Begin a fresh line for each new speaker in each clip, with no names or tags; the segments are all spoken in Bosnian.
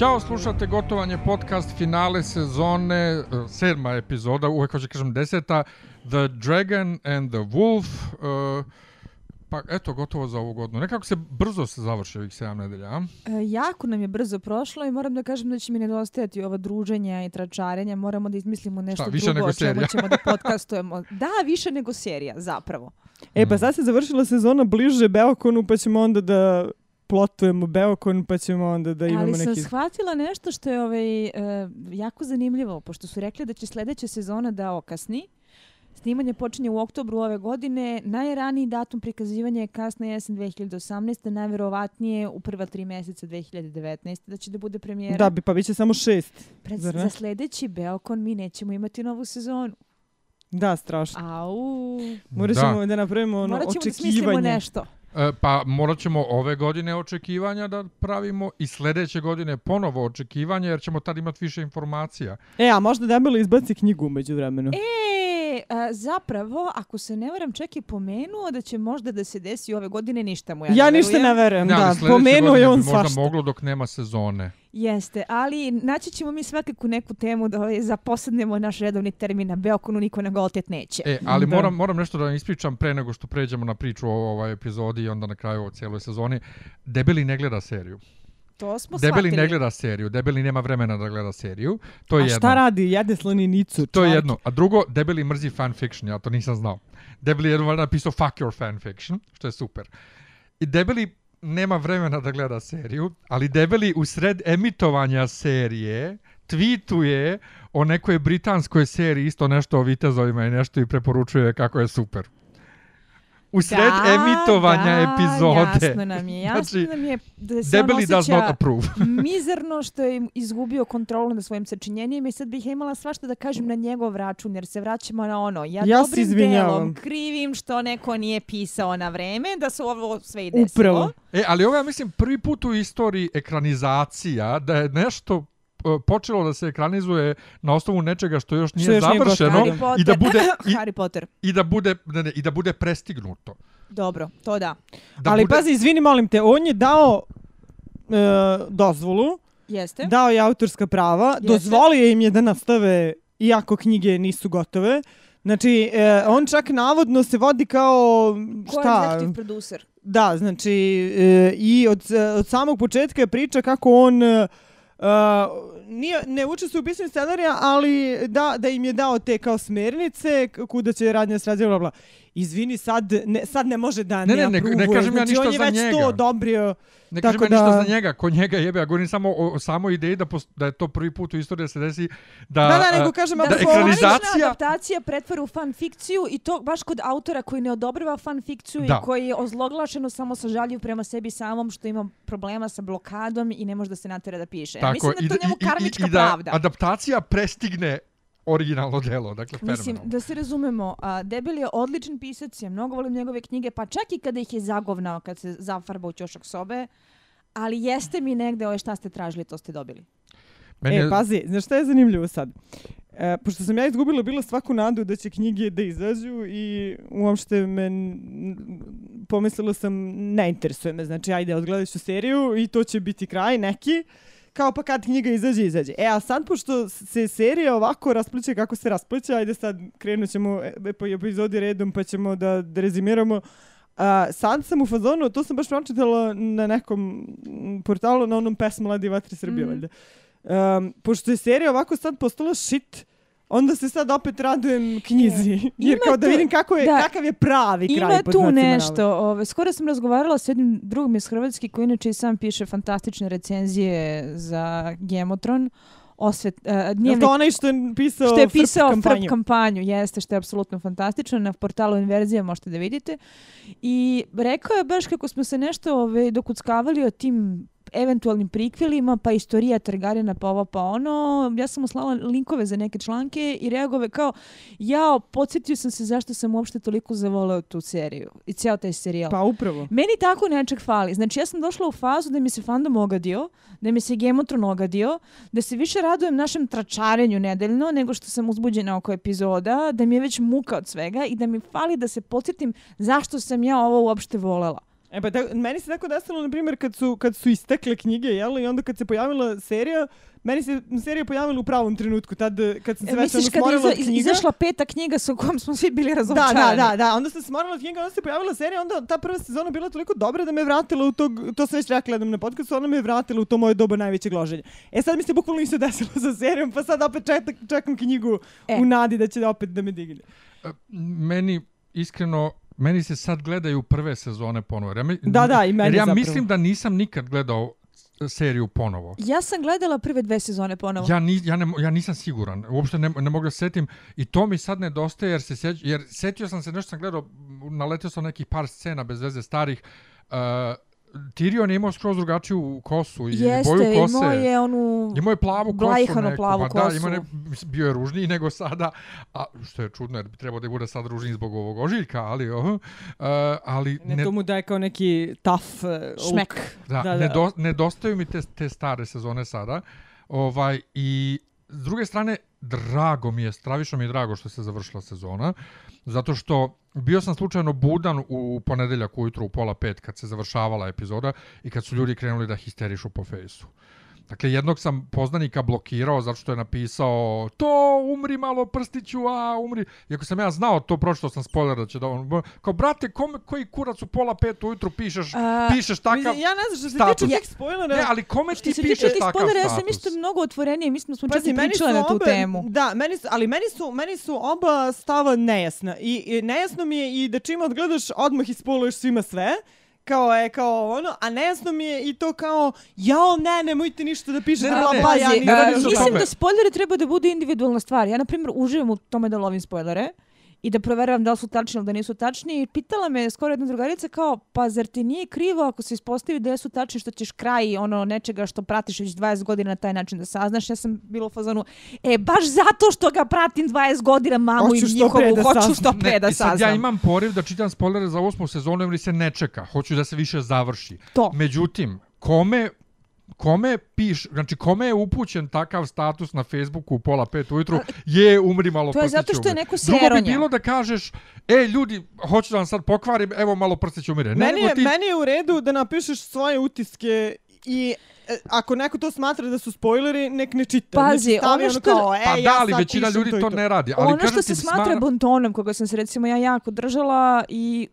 Ćao, slušate gotovanje podcast finale sezone, e, sedma epizoda, uvek hoće kažem deseta, The Dragon and the Wolf. Uh, pa eto, gotovo za ovu godinu. Nekako se brzo se završi ovih 7 nedelja, a?
E, jako nam je brzo prošlo i moram da kažem da će mi nedostajati ova druženja i tračarenja. Moramo da izmislimo nešto
Šta, više
drugo
nego
o čemu ćemo da podcastujemo. Da, više nego serija, zapravo.
E, pa sad se završila sezona bliže Beokonu, pa ćemo onda da plotujemo Beokon, pa ćemo onda da imamo
Ali sam
neki...
shvatila nešto što je ovaj, e, jako zanimljivo, pošto su rekli da će sljedeća sezona da okasni. Snimanje počinje u oktobru ove godine. Najraniji datum prikazivanja je kasna jesen 2018. Najverovatnije u prva tri mjeseca 2019. da će da bude premijera.
Da, bi, pa bit će samo šest.
Pred, za sljedeći Beokon mi nećemo imati novu sezonu.
Da, strašno.
Au.
Morat ćemo da, napravimo ono
Morat ćemo da smislimo
očekivanje.
nešto.
E, pa morat ćemo ove godine očekivanja da pravimo i sljedeće godine ponovo očekivanja jer ćemo tad imati više informacija.
E, a možda debelo izbaci knjigu umeđu vremenu.
E, a, zapravo, ako se ne varam, čak i pomenuo da će možda da se desi ove godine, ništa mu ja,
ja
ne
ništa
verujem.
ne verujem,
Ne, ali
da.
sljedeće
Pomenuo je on
bi možda
svašta.
moglo dok nema sezone.
Jeste, ali naći ćemo mi svakako neku temu da ovaj, zaposadnemo naš redovni termin na Beokonu, niko na Goltet neće.
E, ali
Da.
moram, moram nešto da vam ispričam pre nego što pređemo na priču o ovoj epizodi i onda na kraju o cijeloj sezoni. Debeli ne gleda seriju.
To smo
Debeli
shvatili.
ne gleda seriju. Debeli nema vremena da gleda seriju. To je
A
jedno.
šta radi? Jede slaninicu.
To je jedno. A drugo, Debeli mrzi fanfiction, ja to nisam znao. Debeli je jedno valjda napisao fuck your fanfiction, što je super. I Debeli nema vremena da gleda seriju, ali Debeli u sred emitovanja serije tweetuje o nekoj britanskoj seriji isto nešto o vitezovima i nešto i preporučuje kako je super. U sred
da,
emitovanja
da,
epizode.
Jasno nam je, jasno
Znači,
nam je da se on
Debeli does not
osjeća
approve.
mizerno što je izgubio kontrolu nad svojim sačinjenjem i sad bih ja imala svašta da kažem na njegov račun jer se vraćamo na ono. Ja,
Ja
dobrim
izvinjavam.
delom krivim što neko nije pisao na vreme da se ovo sve i desilo.
Upravo.
E, ali ovo ja mislim, prvi put u istoriji ekranizacija da je nešto počelo da se ekranizuje na osnovu nečega što još nije
Što još
završeno i da bude i,
Harry Potter.
i da bude ne, ne, i da bude prestignuto.
Dobro, to da.
Da
Ali
bude,
pazi, izvini, molim te, on je dao e, dozvolu,
Jeste.
dao je autorska prava,
Jeste.
dozvolio im je da nastave iako knjige nisu gotove. Znači, e, on čak navodno se vodi kao,
Ko je
šta,
executive producer?
da, znači, e, i od, od samog početka je priča kako on e, e, nije, ne učestvuje u pisanju scenarija, ali da, da im je dao te kao smernice kuda će radnja se bla, bla. Izvini, sad ne, sad ne može da
Ne,
ne,
ne, ne- kažem ja
znači,
ništa
on je
za
već
njega.
to odobrio.
ne
tako
kažem ja ništa
da-
za njega, ko njega jebe, ja govorim samo o, o samoj ideji da, pos, da je to prvi put u istoriji da se desi da...
Da, da, nego kažem,
Da, se
ovo-
ekranizacija-
adaptacija pretvara u fan fikciju i to baš kod autora koji ne odobriva fan fikciju
Da.
i koji je ozloglašeno samo sažaljiv prema sebi samom što ima problema sa blokadom i ne može da se natera da piše.
Tako,
Mislim da je to njemu karmička
i da
pravda.
adaptacija prestigne originalno delo, dakle,
Mislim,
fenomenalno.
da se razumemo, a, Debel je odličan pisac, ja mnogo volim njegove knjige, pa čak i kada ih je zagovnao, kad se zafarba u ćošak sobe, ali jeste mi negde ove šta ste tražili, to ste dobili.
Meni
E,
je-
pazi, znaš šta je zanimljivo sad? E, pošto sam ja izgubila bilo svaku nadu da će knjige da izađu i uopšte me pomislila sam ne interesuje me, znači ajde odgledat ću seriju i to će biti kraj neki kao pa kad knjiga izađe, izađe. E, a sad pošto se serija ovako raspliče kako se raspliče, ajde sad krenut ćemo e, po epizodi redom pa ćemo da, da rezimiramo. A, sad sam u fazonu, to sam baš pročitala na nekom mm, portalu, na onom pesmu Mladi vatri Srbije,
Mhm.
valjda. Um, pošto je serija ovako sad postala shit, onda se sad opet radujem knjizi. Jer
ima
kao da
tu-
vidim kako je,
da.
kakav je pravi kraj.
Ima tu nešto. Ove, skoro sam razgovarala s jednim drugom iz Hrvatske koji inače i sam piše fantastične recenzije za Gemotron. Osvet, uh,
Jel
dnevnik
to onaj što je pisao,
što je
Frp
pisao
kampanju?
Frp kampanju, jeste, što je apsolutno fantastično, na portalu Inverzija možete da vidite. I rekao je baš kako smo se nešto ove, dokuckavali o tim eventualnim prikvilima, pa istorija Targaryena, pa ovo, pa ono. Ja sam mu slala linkove za neke članke i reagove kao, jao, podsjetio sam se zašto sam uopšte toliko zavoleo tu seriju i cijel taj serijal.
Pa upravo.
Meni tako nečeg fali. Znači ja sam došla u fazu da mi se fandom ogadio, da mi se Gemotron ogadio, da se više radujem našem tračarenju nedeljno nego što sam uzbuđena oko epizoda, da mi je već muka od svega i da mi fali da se podsjetim zašto sam ja ovo uopšte volela.
E pa tako, meni se tako desilo, na primjer, kad su, kad su istekle knjige, jel? I onda kad se pojavila serija, meni se serija pojavila u pravom trenutku, tad kad sam se
E,
već
misliš
ono
kad je
smorila od knjiga.
izašla peta knjiga sa kojom smo svi bili
Da,
razočarani?
da, da, da, onda sam smorala od knjiga, onda se pojavila serija, onda ta prva sezona bila toliko dobra da me vratila u tog, to sam već rekla jednom na podcastu, ona me vratila u to moje doba najvećeg loženja. E sad mi se bukvalno isto desilo sa serijom, pa sad opet čekam, čekam knjigu
E.
u nadi da će opet da me digne.
E, Meni, iskreno, meni se sad gledaju prve sezone ponovo. Ja,
Da, da, i meni
Jer ja
zapravo.
mislim da nisam nikad gledao seriju ponovo.
Ja sam gledala prve dve sezone ponovo.
Ja, ni, ja, ne, ja nisam siguran, uopšte ne, ne mogu da se setim i to mi sad nedostaje jer se seć, jer setio sam se nešto sam gledao, naletio sam nekih par scena bez veze starih. Uh, Tyrion je imao skroz drugačiju kosu i
Jeste,
boju kose.
imao je onu...
Imao je plavu kosu
Blajhano
neku,
plavu
pa da,
kosu.
imao ne, mislim, bio je ružniji nego sada, a što je čudno jer bi trebao da bude sad ružniji zbog ovog ožiljka, ali, uh, uh, ali
Ne, to mu daje kao neki tough uh,
Šmek.
look.
Da,
Da,
da. Nedo, nedostaju mi te, te stare sezone sada. Ovaj, I s druge strane, drago mi je, stravično mi je drago što se završila sezona, zato što bio sam slučajno budan u ponedeljak ujutru u pola pet kad se završavala epizoda i kad su ljudi krenuli da histerišu po fejsu. Dakle, jednog sam poznanika blokirao zato što je napisao to, umri malo prstiću, a umri. Iako sam ja znao to, pročito sam spoiler da će da on... Kao, brate, kome, koji kurac u pola pet ujutru pišeš,
A,
pišeš takav...
Mislim, ja ne znam što se tiče tih spoilera.
Ne, ali kome ti pišeš
tih
takav
spoilera, ja
status?
sam isto mnogo otvorenije. Mislim da smo čak
Pazi,
i
meni
pričale na tu
oba-
temu.
Da, meni su, ali meni su, meni su oba stava nejasna. I, I nejasno mi je i da čim odgledaš odmah ispoiluješ svima sve kao je kao ono, a nejasno mi je i to kao jao ne, nemojte ništa da pišete,
Ne, ne,
bla,
ne.
bla, ja
Pazi,
ni-
ne radi
e,
se o
mislim
tome.
da spoilere treba da budu individualna stvar. Ja, na primjer, uživam u tome da lovim spoilere i da proveravam da li su tačni ili da nisu tačni. I pitala me skoro jedna drugarica kao, pa zar ti nije krivo ako se ispostavi da jesu tačni što ćeš kraj ono nečega što pratiš već 20 godina na taj način da saznaš. Ja sam bila u fazonu, e, baš zato što ga pratim 20 godina, mamu
Hoću
i njihovu,
da
hoću
saznam.
što pre da
i sad
saznam.
ja imam poriv da čitam spoilere za osmu sezonu ili se ne čeka. Hoću da se više završi.
To.
Međutim, kome kome piš, znači kome je upućen takav status na Facebooku u pola pet ujutru, je umri malo
To je
prstić
zato što je neko
Drugo bi
seronja.
bilo da kažeš, e ljudi, hoću da vam sad pokvarim, evo malo prstić umire. Ne,
Meni je,
ti,
meni je u redu da napišeš svoje utiske i e, ako neko to smatra da su spoileri, nek ne čita.
Pazi,
nek
ono
ono
što-
kao, e,
pa
ja
da, ali
sad
većina ljudi
to,
to ne radi. Ali
ono što se smatra
smara-
buntonom, koga sam se recimo ja jako držala i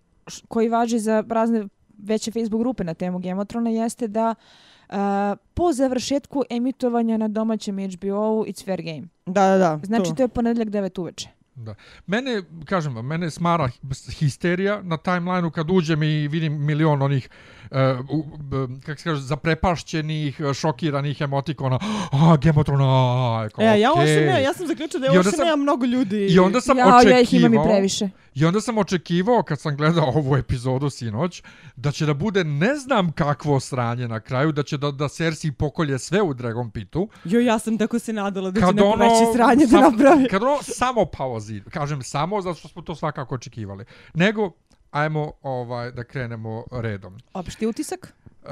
koji važi za razne veće Facebook grupe na temu Thrones jeste da uh, po završetku emitovanja na domaćem HBO-u it's fair game.
Da, da, da.
Znači
to.
to je ponedeljak 9 uveče.
Da. Mene, kažem vam, mene smara histerija na timelineu kad uđem i vidim milion onih uh, kako se kaže, zaprepašćenih, uh, šokiranih emotikona. A, Game of Thrones, a, kao,
E, ja,
okej.
ja, ja sam zaključila da je ovo nema mnogo ljudi.
I onda sam
ja, ja ih imam i
očekivao,
previše.
i onda sam očekivao kad sam gledao ovu epizodu sinoć, da će da bude ne znam kakvo sranje na kraju, da će da, da Cersei pokolje sve u Dragon Pitu.
Jo, ja sam tako se nadala da će
Kad
neko
ono,
veće sranje da
sam-
napravi.
Kad ono samo pauzi, kažem samo zato što smo to svakako očekivali. Nego, ajmo ovaj da krenemo redom.
Opšti utisak?
E,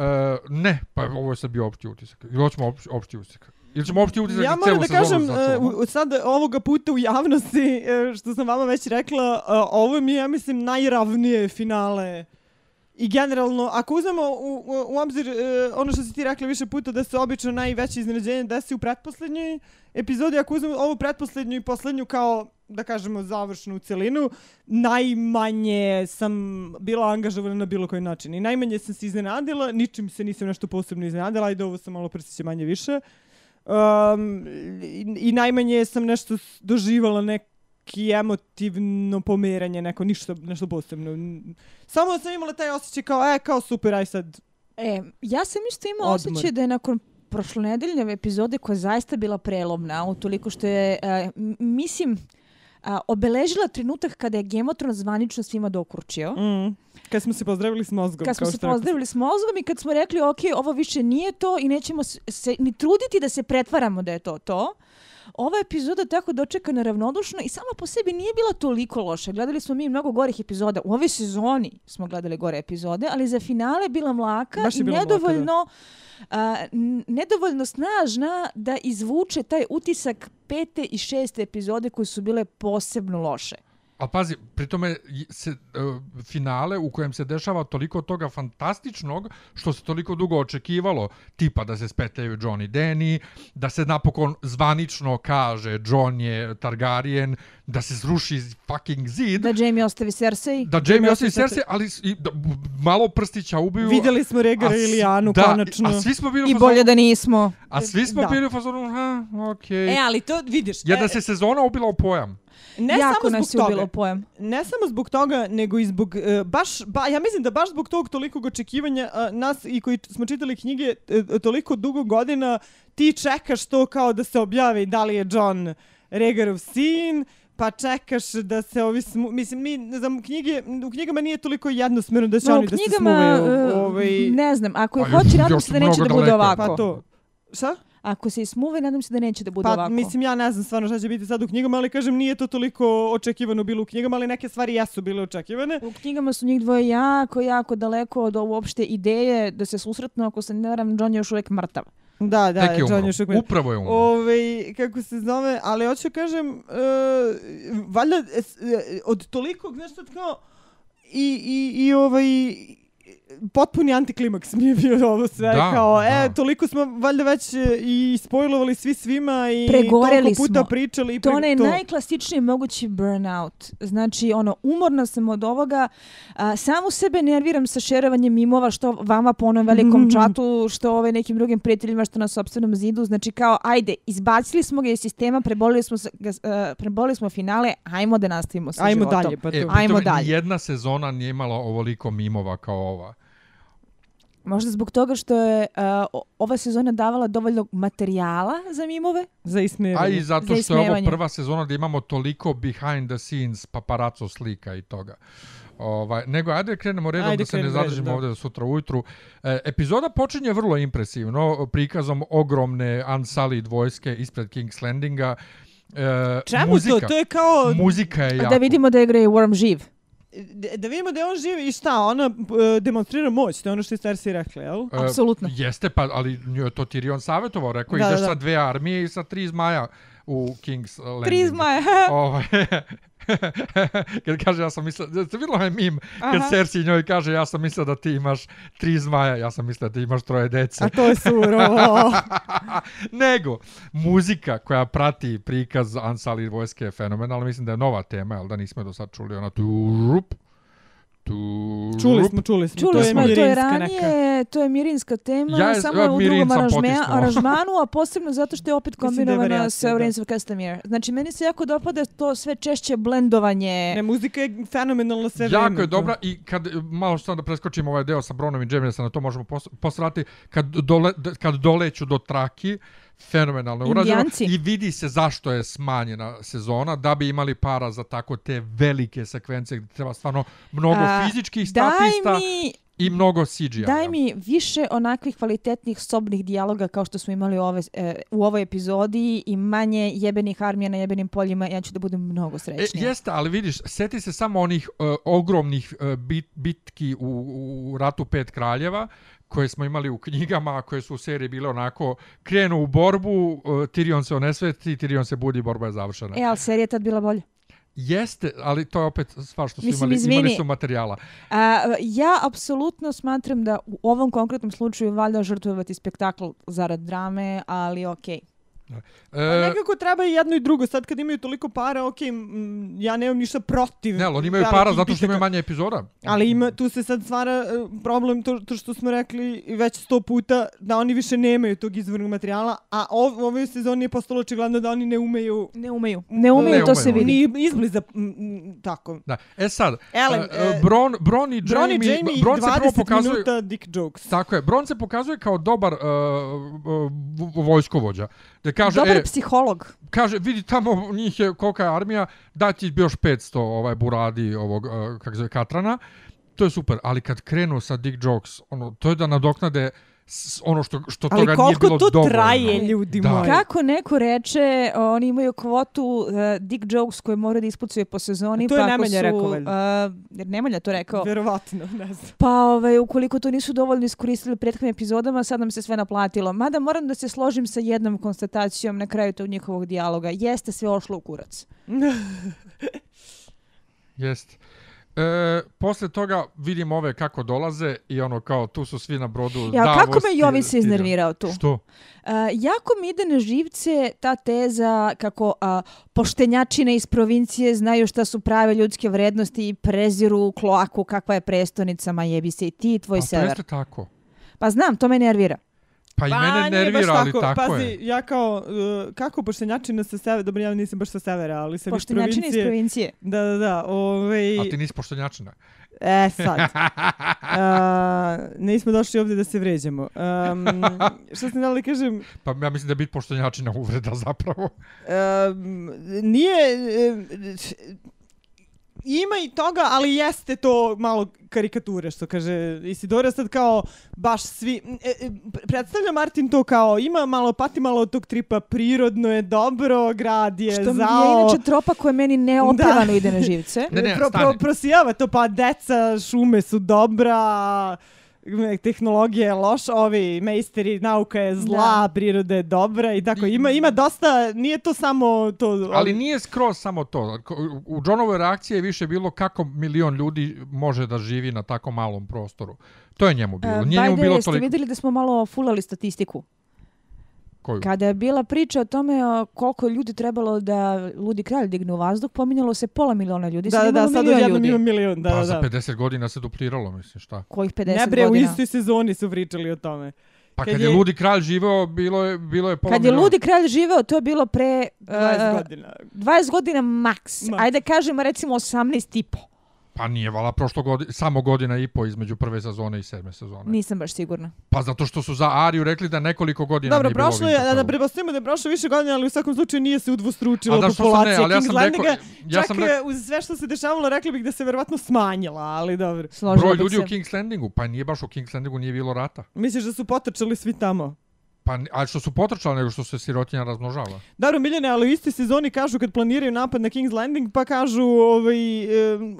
ne, pa ovo je sad bio opšti utisak. Ili hoćemo opšti, opšti utisak? Ili ćemo opšti utisak
Ja moram
celu
da kažem,
sezonu
e,
sačuvamo?
u- sad ovoga puta u javnosti, e, što sam vama već rekla, e, ovo mi je, ja mislim, najravnije finale I generalno, ako uzmemo u, u, u obzir e, ono što si ti rekla više puta da se obično najveće iznenađenje desi u pretposlednjoj epizodi, ako uzmemo ovu pretposlednju i poslednju kao, da kažemo, završnu celinu, najmanje sam bila angažovana na bilo koji način. I najmanje sam se iznenadila, ničim se nisam nešto posebno iznenadila, ajde ovo sam malo prstiće manje više. Um, i, I najmanje sam nešto doživala doživala neki emotivno pomeranje, neko ništa, nešto posebno. Samo sam imala taj osjećaj kao, e, kao super, aj sad.
E, ja sam isto imala
Odmor.
osjećaj da je nakon prošlonedeljne epizode koja je zaista bila prelomna, utoliko što je, e, mislim, a, obeležila trenutak kada je Thrones zvanično svima dokuručio.
Mm. Kad smo se pozdravili s mozgom.
Kad smo se pozdravili s mozgom i kad smo rekli, ok, ovo više nije to i nećemo se ni truditi da se pretvaramo da je to to. Ova epizoda tako dočekana ravnodušno i sama po sebi nije bila toliko loša. Gledali smo mi mnogo gorih epizoda. U ovoj sezoni smo gledali gore epizode, ali za finale bila mlaka i
bila mlaka, da.
nedovoljno, a, nedovoljno snažna da izvuče taj utisak pete i šeste epizode koje su bile posebno loše.
Ali pazi, pri tome j- se, uh, finale u kojem se dešava toliko toga fantastičnog što se toliko dugo očekivalo, tipa da se spetaju John i Danny, da se napokon zvanično kaže John je Targaryen, da se sruši fucking zid,
Da Jamie ostavi Cersei.
da Jamie ostavi
ostavi
Cersei, ali i, da, malo prstića ubiju.
Vidjeli smo Regara
a
i Lijanu
da,
konačno.
A svi smo bili
I
fazonu-
bolje da nismo.
A svi smo
Da.
bili u fazonu, ha, okej.
E, ali to vidiš.
Jedna
e,
se sezona ubila u pojam.
Ne
jako
samo
nas
zbog
je
toga.
ubilo pojam.
Ne samo zbog toga, nego i zbog, e, baš, ba, ja mislim da baš zbog tog tolikog očekivanja a, nas i koji smo čitali knjige e, toliko dugo godina, ti čekaš to kao da se objavi da li je John Rhaegarov sin, pa čekaš da se ovi smu... Mislim, mi, ne znam, knjige, u knjigama nije toliko jednosmjerno da će
No,
oni da se
knjigama,
smuvaju. Ovaj,
ne znam, ako je hoće, nadam se da neće da bude
daleko.
ovako.
pa to. Šta?
Ako se i smuve, nadam se da neće da bude
Pa
ovako.
mislim ja ne znam stvarno šta će biti sad u knjigama, ali kažem nije to toliko očekivano bilo u knjigama, ali neke stvari jesu bile očekivane.
U knjigama su njih dvoje jako, jako daleko od uopšte ideje da se susretnu, ako se ne varam, John je još uvijek mrtav.
Da, da,
Tek je
John još uvijek-
Upravo je umro.
Ovaj, kako se zove, ali hoću kažem, uh, valjda e, od toliko, znaš sad kao, i, i, i ovaj, potpuni antiklimaks mi je bio ovo sve,
Da,
kao, e,
da.
toliko smo valjda već e, i spojlovali svi svima i
Pregoreli
toliko puta
smo.
pričali. i
To
pre-
onaj najklasičniji mogući burnout. Znači, ono, umorna sam od ovoga. A, samu sebe nerviram sa šerovanjem mimova, što vama po onom velikom čatu, što ove nekim drugim prijateljima, što na sobstvenom zidu. Znači, kao, ajde, izbacili smo ga iz sistema, prebolili smo, ga, uh, prebolili smo finale, ajmo da nastavimo sa
Ajmo
životom.
dalje, pa to.
E,
Ajmo
pri tome
dalje.
Jedna sezona nije imala ovoliko mimova kao ova.
Možda zbog toga što je a, o- ova sezona davala dovoljno materijala za mimove.
Za
A
ismijevanje.
i zato
Za
što je ovo prva sezona da imamo toliko behind the scenes paparazzo slika i toga. Ovaj, nego ajde da krenemo redom
Ajde,
da se ne
redom,
zadržimo
da.
ovdje do sutra ujutru. E, epizoda počinje vrlo impresivno prikazom ogromne Unsullied vojske ispred King's Landinga. E,
Čemu
muzika,
to? To je kao...
Muzika je jako.
Da vidimo da igra i Worm živ.
Da, vidimo da je on živ i šta, ona demonstrira moć, to je ono što je Cersei rekla, jel?
E,
Apsolutno.
Jeste, pa, ali to Tyrion savjetovao, rekao
Da,
ideš
da.
sa dve armije i sa tri zmaja u King's Landing.
Tri zmaja.
Ovaj, kad kaže ja sam mislio, ste vidjeli onaj mim, kad. Cersei njoj kaže ja sam mislio da ti imaš tri zmaja, ja sam mislio da ti imaš troje dece.
A to je surovo.
Nego, muzika koja prati prikaz Ansali vojske je fenomenalna, mislim da je nova tema, jel da nismo je do sad čuli ona turup, turup.
čuli smo, čuli smo.
Čuli
to je
smo, to je
mirinska
ranije,
neka.
to je mirinska tema,
Ja je-
samo je u drugom aranžme, aranžmanu, a posebno zato što je opet
je
kombinovana sa
da.
Reigns of Castamere. Znači, meni se jako dopada to sve češće blendovanje.
Ne, muzika je fenomenalna sve
Jako
vreme,
je dobra i kad malo što da preskočimo ovaj deo sa Bronom i se na to možemo pos- posrati, kad, dole, kad doleću do traki, fenomenalno urađeno i vidi se zašto je smanjena sezona, da bi imali para za tako te velike sekvence gdje treba stvarno mnogo
A,
fizičkih statista
mi,
i mnogo CGI.
daj mi više onakvih kvalitetnih sobnih dijaloga kao što smo imali ove, e, u ovoj epizodi i manje jebenih armija na jebenim poljima, ja ću da budem mnogo
E,
srećnija.
jeste, ali vidiš, seti se samo onih uh, ogromnih uh, bit, bitki u, u Ratu pet kraljeva, koje smo imali u knjigama, koje su u seriji bile onako, krenu u borbu, uh, Tyrion se onesveti, Tyrion se budi, borba je završena.
E, ali serija je tad bila bolja.
Jeste, ali to je opet stvar što su
Mislim,
imali,
izvini.
imali su materijala.
A, ja apsolutno smatram da u ovom konkretnom slučaju valjda žrtvovati spektakl zarad drame, ali okej.
Pa
E,
nekako treba i jedno i drugo. Sad kad imaju toliko para, ok, mm, ja nemam ništa protiv.
ne, ali oni imaju para zato što
bitaka.
imaju manje epizoda.
Ali ima, tu se sad stvara e, problem to, to što smo rekli već sto puta da oni više nemaju tog izvornog materijala, a ov, u ovoj sezoni je postalo očigledno da oni ne umeju
Ne umeju. Ne umeju,
Ne
to se vidi.
ni izbliza m, m, tako.
Da. E sad, e,
e,
Bron, Bron i
Bron i
Jamie,
Jamie,
Bron se prvo
20
pokazuje...
minuta dick jokes.
Tako je, Bron se pokazuje kao dobar uh, uh, vo- vojskovođa. Da kaže,
Dobar
e,
psiholog.
kaže, vidi tamo njih je kolika je armija, da ti još 500 ovaj buradi ovog, uh, kako se zove, Katrana. To je super, ali kad krenu sa Dick Jokes, ono, to je da nadoknade ono što, što
Ali
toga nije bilo
koliko to
dovoljno.
traje, ljudi
Da.
moji.
Kako neko reče, oni imaju kvotu uh, dick jokes koje moraju da ispucaju po sezoni.
A to je
pa
Nemanja rekao, valjda.
Uh, jer Nemanja to rekao.
Vjerovatno, ne znam.
Pa ovaj, ukoliko to nisu dovoljno iskoristili u prethodnim epizodama, sad nam se sve naplatilo. Mada moram da se složim sa jednom konstatacijom na kraju tog njihovog dijaloga. Jeste sve ošlo u kurac.
Jest. E, posle toga vidimo ove kako dolaze i ono kao tu su svi na brodu.
Ja,
Davos,
kako me Jovi se iznervirao tu?
Što?
Uh, jako mi ide na živce ta teza kako uh, poštenjačine iz provincije znaju šta su prave ljudske vrednosti i preziru kloaku kakva je prestonica, ma jebi se i ti i tvoj
Pa
sever.
preste tako.
Pa znam, to me nervira.
Pa i mene
nije baš
nervira, ali tako
Pazi,
je.
ja kao, uh, kako poštenjačina sa severa, dobro, ja nisam baš sa severa, ali sam iz
Poštenjačine iz
provincije.
provincije.
Da, da, da, ovaj...
A ti nisi poštenjačina.
E, sad. Uh, nismo došli ovdje da se vređamo. Um, što sam da li kažem,
Pa ja mislim da je biti poštenjačina uvreda zapravo.
um, nije... um, ima i toga, ali jeste to malo karikature, što kaže Isidora sad kao baš svi... E, e, predstavlja Martin to kao ima malo, pati malo od tog tripa, prirodno je dobro, grad je
Što mi
zao.
je inače tropa koja meni neopevano ide na živce.
Ne, ne,
pro, pro, prosijava to, pa deca, šume su dobra, tehnologija je loša, ovi mejsteri, nauka je zla,
Da.
priroda je dobra i tako. Ima, ima dosta, nije to samo to...
Ali nije skroz samo to. U Johnovoj reakciji je više bilo kako milion ljudi može da živi na tako malom prostoru. To je njemu bilo.
Uh,
Nije njemu
Bajde,
bilo
jeste
toliko...
vidjeli da smo malo fulali statistiku?
Koju?
Kada je bila priča o tome koliko je ljudi trebalo da Ludi kralj digne u vazduh, pominjalo se pola miliona ljudi.
Da,
sad
da, da, sad odjednom
ljudi.
ima milion, da,
pa
da,
za
da.
50 godina se dupliralo, mislim, šta?
Kojih 50
Ne bre, u
godina?
istoj sezoni su pričali o tome.
Pa
Kad
kad, je
je-
Ludi kralj živeo, bilo je, bilo je pola
Kad je
miliona.
Ludi kralj živeo, to je bilo pre
20
uh,
godina.
20 godina maks.
Maks.
Ajde kažemo recimo 18 i po.
Pa nije vala prošlo godina, samo godina i po između prve sezone i sedme sezone.
Nisam baš sigurna.
Pa zato što su za Ariju rekli da nekoliko godina
Dobro,
nije bilo
prošlo je,
Winterfellu.
da pretpostavimo da je prošlo više godina, ali u svakom slučaju nije se udvostručila
da, sam ne,
populacija
ali ja
King's
sam rekao-
Landinga.
ja
Čak
sam
e,
rekao-
uz sve što se dešavalo, rekli bih da se verovatno smanjila, ali dobro.
Složila
Broj ljudi
se.
u King's Landingu, pa nije baš u King's Landingu nije bilo rata.
Misliš da su potrčali svi tamo?
Pa, ni- a što su potrčali nego što se sirotinja razmnožava.
Dobro, Miljane, ali u istoj sezoni kažu kad planiraju napad na King's Landing, pa kažu ovaj, um,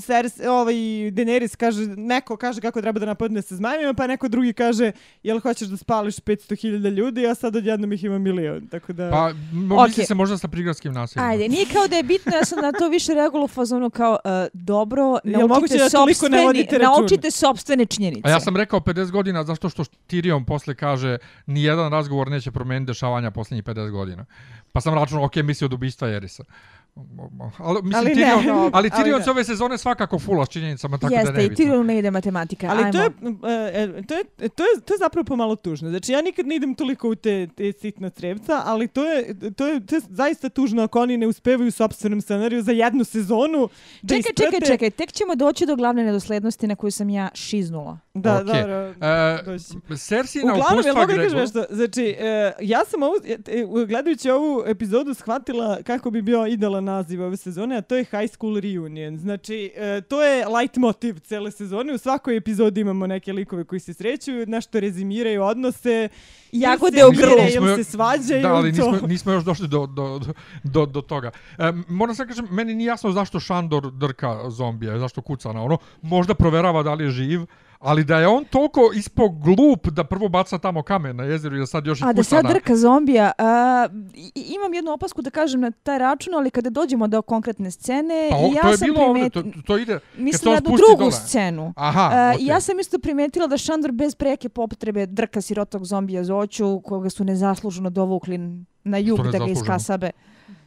Ceres, ovaj Daenerys kaže, neko kaže kako treba da napadne sa zmajima, pa neko drugi kaže, jel hoćeš da spališ 500.000 ljudi, a sad odjednom ih ima milion. Tako da...
Pa,
Okej.
misli se možda sa prigradskim naseljima.
Ajde, nije kao da je bitno, ja sam na to više reagovala u fazonu kao uh, dobro,
Jel
naučite,
da toliko ne
naučite sopstvene činjenice.
A ja sam rekao 50 godina zašto što Tyrion posle kaže ni jedan razgovor neće promijeniti dešavanja posljednjih 50 godina. Pa sam računao, ok, misli od ubistva Jerisa. Ali, mislim,
Ali
ali,
ne,
Tyrion,
no,
ali
ali
Tyrion
ne.
s ove sezone svakako fula s činjenicama, tako
Jeste,
da ne
i Tyrionu ne ide matematika.
Ali to je, e, e, to, je, to, je, to je zapravo pomalo tužno. Znači, ja nikad ne idem toliko u te, te sitna crevca, ali to je, to, je, to je zaista tužno ako oni ne uspevaju u sobstvenom scenariju za jednu sezonu. Da
Čekaj, čekaj,
isprate-
čekaj, tek ćemo doći do glavne nedoslednosti na koju sam ja šiznula.
Da, da.
E,
doći ćemo.
Cersina
Uglavnom,
upustva
kažem
Gregor...
nešto? Znači, e, ja sam ovu, gledajući ovu epizodu shvatila kako bi bio idealan naziv ove sezone, a to je High School Reunion. Znači, e, to je light motiv cele sezone. U svakoj epizodi imamo neke likove koji se sreću, nešto rezimiraju odnose.
Jagode u
se
grlu.
Ili se svađaju.
Da, ali
to.
nismo, nismo još došli do, do, do, do toga. E, moram sad kažem, meni nije jasno zašto Šandor drka zombija, zašto kuca na ono. Možda proverava da li je živ, ali da je on toliko ispo glup da prvo baca tamo kamen na jezeru i da sad još i
A da sad drka zombija, a, imam jednu opasku da kažem na taj račun, ali kada dođemo do konkretne scene,
Pa, o,
ja
to je
sam
bilo ovdje,
primet...
to, to ide...
Mislim na jednu
spusti
drugu
dole.
scenu.
Aha,
E,
okej.
Ja sam isto primetila da Šandor bez preke potrebe drka sirotog zombija Zoću, koga su nezasluženo dovukli na jug da ga iskasabe.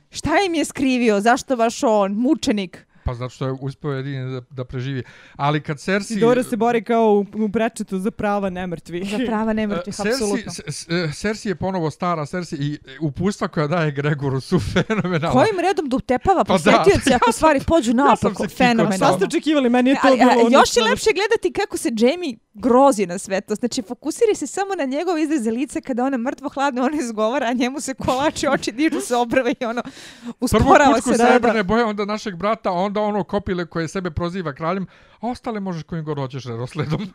Šta im je skrivio? Zašto baš on? Mučenik.
Pa zato što je uspio jedini da, da preživi. Ali kad Cersei...
Dora se bori kao u, u prečetu za prava nemrtvih.
Za prava nemrtvih,
E, Cersei-
apsolutno.
E, Cersei je ponovo stara Cersei i e, upustva koja daje Gregoru su fenomenalna.
Kojim redom da utepava
Pa da,
posjetioci
ja
ako
sam-
stvari pođu
ja se kikao
Fenomenalno.
Šta ste očekivali? Meni je to
Ali,
bilo...
a,
ono
još je lepše gledati kako se Jamie grozi na sve to. Znači, fokusiri se samo na njegov izraze lice kada ona mrtvo hladno on izgovara, a njemu se kolače oči, dižu se obrve i ono
Prvo
usporava se. Da,
srebrne
da.
boje, onda našeg brata, a onda ono kopile koje sebe proziva kraljem, a ostale možeš kojim god hoćeš redosledom.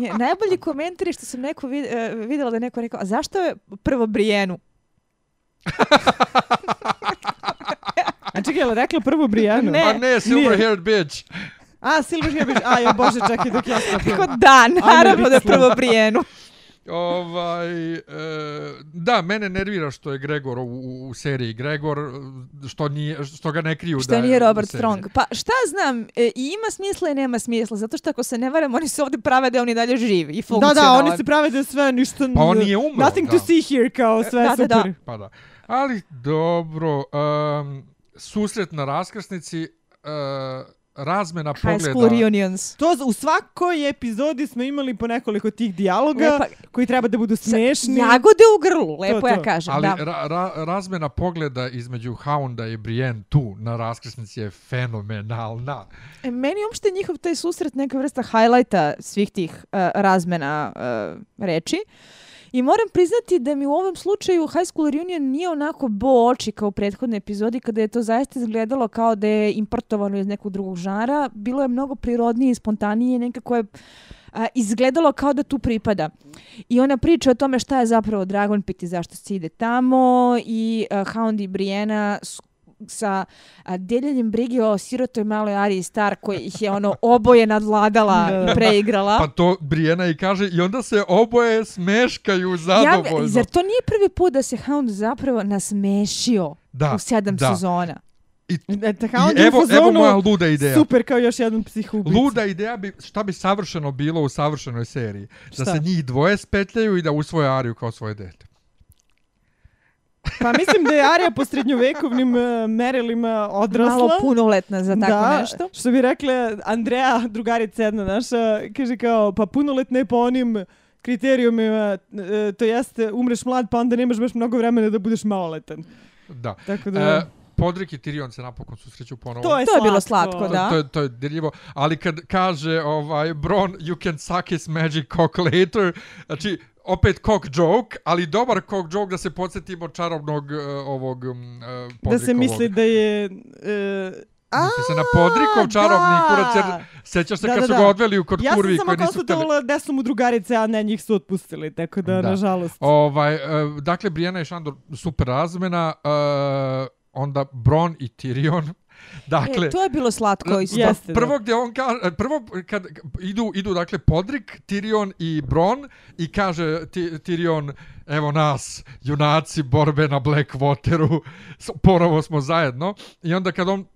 Je, najbolji komentar je što sam neko vid, e, vidjela da je neko rekao, a zašto je prvo Brijenu?
A čekaj, je li rekla prvo Brijanu?
Ne.
Pa ne, silver haired bitch.
A, Silver Hair Bitch. A, jo, bože, čekaj dok ja stopim.
Rekao da, naravno da je prvo Brijenu.
Ovaj, e, da, mene nervira što je Gregor u, u, seriji Gregor, što, nije, što ga ne kriju
Što
da je
nije Robert. Strong. Pa šta znam, e, i ima smisla i nema smisla, zato što ako se ne varam, oni se ovdje prave da je on i dalje živ i
Da, da, oni se prave da sve ništa...
Pa on nije umro,
Nothing
da.
to see here, kao sve
Da, da, da.
super.
Pa da. Ali dobro, um, susret na raskrsnici, uh, razmena
High
pogleda.
school reunions.
To u svakoj epizodi smo imali po nekoliko tih dijaloga
Lepa,
koji treba da budu smešni.
jagode u grlu, lepo
To,
ja
to.
kažem.
Ali
da.
ra, ra, razmena pogleda između Hounda i Brienne tu na raskrsnici je fenomenalna.
E, Meni uopšte njihov taj susret neka vrsta highlighta svih tih uh, razmena uh, reči. I moram priznati da mi u ovom slučaju High School Reunion nije onako bo oči kao u prethodnoj epizodi kada je to zaista izgledalo kao da je importovano iz nekog drugog žara. Bilo je mnogo prirodnije i spontanije, nekako je a, izgledalo kao da tu pripada. I ona priča o tome šta je zapravo Dragon Pit i zašto se ide tamo i a, Hound i Brienne sa a, deljenjem brige o sirotoj maloj Ariji Star koji ih je ono oboje nadvladala
Da, da.
i preigrala.
Pa to Brienne i kaže i onda se oboje smeškaju zadovoljno.
Ja, zar to nije prvi put da se Hound zapravo nasmešio
Da,
u sedam
da.
sezona?
I,
E, ta
i evo, evo moja luda ideja.
Super, kao još jedan psihubica.
Luda ideja bi, šta bi savršeno bilo u savršenoj seriji. Da
Šta?
se njih dvoje spetljaju i da usvoje Ariju kao svoje dete.
Pa mislim da je Arija po srednjovekovnim uh, merilima odrasla.
Malo punoletna za tako
da,
nešto.
Što bi rekla Andreja, drugarica jedna naša, kaže kao, pa punoletna je po onim kriterijumima, e, to jeste umreš mlad pa onda nemaš baš mnogo vremena da budeš maloletan.
Da.
Tako da...
E, Podrik i Tyrion se napokon susreću ponovo.
to je,
To je bilo
slatko.
To,
da.
to, je, to je dirljivo, ali kad kaže ovaj Bron, you can suck his magic cock later, znači opet cock joke, ali dobar cock joke da se podsjetimo čarobnog uh, ovog uh,
Da se misli da je... E,
Misli se na Podrikov čarobni
da!
kurac, jer sećaš se
Da,
kad
da,
su ga odveli u kod
Ja sam
kurvi
samo
koji nisu hteli.
konstatovala da su mu drugarice, a ne njih su otpustili, tako da,
Da.
nažalost.
Ovaj, uh, dakle, Brienne i Shandor super razmena, uh, onda Bron i Tyrion. Dakle,
e, to je bilo slatko isto.
Jeste,
prvo gdje on kaže, prvo kad idu, idu dakle Podrik, Tyrion i Bron i kaže ti, Tyrion, evo nas, junaci borbe na Blackwateru, ponovo smo zajedno. I onda kad on uh,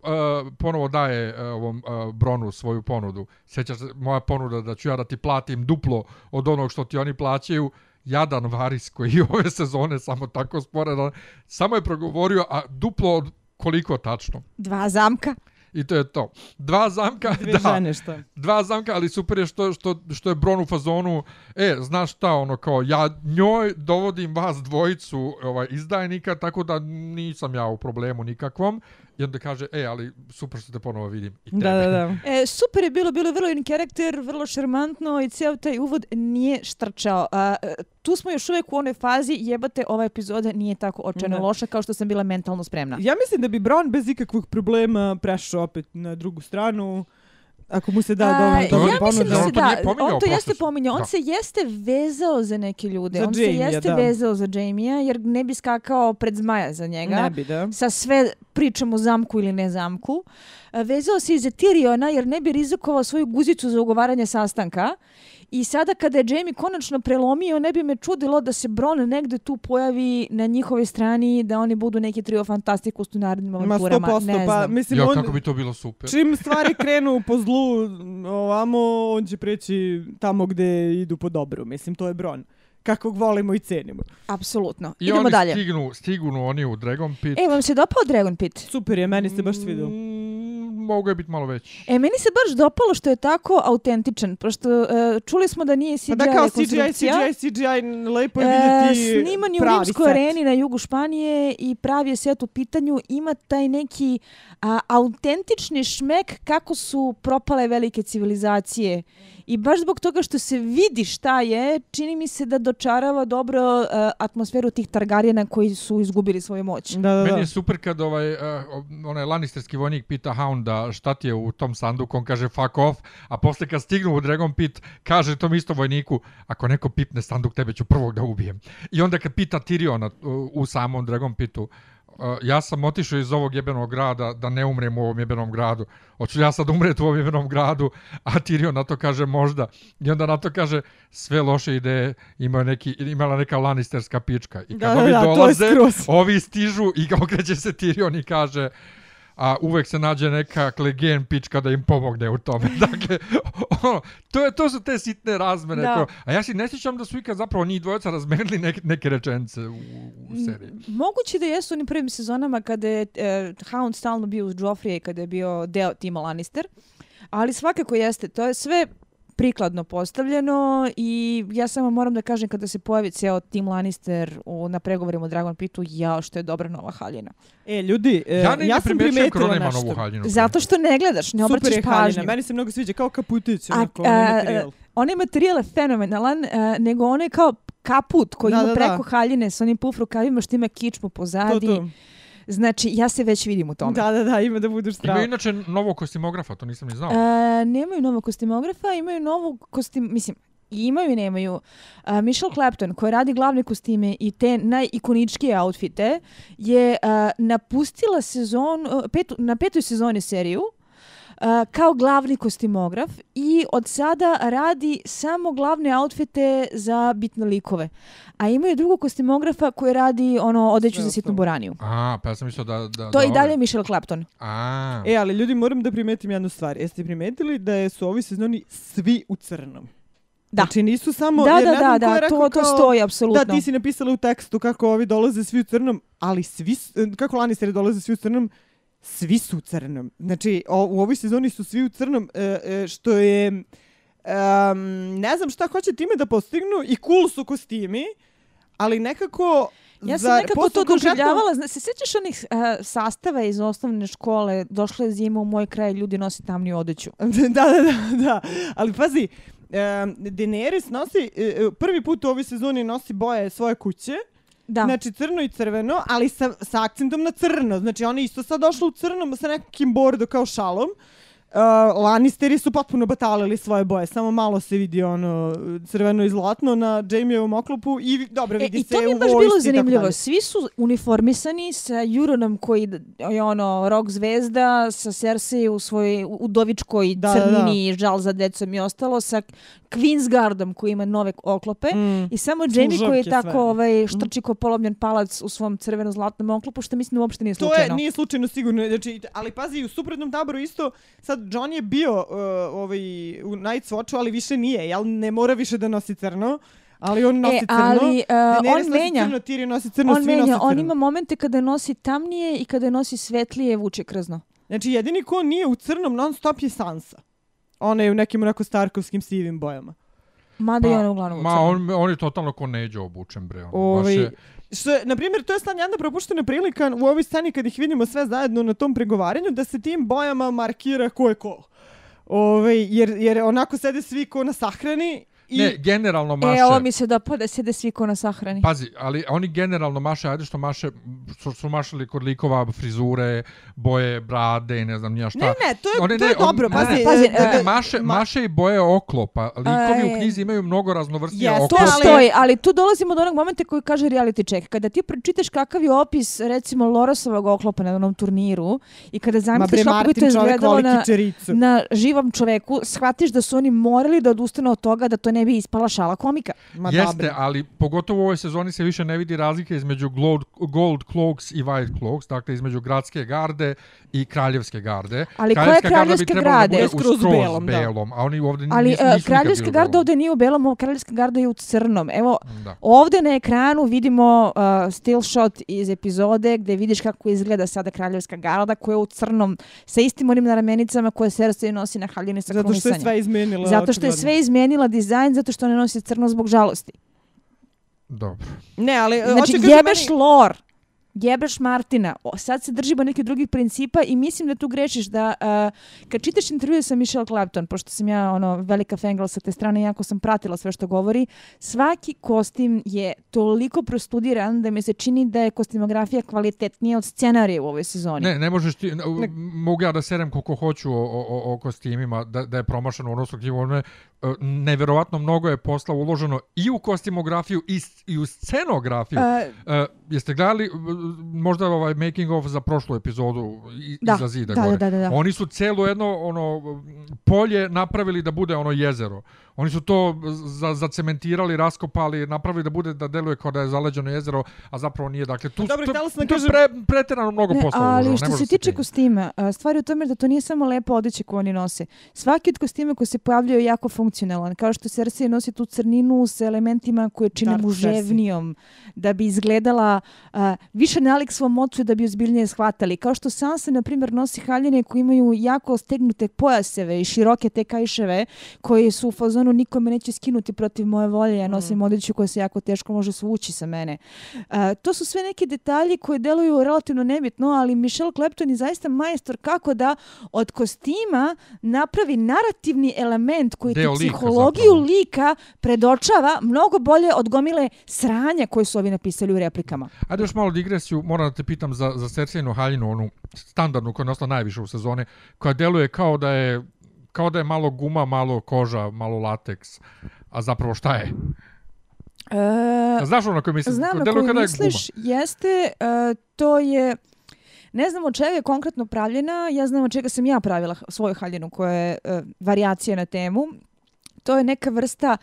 ponovo daje uh, ovom uh, Bronu svoju ponudu, sjećaš se, moja ponuda da ću ja da ti platim duplo od onog što ti oni plaćaju, jadan Varis koji je ove sezone samo tako sporedan, samo je progovorio, a duplo od koliko tačno?
Dva zamka.
I to je to. Dva zamka,
Dve
da.
žene, šta?
Dva zamka, ali super je što, što, što je Bron u fazonu, e, znaš šta, ono kao, ja njoj dovodim vas dvojicu ovaj, izdajnika, tako da nisam ja u problemu nikakvom. I onda kaže, e, ali super što te ponovo vidim. I tebe.
Da, da, da.
E, super je bilo, bilo je vrlo in karakter, vrlo šarmantno i cijel taj uvod nije štrčao. A, e, tu smo još uvijek u onoj fazi, jebate, ova epizoda nije tako očajno loša kao što sam bila mentalno spremna.
Ja mislim da bi Bron bez ikakvog problema prešao opet na drugu stranu. Ako mu se da dovoljno toga
ja mislim da
On
se
to
da,
nije pominjao,
on to jeste pominjao, on
Da.
se jeste vezao za neke ljude,
Za
on
Jamie-a,
se jeste
da.
vezao za Jamie-a jer ne bi skakao pred zmaja za njega.
Ne bi, da.
sa sve pričom o zamku ili ne zamku. Vezao se i za Tyriona jer ne bi rizikovao svoju guzicu za ugovaranje sastanka. I sada kada je Jamie konačno prelomio, ne bi me čudilo da se Bron negde tu pojavi na njihovoj strani, da oni budu neki trio fantastikus u narednim
Ma
avanturama.
100%,
Ne
pa
znam.
mislim
Jo,
on...
kako bi to bilo super.
Čim stvari krenu po zlu ovamo, on će preći tamo gde idu po dobru. Mislim, to je Bron. Kakvog volimo i cenimo.
Apsolutno.
I
Idemo
oni
dalje.
stignu, stignu oni u Dragon Pit.
E, vam se dopao Dragon Pit?
Super je, meni se baš svidao.
Mm, Mogu je biti malo veći.
E, meni se baš dopalo što je tako autentičan, pošto e, čuli smo da nije CGI
Pa da kao CGI. CGI, CGI, lepo je
E,
vidjeti
sniman je u Rimskoj areni na jugu Španije i pravi je set u pitanju. Ima taj neki a, autentični šmek kako su propale velike civilizacije. I baš zbog toga što se vidi šta je, čini mi se da dočarava dobro a, atmosferu tih Targarijena koji su izgubili svoju moć.
Da, da,
Meni
da.
je super kad ovaj, uh, onaj Lannisterski vojnik pita Hounda šta ti je u tom sanduku, on kaže fuck off, a posle kad stignu u Dragon Pit, kaže tom istom vojniku, ako neko pipne sanduk, tebe ću prvog da ubijem. I onda kad pita Tyriona u, u samom Dragon Pitu, uh, ja sam otišao iz ovog jebenog grada da ne umrem u ovom jebenom gradu. Hoću ja sad umreti u ovom jebenom gradu, a Tyrion na to kaže možda. I onda na to kaže sve loše ideje imaju neki, imala neka Lannisterska pička. I kad
Da,
ovi
da,
dolaze, ovi stižu i okreće se Tyrion i kaže a uvek se nađe neka klegen pička da im pomogne u tome. Dakle, ono, to, je, to su te sitne razmene.
Da.
Ko, a ja si ne sjećam da su ikad zapravo njih dvojica razmenili neke, neke rečence u, u seriji.
Moguće da jesu u prvim sezonama kada je e, Hound stalno bio uz Joffrey i kada je bio deo tima Lannister. Ali svakako jeste, to je sve prikladno postavljeno i ja samo moram da kažem kada se pojavi ceo tim Lannister u, na pregovorima u Dragon Pitu, jao što je dobra nova haljina.
E, ljudi, e,
Ja ne,
ja sam primetila
ima novu
nešto.
haljinu.
Zato što ne gledaš, ne
Super
obraćaš
je haljina,
pažnju.
meni se mnogo sviđa, kao kaputić,
A,
onako,
a,
onaj materijal.
Onaj materijal je fenomenalan, e, nego onaj kao kaput koji
Da,
ima
da,
preko
da.
haljine sa onim puf rukavima što ima kičmu
To,
pozadi.
to.
Znači, ja se već vidim u tome.
Da, da, da, ima da budeš
Ima
strava.
inače novog kostimografa, to nisam ni znao.
E, nemaju novog kostimografa, imaju novog kostim, mislim, imaju i nemaju. Uh, Michelle Clapton, koja radi glavne kostime i te najikoničkije outfite, je uh, napustila sezon, uh, petu, na petoj sezoni seriju kao glavni kostimograf i od sada radi samo glavne outfite za bitne likove. A imaju drugog kostimografa koji radi ono odeću za sitnu boraniju.
A, pa ja sam mislio da... da
To
da
je i dalje
ove-
Michelle Clapton.
A,
E, ali ljudi, moram da primetim jednu stvar. Jeste primetili da je- su ovi sezoni svi u crnom?
Da.
Znači nisu samo...
Da, da, da, da,
rekao
to, to
kao-
stoji, apsolutno.
Da, ti si napisala u tekstu kako ovi dolaze svi u crnom, ali svi, kako Lannisteri dolaze svi u crnom, svi su u crnom. Znači, o, u ovoj sezoni su svi u crnom, e, e, što je... em, ne znam šta hoće time da postignu i cool su kostimi, ali nekako...
Ja sam nekako to doživljavala. Zna, se sjećaš onih uh, sastava iz osnovne škole? Došla je zima u moj kraj, ljudi nosi tamniju odeću.
da, da, da, da. Ali pazi, um, Daenerys nosi, e, prvi put u ovoj sezoni nosi boje svoje kuće,
Da.
Znači crno i crveno, ali sa, sa akcentom na crno. Znači ona isto sad došla u crnom sa nekim bordo kao šalom. Uh, Lannisteri su potpuno batalili svoje boje, samo malo se vidi ono crveno i zlatno na Jamieovom oklopu i dobro
E,
vidi
I
se
to mi je
u
baš bilo
i
zanimljivo. Svi su uniformisani sa Juronom koji je ono rock zvezda, sa Cersei u svojoj udovičkoj
Da, da, da.
crnini, žal za decom i ostalo, sa Queensguardom koji ima nove oklope.
Mm.
I samo Jamie koji je tako
sve.
ovaj, štrči ko polomljen palac u svom crveno-zlatnom oklopu, što mislim uopšte nije
To
slučajno.
je, nije slučajno sigurno, znači, ali pazi, u suprotnom taboru isto, sad John je bio uh, ovaj, u Night's Watchu, ali više nije, jel? Ne mora više da nosi crno, ali on nosi
E,
crno.
ali uh,
Daenerys
on
nosi
menja.
Crno, Tyrion nosi crno,
on
svi
menja,
nose crno.
on ima momente kada nosi tamnije i kada nosi svetlije vuče krzno.
Znači, jedini ko nije u crnom non stop je Sansa. Ona je u nekim onako starkovskim sivim bojama.
Mada je ona uglavnom
ma on, on je totalno ko neđe obučen, bre. Ono, baš
Ovaj,
je,
što je, na primjer, to je sad jedna propuštena prilika u ovoj sceni kad ih vidimo sve zajedno na tom pregovaranju, da se tim bojama markira ko je ko. Ovaj, jer, jer onako sede svi ko na sahrani i...
ne, generalno maše.
E, ovo mi se dopada, sjede svi ko na sahrani.
Pazi, ali oni generalno maše, ajde što maše, što su mašali kod likova frizure, boje, brade i ne znam nija šta.
Ne, ne, to je,
Oni
to je
ne, on-
dobro,
ne,
pazi.
ne,
pazi,
e,
Ne, ne,
e,
maše,
ma-
maše i boje oklopa. Likovi u knjizi imaju mnogo raznovrsnije
Jeste,
oklope.
To
ali-
stoji, ali tu dolazimo do onog momenta koji kaže reality check. Kada ti pročitaš kakav je opis, recimo, Lorasovog oklopa na onom turniru i kada zamisliš kako bi to izgledalo na, na živom čoveku, shvatiš da su oni morali da odustanu od toga da to ne bi ispala šala komika.
Ma
Jeste,
dobro.
ali pogotovo u ovoj sezoni se više ne vidi razlike između gold, gold cloaks i white cloaks, dakle između gradske garde i kraljevske garde.
Ali koja je
garda bi
kraljevska
trebala
garde?
Da bude
skroz
u skroz
belom, da.
belom, a oni ovdje
Ali
nisu,
uh,
nisu
kraljevska garda ovdje nije u belom, kraljevska garda je u crnom. Evo,
Da.
Ovdje na ekranu vidimo uh, still shot iz epizode gdje vidiš kako izgleda sada kraljevska garda koja je u crnom sa istim onim naramenicama koje Cersei nosi na haljini sa
Zato što je sve izmenila.
Zato što je sve izmijenila dizajn, zato što ne nosi crno zbog žalosti.
Dobro.
Ne, ali...
Znači,
hoću kažem,
jebeš
meni-
lore, jebeš Martina, o, sad se držimo nekih drugih principa i mislim da tu grešiš da uh, kad čitaš intervjue sa Michelle Clapton, pošto sam ja ono velika fangirl sa te strane, jako sam pratila sve što govori, svaki kostim je toliko prostudiran da mi se čini da je kostimografija kvalitetnija od scenarija u ovoj sezoni.
Ne, ne možeš ti, ne. mogu ja da serem koliko hoću o, o, o, kostimima, da, da je promašano u odnosu knjigu, one, uh, e, neverovatno mnogo je posla uloženo i u kostimografiju i, i u scenografiju.
E,
E, jeste gledali e, možda ovaj making of za prošlu epizodu i,
Da,
iza zida
da,
gore?
da, da, da.
Oni su celo jedno ono polje napravili da bude ono jezero. Oni su to za, zacementirali, raskopali, napravili da bude da deluje kao da je zaleđeno jezero, a zapravo nije. Dakle, tu,
Dobro,
to, je
kažem-
pre, pretjerano mnogo
Ne,
posla
ali što se tiče kostima, stvar je u tome da to nije samo lepo odjeće koje oni nose. Svaki od kostima koji se pojavljaju je jako funkcionalan. Kao što Cersei nosi tu crninu sa elementima koje čine
Dark
muževnijom, da bi izgledala a, više nalik svom ocu da bi ozbiljnije shvatali. Kao što Sansa, na primjer, nosi haljine koji imaju jako stegnute pojaseve i široke te kajševe koji su u fazonu nikome neće skinuti protiv moje volje. Ja nosim odjeću koja se jako teško može svući sa mene. A, to su sve neki detalji koji deluju relativno nebitno, ali Michelle Clapton je zaista majstor kako da od kostima napravi narativni element koji ti
Deo lika
psihologiju
zapravo.
lika predočava mnogo bolje od gomile sranja koje su ovi napisali u replikama.
Ajde još malo digresiju, moram da te pitam za, za Cersejinu haljinu, onu standardnu koja je nosila najviše u sezone, koja deluje kao da je kao da je malo guma, malo koža, malo lateks. A zapravo šta je?
E,
Znaš ono koje mislim?
Znam na koju
da je
misliš, jeste, e, to je, ne znam od čega je konkretno pravljena, ja znam od čega sam ja pravila svoju haljinu koja je e, variacija na temu. To je neka vrsta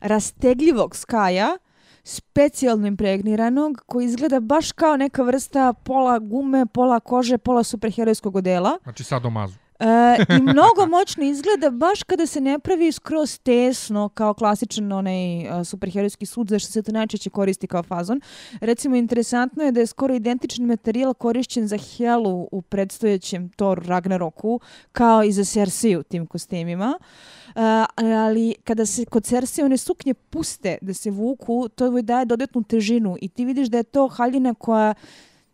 rastegljivog skaja, specijalno impregniranog, koji izgleda baš kao neka vrsta pola gume, pola kože, pola superherojskog odela.
Znači sadomazu.
E, I mnogo moćno izgleda baš kada se ne pravi skroz tesno kao klasičan onaj uh, superherojski sud zašto se to najčešće koristi kao fazon. Recimo, interesantno je da je skoro identičan materijal korišćen za Helu u predstojećem Thor Ragnaroku kao i za Cersei u tim kostimima. Uh, ali kada se kod Cersei one suknje puste da se vuku, to joj daje dodatnu težinu i ti vidiš da je to haljina koja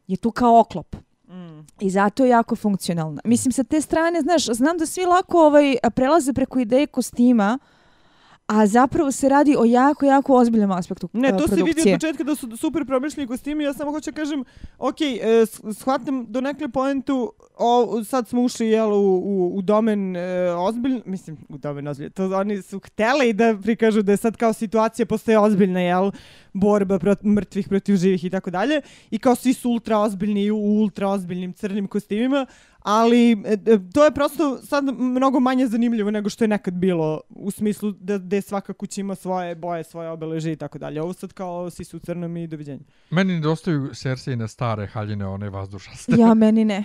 je tu kao oklop. Mm. I zato je jako funkcionalna. Mislim, sa te strane, znaš, znam da svi lako ovaj, prelaze preko ideje kostima, a zapravo se radi o jako, jako ozbiljnom aspektu
Ne,
e,
to se vidi od početka da su super promišljeni kostimi. Ja samo hoću da kažem, ok, e, s- shvatam do nekle poentu, o, sad smo ušli jel, u, u, u domen e, ozbiljno, mislim, u domen ozbiljno, to oni su hteli da prikažu da je sad kao situacija postoje ozbiljna, jel, borba prot, mrtvih protiv živih i tako dalje, i kao svi su ultra ozbiljni u ultra ozbiljnim crnim kostimima, ali e, to je prosto sad mnogo manje zanimljivo nego što je nekad bilo u smislu da, da svaka kuća ima svoje boje, svoje obeleže i tako dalje. Ovo sad kao svi su u crnom i doviđenja.
Meni nedostaju Cersejine stare haljine, one vazdušaste.
Ja, meni ne.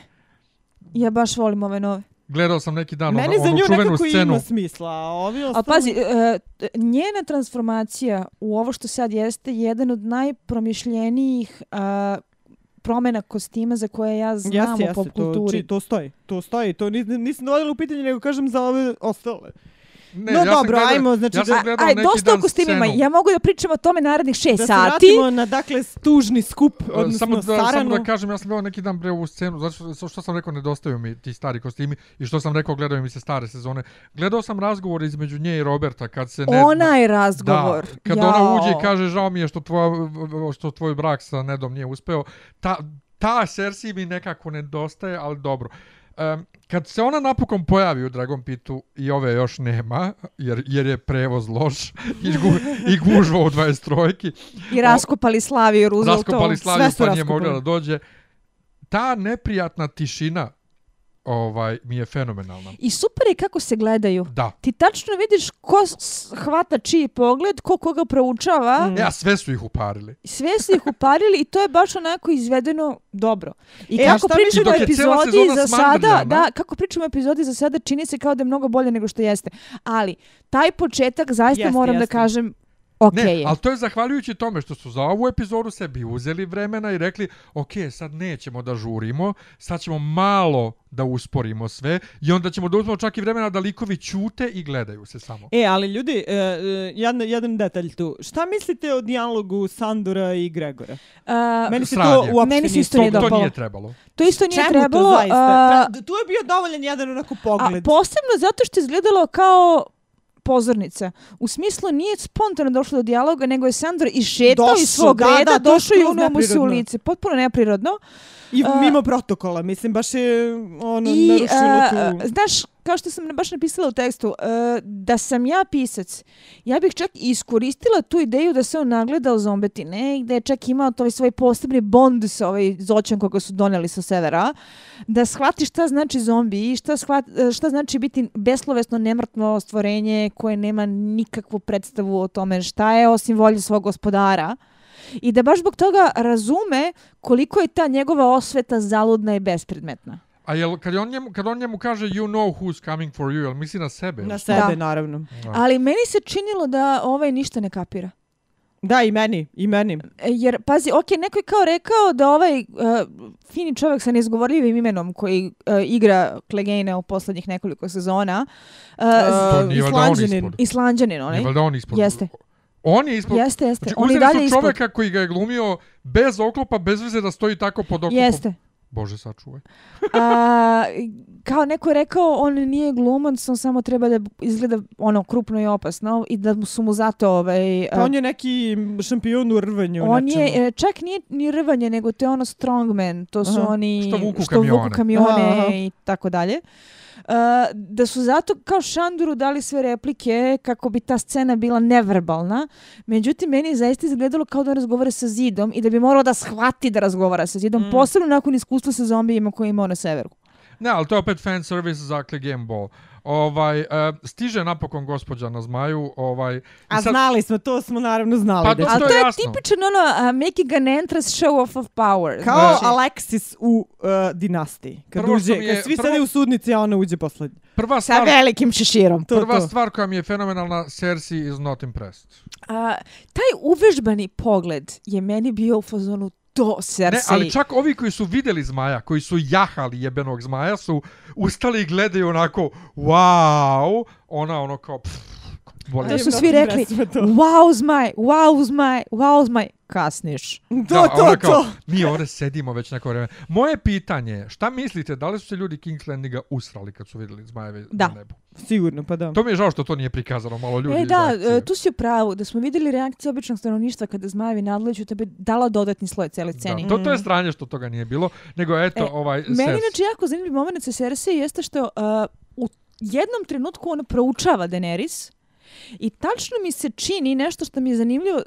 Ja baš volim ove nove.
Gledao sam neki dan
Meni
ono,
za
onu
nju
čuvenu
nekako
scenu.
ima smisla, a ovi
A
ostali...
pazi, e, t- njena transformacija u ovo što sad jeste je jedan od najpromišljenijih a, promjena kostima za koje ja znam
Jeste,
u pop
to,
kulturi.
či, to stoji. To stoji. To nis, nisam dovodila u pitanje, nego kažem za ove ostale.
Ne,
No
ja
dobro,
gledao-
ajmo, znači
ja sam
da-
Aj, dosta o
dan
kostimima.
scenu.
Ja mogu da pričam o tome narednih šest
Da se
sati.
vratimo na, dakle, tužni skup,
E,
odnosno
samo da,
Saranu.
samo da kažem, ja sam gledao neki dan bre ovu scenu, zato što, što sam rekao nedostaju mi ti stari kostimi i što sam rekao gledaju mi se stare sezone. Gledao sam razgovor između nje i Roberta kad se ne...
Onaj razgovor.
Da, kad
Jao.
ona uđe i kaže žao mi je što, tvoja, što tvoj brak sa Nedom nije uspeo. Ta, ta Cersei mi nekako nedostaje, ali dobro. Um, kad se ona napokon pojavi u Dragon Pitu i ove još nema, jer, jer je prevoz loš i, gu, i gužva u 23
I raskopali Slaviju Rooseveltovu.
raskopali Slaviju pa nije mogla da dođe. Ta neprijatna tišina ovaj mi je fenomenalna.
I super je kako se gledaju.
Da.
Ti tačno vidiš ko hvata čiji pogled, ko koga proučava.
Mm.
Ja, sve su ih uparili.
Sve su ih uparili i to je baš onako izvedeno dobro. I
E,
kako pričamo o epizodi za sada, da, kako pričamo o epizodi za sada, čini se kao da je mnogo bolje nego što jeste. Ali, taj početak zaista
Jeste,
moram da
jeste.
kažem, ok
Ne,
je.
ali to je zahvaljujući tome što su za ovu epizodu sebi uzeli vremena i rekli, ok, sad nećemo da žurimo, sad ćemo malo da usporimo sve i onda ćemo da uzmemo čak i vremena da likovi ćute i gledaju se samo.
E, ali ljudi, e, e, jedan, jedan detalj tu. Šta mislite o dijalogu Sandora i Gregora?
A,
Meni se
sranje.
to uopšte
Meni se isto nije
to, to
dopalo.
nije trebalo.
to isto nije
Čemu
trebalo.
to zaista?
a,
Tra- tu je bio dovoljan jedan onako
A
pogled.
posebno zato što je izgledalo kao pozornica. U smislu nije spontano došlo do dijaloga, nego je Sandor išetao iz svog
da,
reda,
da,
došao i unuo mu se u lice. Potpuno neprirodno.
I
a-
mimo protokola, mislim, baš je ono,
I,
narušilo tu...
a, znaš, kao što sam baš napisala u tekstu, e, da sam ja pisac, ja bih čak iskoristila tu ideju da se on nagleda o zombetine i da je čak imao to svoj posebni bond sa ovaj zoćom koga su doneli sa severa, da shvati šta znači zombi i šta, shvat, e, šta znači biti beslovesno nemrtvo stvorenje koje nema nikakvu predstavu o tome šta je osim volje svog gospodara i da baš zbog toga razume koliko je ta njegova osveta zaludna i bespredmetna.
A jel, kad, on njemu, kad on njemu kaže you know who's coming for you, jel misli na sebe?
Na sebe,
Da.
naravno.
šta?
Ali meni se činilo da ovaj ništa ne kapira.
Da, i meni, i meni.
E, Jer, pazi, ok, neko je kao rekao da ovaj uh, fini čovjek sa neizgovorljivim imenom koji uh, igra Klegane u poslednjih nekoliko sezona, uh,
To nije valjda on
Islanđanin.
ispod.
Islanđanin onaj.
Nije valjda on ispod.
Jeste.
On je ispod.
Jeste, jeste.
Znači, uzeli
dalje
su
ispod.
čoveka koji ga je glumio bez oklopa, bez veze da stoji tako pod oklopom.
Jeste.
Bože, sačuvaj.
A, kao neko je rekao, on nije glumac, on samo treba da izgleda ono krupno i opasno i da su mu zato ovaj,
Pa on je neki šampion u rvanju.
On
nečemu.
je, čak nije ni rvanje, nego to je ono strongman, to su
Aha.
oni
Što vuku
vuku
kamione.
kamione
Aha, aha.
i tako dalje. Uh, da su zato kao Šanduru dali sve replike kako bi ta scena bila neverbalna. Međutim, meni je zaista izgledalo kao da razgovara sa zidom i da bi morao da shvati da razgovara sa zidom,
Mm.
posebno nakon iskustva sa zombijima koje je imao na severu.
Ne, ali to je opet fan service za Game Ball. Ovaj, uh, stiže napokon gospođa na zmaju. Ovaj, i
A
sad-
znali smo, to smo naravno znali.
Pa
da
Ali
to
to
je
je
jasno.
tipičan ono uh, making an entrance show off of power.
Kao
Znači,
Alexis u uh, dinastiji. Kad,
Prvo
uđe,
je-
kad svi
prvo-
sede u sudnici, a ona uđe poslednji.
prva
sa
stvar,
velikim šeširom.
To,
prva
to.
stvar koja mi je fenomenalna, Cersei is not impressed.
A, taj uvežbani pogled je meni bio u fazonu to Cersei.
Ne, ali čak ovi koji su vidjeli zmaja, koji su jahali jebenog zmaja, su ustali i gledaju onako, wow, ona ono kao, pff, voli.
To su svi rekli, wow zmaj, wow zmaj, wow zmaj, kasniš.
To,
Da,
to,
kao,
to.
mi ovdje sedimo već neko vreme. Moje pitanje je, šta mislite, da li su se ljudi King's Landinga usrali kad su vidjeli zmajeve
Da.
na nebu?
Sigurno, pa da.
To mi je žao što to nije prikazano malo ljudi.
E da, e, tu si u pravu, da smo vidjeli reakciju običnog stanovništva kada zmajevi nadleću, to bi dala dodatni sloj cijeloj sceni.
Da, to, to je stranje što toga nije bilo, nego eto,
E,
ovaj,
Meni
Cersei.
inače jako zanimljiv moment sa Cersei jeste što uh, u jednom trenutku ona proučava Daenerys i tačno mi se čini nešto što mi je zanimljivo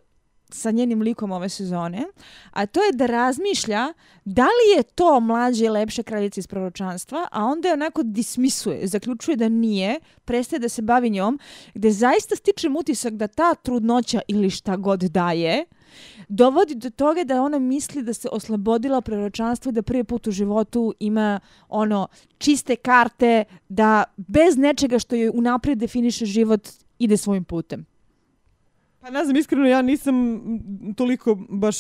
sa njenim likom ove sezone, a to je da razmišlja da li je to mlađe i lepše kraljica iz proročanstva, a onda je onako dismisuje, zaključuje da nije, prestaje da se bavi njom, gde zaista stičem utisak da ta trudnoća ili šta god daje, dovodi do toga da ona misli da se oslobodila proročanstva i da prvi put u životu ima ono čiste karte da bez nečega što joj unaprijed definiše život ide svojim putem.
Pa ne znam, iskreno ja nisam toliko baš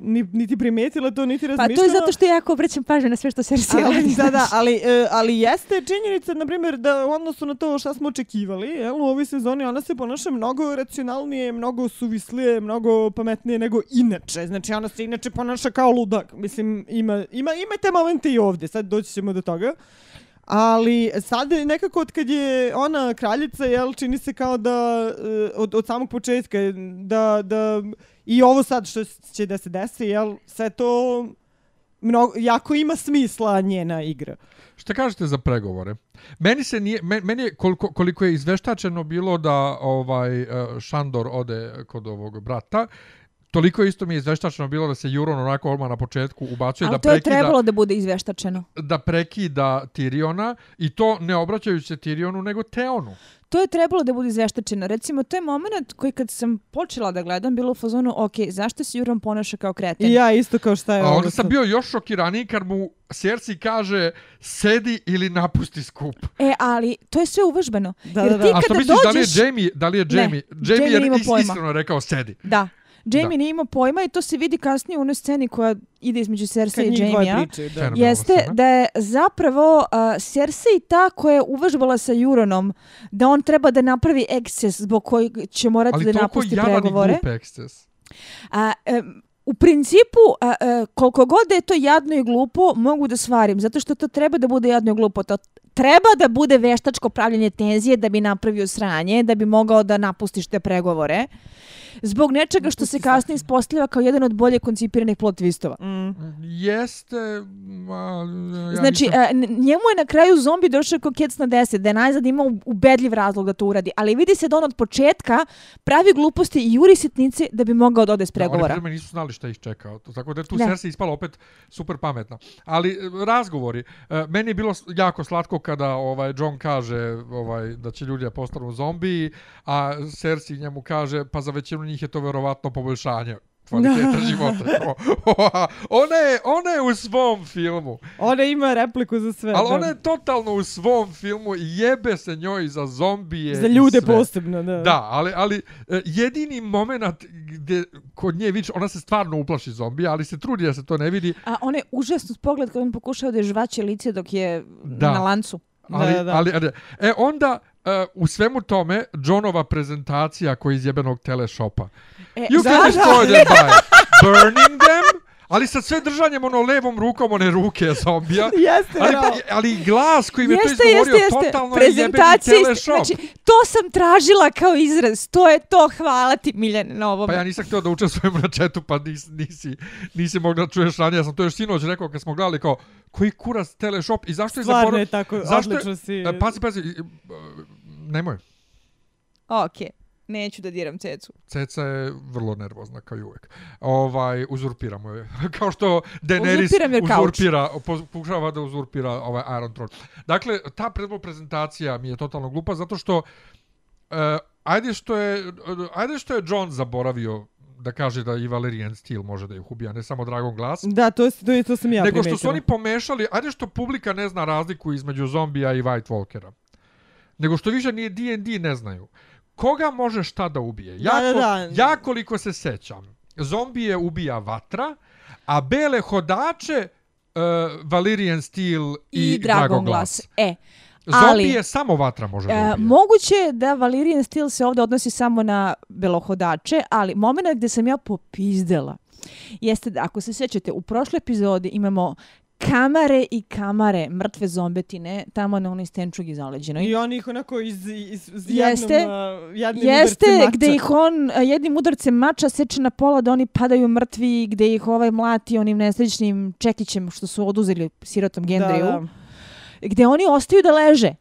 ni, niti primetila to, niti
Pa
razmišljala.
to je zato što ja jako obraćam pažnju na sve što se
Ali,
radi.
da, da, ali, e, ali jeste činjenica, na primjer, da u odnosu na to šta smo očekivali, jel, u ovoj sezoni ona se ponaša mnogo racionalnije, mnogo suvislije, mnogo pametnije nego inače. Znači, ona se inače ponaša kao ludak. Mislim, ima, ima, ima te momente i ovdje, sad doći ćemo do toga. Ali sad nekako od kad je ona kraljica, jel, čini se kao da eh, od, od samog početka da, da i ovo sad što će da se desi, jel, sve to mnogo, jako ima smisla njena igra.
Šta kažete za pregovore? Meni se nije, meni je koliko, koliko je izveštačeno bilo da ovaj eh, Šandor ode kod ovog brata, toliko isto mi je izveštačeno bilo da se Juron onako odmah na početku ubacuje
Ali
da
to je
prekida,
trebalo da bude izveštačeno.
da prekida Tiriona i to ne obraćajući se Tirionu nego Teonu.
To je trebalo da bude izveštačeno. Recimo, to je moment koji kad sam počela da gledam, bilo u fazonu, ok, zašto se Juron ponaša kao kreten?
I ja isto kao šta je
A onda sam
sad.
bio još šokiraniji kad mu Cersei kaže sedi ili napusti skup.
E, ali to je sve uvežbano.
Da,
Jer
da, da.
A što misliš, da li je
dođeš-
Jamie, da li je Jamie,
Ne,
Jamie,
Jamie
je iskreno rekao sedi.
Da. Jamie
Da.
nije imao pojma i to se vidi kasnije u onoj sceni koja ide između
Kad
Cersei i
njih dvoje
Jamie-a. Jeste
scena.
da je zapravo uh, Cersei ta koja je uvežbala sa Juronom da on treba da napravi eksces zbog kojeg će morati
Ali
da
toliko
napusti
i
pregovore.
glup eksces.
A, em, u principu, a, a, koliko god da je to jadno i glupo, mogu da svarim, zato što to treba da bude jadno i glupo. To, treba da bude veštačko pravljanje tenzije da bi napravio sranje, da bi mogao da napustiš te pregovore. Zbog nečega što se kasnije ispostavlja kao jedan od bolje koncipiranih plot twistova.
Mm.
Jeste, ma, ja
Znači,
nisam-
e, njemu je na kraju zombi došao kao kec na deset, da je najzad imao ubedljiv razlog da to uradi. Ali vidi se da on od početka pravi gluposti i juri sitnice da bi mogao da ode s
Da, oni
pregovora.
pritom nisu znali šta ih čeka. To- Tako da je tu. Cersei ispala opet super pametna. Ali e, razgovori. e, Meni je bilo jako slatko kada ovaj John kaže ovaj da će ljudi da postanu zombiji, a Cersei njemu kaže pa za većinu njih je to verovatno poboljšanje kvaliteta života. O, ona, je, ona je u svom filmu.
Ona ima repliku za sve.
Ali
da.
ona je totalno u svom filmu i jebe se njoj za zombije
Za ljude posebno, da.
Da, ali, ali e, jedini moment gdje kod nje vidiš, ona se stvarno uplaši zombija, ali se trudi da se to ne vidi.
A on je užasno pogled kad on pokušao da je žvaće lice dok je
Da.
na lancu.
Ali,
Da, da.
ali, ali e onda e, u svemu tome Johnova prezentacija koji iz jebenog teleshopa.
E,
You
da,
can destroy them by burning them, ali sa sve držanjem ono levom rukom one ruke zombija.
Jeste,
Ali,
bravo.
pa, ali glas koji mi je to izgovorio
jeste, jeste.
totalno je jebeni
Prezentacija,
teleshop.
znači, to sam tražila kao izraz. To je to, hvala ti Miljane na ovome.
Pa ja nisam htio da učestvujem na četu, pa nis, nisi, nisi mogla čuješ ranije. Ja sam to još sinoć rekao kad smo gledali kao, koji kurac teleshop i zašto je
Stvarno je tako,
zašto je-
odlično si.
E, Pazi, pazi, nemoj.
Ok, neću da diram cecu.
Ceca je vrlo nervozna kao i uvek. Ovaj uzurpiramo je. kao što Daenerys uzurpira, po- pokušava da uzurpira ovaj Iron Throne. Dakle, ta prvo prezentacija mi je totalno glupa zato što uh, ajde što je ajde što je John zaboravio da kaže da i Valerian Steel može da ih ubija, ne samo Dragon Glass.
Da, to, je- to, je, to sam ja
nego što
primetila.
su oni pomešali, ajde što publika ne zna razliku između zombija i White Walkera. Nego što više nije D&D ne znaju. Koga može šta da ubije? Ja,
Da, da, da.
ja koliko se sećam, zombije ubija vatra, a bele hodače uh, Valyrian Steel i,
I, Dragon Glass. E,
Zombije
ali-
samo vatra može da
E,
ubije.
moguće je da Valyrian Steel se ovdje odnosi samo na belohodače, ali moment gdje sam ja popizdela jeste da ako se sjećate, u prošloj epizodi imamo kamare i kamare mrtve zombetine tamo na onoj stenčugi zaleđenoj.
I oni ih onako iz, iz, iz
Jeste,
jednom, a, jednim
Jeste,
udarcem mača.
gde ih on a, jednim udarcem mača seče na pola da oni padaju mrtvi, gde ih ovaj mlati onim nesrećnim čekićem što su oduzeli sirotom Gendriju,
Da, da.
gde oni ostaju da leže.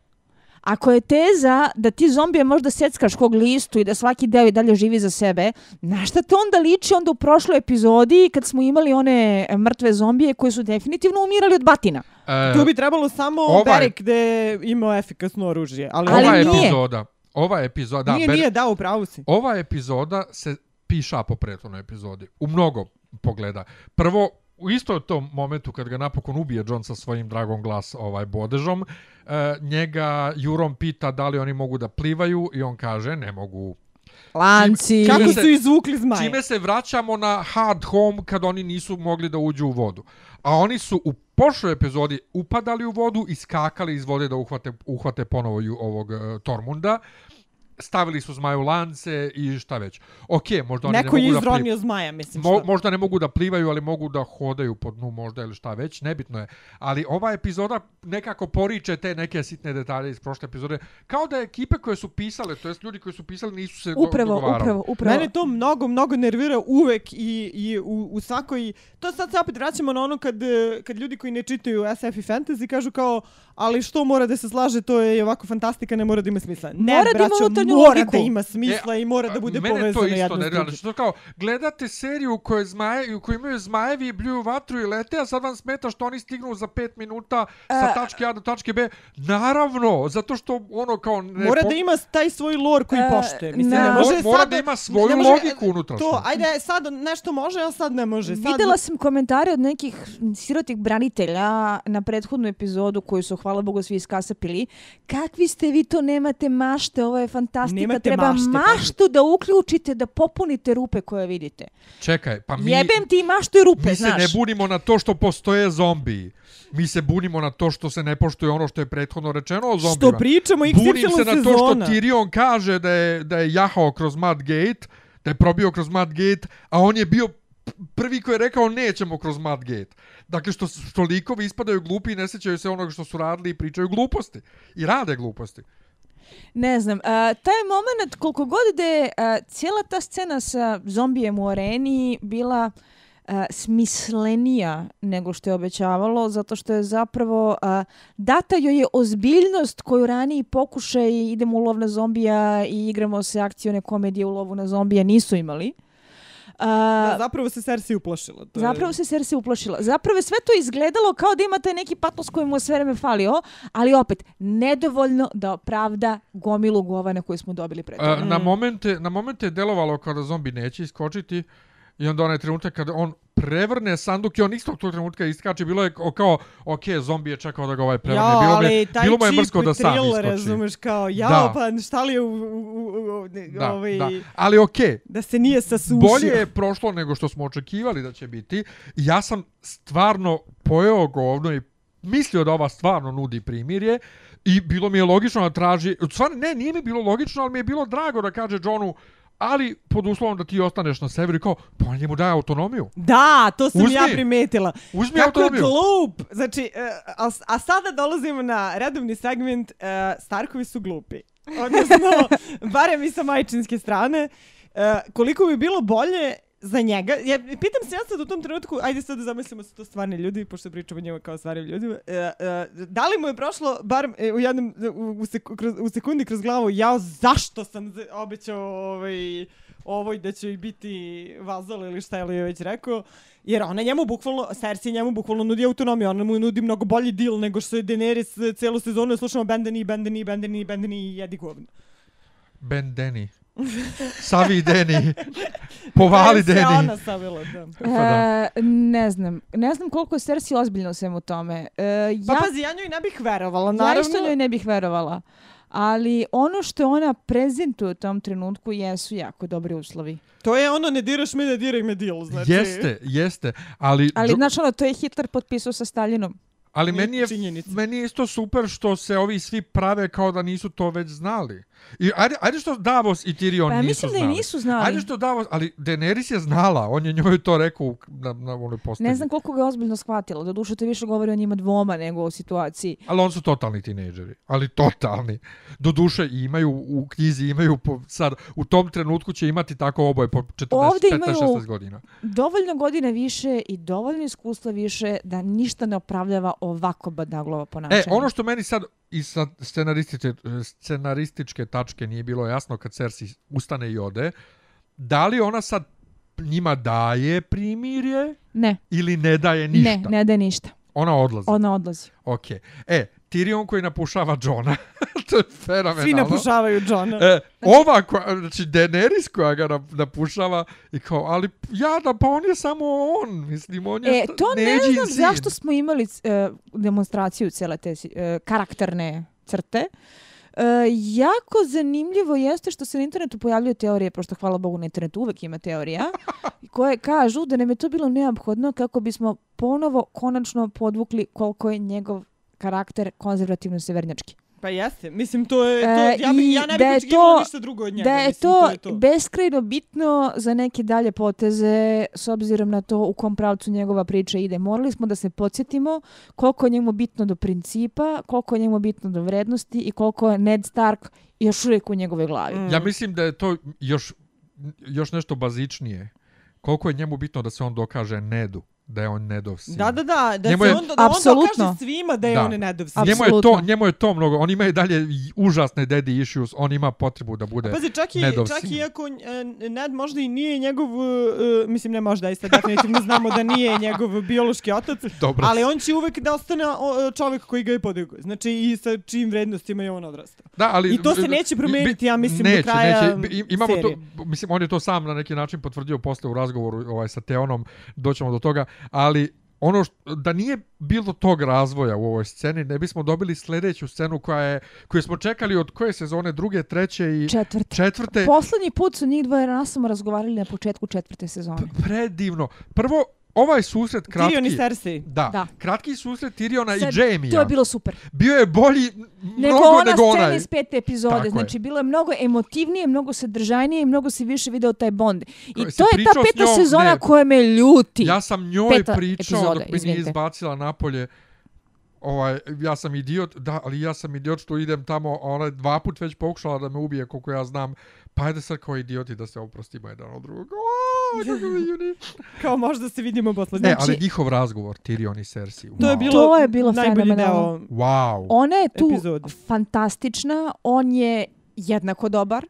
Ako je teza da ti zombije možda seckaš kog listu i da svaki deo i dalje živi za sebe, na šta to onda liči onda u prošloj epizodi kad smo imali one mrtve zombije koji su definitivno umirali od batina?
E,
Tu bi trebalo samo
ovaj-
Beric gde je imao efikasno oružje. Ali,
Ali
ova
nije.
epizoda, ova epizoda, da,
nije,
Ber-
nije, da, u pravu si.
ova epizoda se piša po prethodnoj epizodi. U mnogo pogleda. Prvo, u isto tom momentu kad ga napokon ubije John sa svojim Dragon Glass ovaj bodežom, e, njega Juron pita da li oni mogu da plivaju i on kaže ne mogu.
Lanci.
Čime
Kako
se-
su izvukli zmaje?
Čime se vraćamo na hard home kad oni nisu mogli da uđu u vodu. A oni su u prošloj epizodi upadali u vodu i skakali iz vode da uhvate, uhvate ponovo ju, ovog uh, Tormunda. Stavili su zmaju lance i šta već. Ok, možda oni
Neko
ne
je
mogu da plivaju.
izronio zmaja, mislim
Mo, možda ne mogu da plivaju, ali mogu da hodaju po dnu možda ili šta već, nebitno je. Ali ova epizoda nekako poriče te neke sitne detalje iz prošle epizode. Kao da ekipe koje su pisale, to jest ljudi koji su pisali nisu se
Upravo,
dogovarali.
upravo, upravo.
Mene to mnogo, mnogo nervira uvek i, i u, u svakoj... To sad se opet vraćamo na ono kad, kad ljudi koji ne čitaju SF i fantasy kažu kao ali što mora da se slaže, to je ovako fantastika, ne mora da ima smisla. Ne,
Mora da ima
braćo,
unutarnju
mora
logiku.
da ima smisla i mora da
E,
bude
mene
povezano
to isto
jedno s
ne
drugim.
Što kao, gledate seriju u kojoj, zmaje, u kojoj imaju zmajevi i bljuju vatru i lete, a sad vam smeta što oni stignu za 5 minuta sa
E,
tačke A do tačke B. Naravno, zato što ono kao... Ne
Mora
po-
da ima taj svoj lor koji
E,
poštuje. Mislim,
na-
ne može
Mo- mora
sad
da ima svoju
ne može-
logiku unutrašnju.
To, ajde, sad nešto može, a sad ne može. Sad,
Videla sam komentare od nekih sirotih branitelja na prethodnu epizodu koju su, hvala Bogu, svi iskasapili. Kakvi ste vi to nemate mašte, ovo je fantastika.
Nemate
Treba
mašte,
maštu da uključite, da popunite rupe koje vidite.
Čekaj, pa mi...
Jebem ti i maštu i rupe,
Mi se
znaš.
ne bunimo na to što postoje zombiji. Mi se bunimo na to što se ne poštuje ono što je prethodno rečeno o zombijima.
Što pričamo XY
Bunim se na to što. Tyrion kaže da je, da je jahao kroz Mad Gate, da je probio kroz Mad Gate, a on je bio prvi koji je rekao nećemo kroz Mad Gate. Dakle, što, što likovi ispadaju glupi i ne sjećaju se onoga što su radili i pričaju gluposti. I rade gluposti.
Ne znam, a, taj moment koliko god da je a, cijela ta scena sa zombijem u areni bila a, smislenija nego što je obećavalo, zato što je zapravo a, data joj je ozbiljnost koju raniji pokušaj idemo u lov na zombija i igramo se akcijone komedije u lovu na zombija nisu imali. A,
Da, zapravo se Cersei uplašila. To je-
Zapravo se Cersei uplašila. Zapravo je sve to izgledalo kao da ima taj neki patos koji mu je sve vreme falio, ali opet, nedovoljno da opravda gomilu govana koju smo dobili pre toga.
A, na, momente, na momente je delovalo kada zombi neće iskočiti i onda onaj trenutak kada on prevrne sanduk i on istog tog trenutka iskače, bilo je kao, ok, zombi je čekao da ga ovaj prevrne.
Ja,
bilo,
ali
bilo mu je mrsko da sam iskoči.
razumeš, kao, jao,
Da.
pa šta li je u, u, u, u,
Da,
ovaj,
da. Ali okej,
da se nije sasušio.
bolje je prošlo nego što smo očekivali da će biti. Ja sam stvarno pojeo govno i mislio da ova stvarno nudi primirje i bilo mi je logično da traži, stvarno ne, nije mi bilo logično, ali mi je bilo drago da kaže Johnu, ali pod uslovom da ti ostaneš na severu i kao, pa on njemu daje autonomiju.
Da, to sam
Uzmi.
ja primetila.
Uzmi
Kako je
autonomiju.
glup! Znači, e, a, a sada dolazimo na redovni segment e, Starkovi su glupi. Odnosno, barem i sa majčinske strane. E, koliko bi bilo bolje za njega, ja, pitam se ja sad u tom trenutku, ajde sad da zamislimo se to stvarni ljudi, pošto pričamo o njima kao stvarnim ljudima, e, e, da li mu je prošlo, bar e, u, jednom, u, u, sek, kroz, u sekundi kroz glavu, jao, zašto sam obećao ovaj, ovoj da će joj biti vazal ili šta je li već rekao, jer ona njemu bukvalno, Cersei njemu bukvalno nudi autonomiju, ona mu nudi mnogo bolji deal nego što je Daenerys celu sezonu, slušamo Bendeni, Bendeni, Bendeni, Bendeni i jedi govno.
Ben Deni. Savi Deni. Povali
Se
Deni.
ona savila, da.
Pa da.
E, ne znam. Ne znam koliko je Cersei ozbiljna u svemu tome. E,
Pa
ja,
pazi, ja njoj ne bih verovala,
ja
naravno.
isto njoj ne bih verovala. Ali ono što ona prezentuje u tom trenutku jesu jako dobri uslovi.
To je ono, ne diraš me, ne diraj me deal, znači.
Jeste, jeste. Ali,
Ali, znaš, ono, to je Hitler potpisao sa Stalinom.
ali meni je,
činjenica.
meni je isto super što se ovi svi prave kao da nisu to već znali. I ajde, ajde što Davos i Tyrion
Pa ja
nisu
mislim da i
znali.
nisu znali.
Ajde što Davos, ali Daenerys je znala, on je njoj to rekao na, na onoj postavi.
Ne znam koliko ga je ozbiljno shvatilo. Do duše to više govori o njima dvoma nego o situaciji.
Ali on su totalni tinejdžeri, ali totalni. Do duše imaju u knjizi, imaju po, sad, u tom trenutku će imati tako oboje po 40,
Ovdje
15,
imaju-
16 godina.
Dovoljno godina više i dovoljno iskustva više da ništa ne opravljava ovako badaglovo ponašanje.
E, ono što meni sad i sa scenarističke, scenarističke tačke nije bilo jasno kad Cersei ustane i ode, da li ona sad njima daje primirje
Ne,
ili ne daje ništa?
ne, ne da je ništa.
Ona odlazi.
Ona odlazi.
Ok. E, Tyrion koji napušava Johna, to je fenomenalno.
Svi napušavaju Johna.
E, ova, koja, znači Daenerys koja ga nap- napušava i kao, ali jada, pa on je samo on, mislim, on je
E, to ne znam
sin.
zašto smo imali e, demonstraciju cijele te e, karakterne crte. E, jako zanimljivo jeste što se na internetu pojavljaju teorije, pošto hvala Bogu na internetu uvek ima teorija, koje kažu da nam je to bilo neophodno kako bismo ponovo konačno podvukli koliko je njegov karakter konzervativno severnjački.
Pa jeste, mislim to je, to,
E,
ja, bi, ja ne
da
bih
je
očekivala
to-
ništa drugo od njega.
da je
mislim,
to,
to, je to.
beskrajno bitno za neke dalje poteze s obzirom na to u kom pravcu njegova priča ide. Morali smo da se podsjetimo koliko je njemu bitno do principa, koliko je njemu bitno do vrednosti i koliko je Ned Stark još uvijek u njegove glavi.
Mm.
Ja mislim da je to još, još nešto bazičnije. Koliko je njemu bitno da se on dokaže Nedu, da je on Nedov sin.
Da, da, da, da,
Njemu
se
je-
on, da on
Apsolutno.
dokaže svima da je
Da.
on Nedov sin.
Njemu je, to, njemu je to mnogo. On ima i dalje užasne daddy issues. On ima potrebu da bude...
Pazi, čak i,
Nedov
čak
sin.
i ako e, Ned možda i nije njegov, e, mislim ne možda, isto definitivno znamo da nije njegov biološki otac,
Dobro.
ali on će uvek da ostane čovjek koji ga je podigao. Znači i sa čijim vrednostima je on odrastao.
Da, ali,
I to se neće promijeniti, ja mislim, do
neće,
kraja
neće. Imamo
serije.
to, mislim, on je to sam na neki način potvrdio posle u razgovoru ovaj, sa Teonom, doćemo do toga, ali ono što, da nije bilo tog razvoja u ovoj sceni, ne bismo dobili sljedeću scenu koja je, koju smo čekali od koje sezone, druge, treće i
Četvrte.
četvrte.
Poslednji put su njih dvoje nas razgovarali na početku četvrte sezone.
predivno. Prvo, ovaj susret kratki...
Tyrion i Cersei.
Da,
Da.
kratki susret Tyriona
Sad,
i Jamie.
To je bilo super.
Bio je bolji
Nego
mnogo
ona
nego
scena
onaj.
iz pete epizode.
Tako je.
znači, bilo je mnogo emotivnije, mnogo sadržajnije i mnogo se više video taj bond. I
Ko- jesi
to je ta peta
njom?
sezona
Ne.
koja me ljuti.
Ja sam njoj
Peta
pričao
epizoda,
dok me nije izbacila napolje. Ovaj, ja sam idiot, da, ali ja sam idiot što idem tamo, ona je dva put već pokušala da me ubije, koliko ja znam. Pa ajde sad kao idioti da se oprostimo jedan od drugog. Aaaa, kako mi juni.
Kao možda se vidimo posle.
Ne,
Znači,
ali njihov razgovor, Tyrion i Cersei.
to je
wow.
bilo,
To je bilo
najbolji
fenomenalno.
deo
Wow.
Ona je tu
epizode.
fantastična, on je jednako dobar.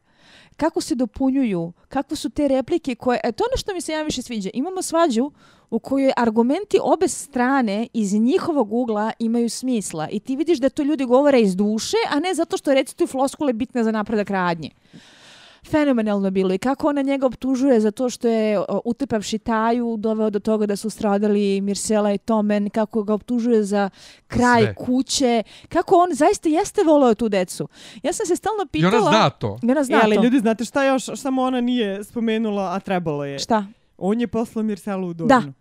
Kako se dopunjuju, kako su te replike koje... E, to ono što mi se ja više sviđa. Imamo svađu u kojoj argumenti obe strane iz njihovog ugla imaju smisla. I ti vidiš da to ljudi govore iz duše, a ne zato što recituju floskule bitne za napredak radnje. Fenomenalno bilo i kako ona njega optužuje za to što je o, utrpavši Taju doveo do toga da su stradali Mirsela i Tomen, kako ga optužuje za kraj
Sve.
kuće, kako on zaista jeste voleo tu decu. Ja sam se stalno
I
pitala...
ona zna to.
I ona zna
E, ali
to.
ljudi, znate šta još? Samo ona nije spomenula, a trebalo je.
Šta?
On je poslao Mirselu u Dornu.
Da.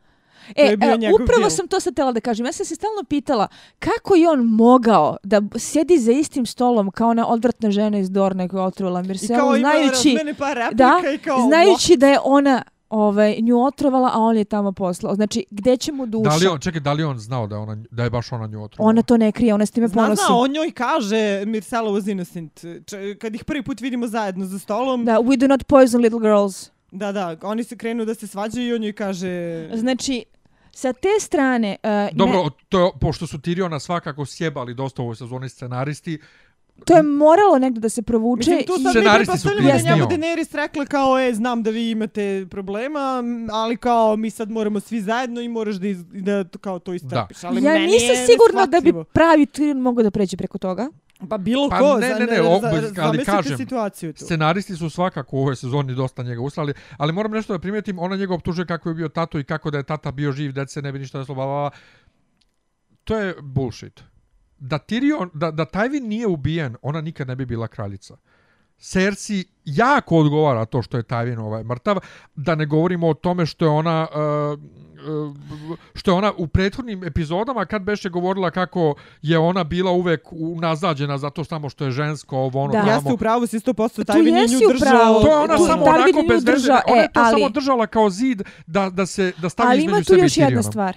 To
E,
je bio
e,
njegov
upravo
deal.
sam to sad tela da kažem. Ja sam se stalno pitala kako je on mogao da sjedi za istim stolom kao ona odvratna žena iz Dorne koja je otrovala
I
Mirselu,
kao
znajući,
par replika
da,
i kao...
znajući da je ona ovaj, nju otrovala, a on je tamo poslao. Znači, gde će mu duša?
Da li on, čekaj, da li on znao da je, ona, da je baš ona nju otrovala?
Ona to ne krije, ona s time
Zna,
ponosi.
zna, on njoj kaže Mirsela was innocent. Č kad ih prvi put vidimo zajedno za stolom, da.
Da, we do not poison little girls.
da, da, oni se krenu da se svađaju i on njoj kaže...
Znači, sa te strane... Uh,
Dobro, to je, pošto su Tyriona svakako sjebali dosta u ovoj sezoni scenaristi,
to je moralo negdje da se provuče.
Mislim, tu sad
i-
mi
Scenaristi su
pretpostavljamo da njemu Daenerys rekla kao, e, znam da vi imate problema, ali kao mi sad moramo svi zajedno i moraš da, iz, da kao to istrpiš. Ali
ja
meni
nisam sigurna da bi pravi Tyrion mogao da pređe preko toga.
Pa bilo
Pa
ko,
ne,
za-
ne, ne, o-
za-
ali
zamislite
kažem,
situaciju tu.
scenaristi su svakako u ovoj sezoni dosta njega uslali, ali moram nešto da primijetim, ona njega optužuje kako je bio tato i kako da je tata bio živ, da se ne bi ništa desilo, bla, bla, bla. To je bullshit. Da Tyrion, da, da Tywin nije ubijen, ona nikad ne bi bila kraljica. Cersei jako odgovara to što je Tywin ovaj mrtav, da ne govorimo o tome što je ona uh, uh, što je ona u prethodnim epizodama kad beše govorila kako je ona bila uvek unazađena zato samo što je žensko ovo ono
Da.
tamo.
Jeste u pravu si 100%,
Tu
Tywin je nju držao...
To je ona
Tu
samo onako bez veze.
držao,
Ona je
e,
to
ali-
samo držala kao zid da, da se da stavi
Ali
između
ima tu
sebe i
još jedna stvar.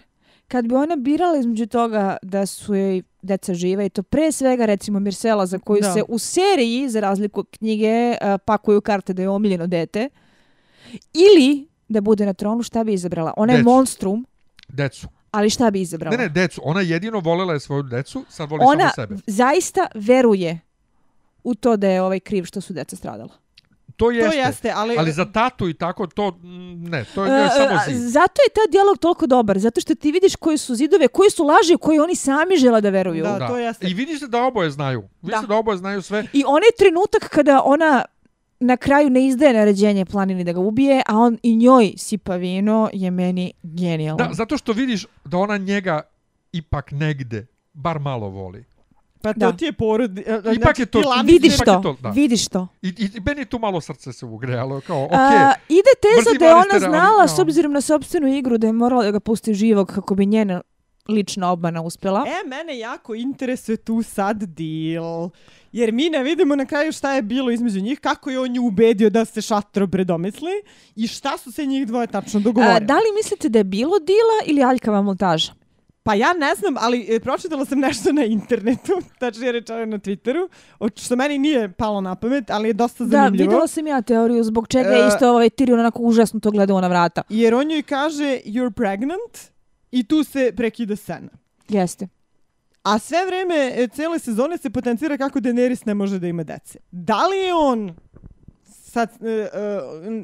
Kad bi ona birala između toga da su joj deca žive i to pre svega recimo Mirsela za koju
Da.
se u seriji za razliku od knjige uh, pakuju karte da je omiljeno dete ili da bude na tronu šta bi izabrala? Ona je
Decu.
monstrum,
Decu.
ali šta bi izabrala?
Ne, ne, decu. Ona jedino volela je svoju decu, sad voli
Ona
samo sebe.
zaista veruje u to da je ovaj kriv što su deca stradala.
To
To
jeste.
jeste, ali...
Ali za tatu i tako to, mm, ne, to je njoj samo zid.
zato je taj dijalog toliko dobar, zato što ti vidiš koji su zidove, koji su laži koje oni sami žele da veruju.
Da. to jeste.
I vidiš da oboje znaju. Vidiš
Da.
da oboje znaju sve.
I onaj trenutak kada ona na kraju ne izdaje naređenje planini da ga ubije, a on i njoj sipa vino je meni genijalan.
Da, zato što vidiš da ona njega ipak negde bar malo voli.
Pa to
Da.
ti je porod... e,
Ipak je to-
Vidiš to,
to, da.
vidiš to.
I, i, meni je tu malo srce se ugrejalo. Kao, okej,
A, ide teza da je ona znala,
no.
s obzirom na sobstvenu igru, da je morala da ga pusti živog kako bi njena lična obmana uspjela.
E, mene jako interesuje tu sad deal. Jer mi ne vidimo na kraju šta je bilo između njih, kako je on nju ubedio da se šatro predomisli i šta su se njih dvoje tačno dogovorili.
A, da li mislite da je bilo dila ili aljkava montaža?
Pa ja ne znam, ali e, pročitala sam nešto na internetu, tačnije rečeno na Twitteru, što meni nije palo na pamet, ali je dosta
Da,
zanimljivo.
videla sam ja teoriju zbog čega je
E,
isto ovaj Tyrion onako užasno to gledao na vrata.
Jer on joj kaže, you're pregnant, i tu se prekida scena.
Jeste.
A sve vreme, e, cele sezone se potencira kako Daenerys ne može da ima dece. Da li je on sad uh,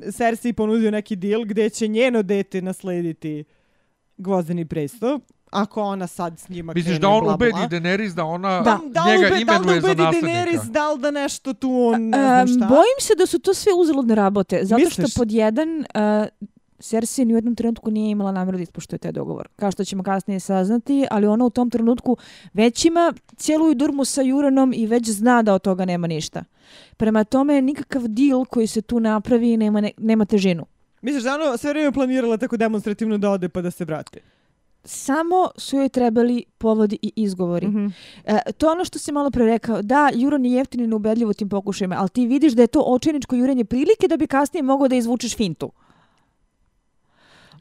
uh, Cersei ponudio neki deal gdje će njeno dete naslediti gvozdeni presto, ako ona sad s njima
Misliš
krene,
da on
bla, bla,
ubedi
bla.
Daenerys da ona
Da.
Da li,
njega
ube, da li da
imenuje za
ubedi? Daenerys, da li da nešto tu on ne znam
Um,
šta?
bojim se da su to sve uzaludne rabote, zato
Misliš?
što pod jedan uh, Cersei ni u jednom trenutku nije imala namjeru da ispoštuje taj dogovor. Kao što ćemo kasnije saznati, ali ona u tom trenutku već ima cijelu durmu sa Juranom i već zna da od toga nema ništa. Prema tome, nikakav deal koji se tu napravi nema, ne, nema težinu.
Misliš da ono sve vrijeme planirala tako demonstrativno da ode pa da se vrati?
Samo su joj trebali povodi i izgovori.
Mhm.
E, to je ono što si malo pre rekao. Da, Juran je jeftin i neubedljiv u tim pokušajima, ali ti vidiš da je to očajničko jurenje prilike da bi kasnije mogao da izvučeš fintu.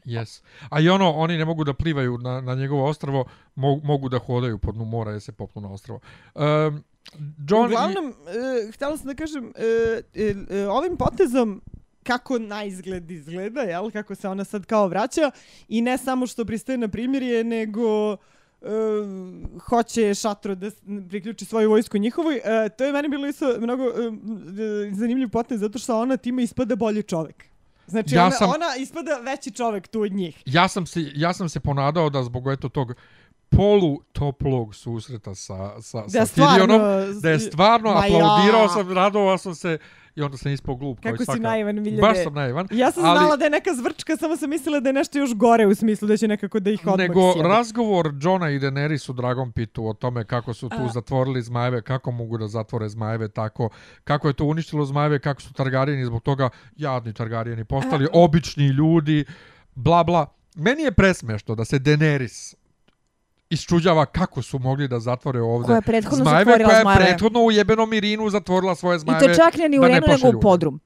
Yes. A i ono, oni ne mogu da plivaju na, na njegovo ostrvo, mo, mogu da hodaju po dnu mora jer se popnu na ostrvo. Um, John
Uglavnom, e, htjela sam da kažem, e, e, e, ovim potezom kako na izgled izgleda, jel? Kako se ona sad kao vraća i ne samo što pristaje na primjerje, nego e, hoće šatro da priključi svoju vojsku njihovoj. E, to je meni bilo isto mnogo e, zanimljiv potez zato što ona time ispada bolji čovek. Znači
Ja
ona,
sam-
ona ispada veći čovek tu od njih.
ja sam se ja sam se ponadao da zbog eto tog polu toplog susreta sa sa
Da
sa
stvarno...
Da je stvarno aplaudirao
ja.
sam, radovao sam se i onda sam ispao glup
Kako si
svaka.
naivan, Miljane.
Baš sam naivan.
Ja sam
ali-
znala da je neka zvrčka, samo sam mislila da je nešto još gore u smislu da će nekako da ih odmah
Nego razgovor Johna i Daenerys u Dragon Pitu o tome kako su tu
A.
zatvorili zmajeve, kako mogu da zatvore zmajeve tako, kako je to uništilo zmajeve, kako su Targarijeni zbog toga jadni Targarijeni postali obični ljudi, bla bla. Meni je presmešno da se Daenerys isčuđava kako su mogli da zatvore ovde
Koja je prethodno
zmajeve, koja je
zmajeve.
prethodno u jebenom Irinu zatvorila svoje
I
zmajeve.
to čak ne ni u
da ne
Renu, nego u podrum.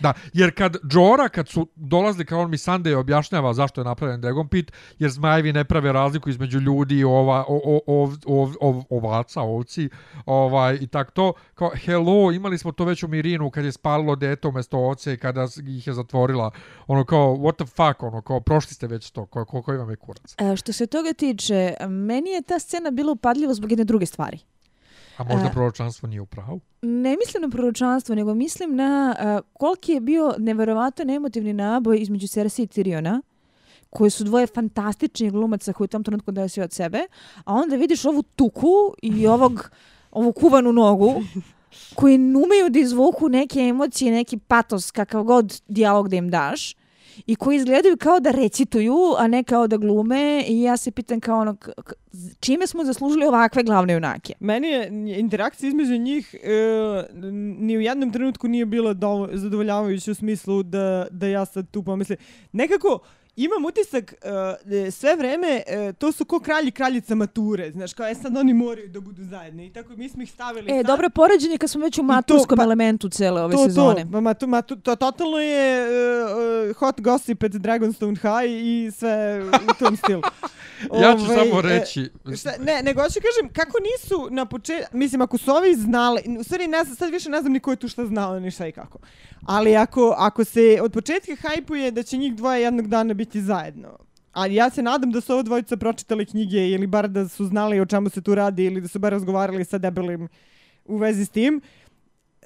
Da, jer kad Džora, kad su dolazili kao on mi Sunday objašnjava zašto je napravljen Dragon Pit, jer zmajevi ne prave razliku između ljudi i ova, o, o, ov, ov, ov, ovaca, ovci, ovaj, i tak to, kao, hello, imali smo to već u Mirinu kad je spalilo dete umjesto ovce i kada ih je zatvorila, ono kao, what the fuck, ono kao, prošli ste već to, ko, ko imam je kurac.
E, što se toga tiče, meni je ta scena bila upadljiva zbog jedne druge stvari.
A možda proročanstvo nije u pravu?
Ne mislim na proročanstvo, nego mislim na uh, koliki je bio neverovatan emotivni naboj između Cersei i Tyriona, koji su dvoje fantastičnih glumaca koji u tom trenutku daju sve od sebe, a onda vidiš ovu tuku i ovog, ovu kuvanu nogu, koji numeju da izvuku neke emocije, neki patos, kakav god dijalog da im daš, i koji izgledaju kao da recituju, a ne kao da glume i ja se pitam kao ono, čime smo zaslužili ovakve glavne junake?
Meni je interakcija između njih e, ni u jednom trenutku nije bila dovo- zadovoljavajuća u smislu da, da ja sad tu pomislim. Nekako imam utisak e, sve vreme e, to su ko kralji kraljica mature. Znaš, kao je sad oni moraju da budu zajedno. I tako mi smo ih stavili
E,
sad.
dobro poređenje kad smo već u maturskom
pa-
elementu cele ove
to,
sezone.
To, ma, to, ma, to, to totalno je uh, hot gossip at Dragonstone High i sve u tom stilu.
Ja ću
Ovaj,
samo
e,
reći,
Šta, ne, nego hoću kažem, kako nisu na početku, mislim, ako su ovi znali, u stvari ne znam, sad više ne znam ni ko je tu šta znao, ni šta i kako. Ali ako, ako se od početka hajpuje da će njih dvoje jednog dana biti zajedno, ali ja se nadam da su ovo dvojica pročitali knjige ili bar da su znali o čemu se tu radi ili da su bar razgovarali sa debelim u vezi s tim,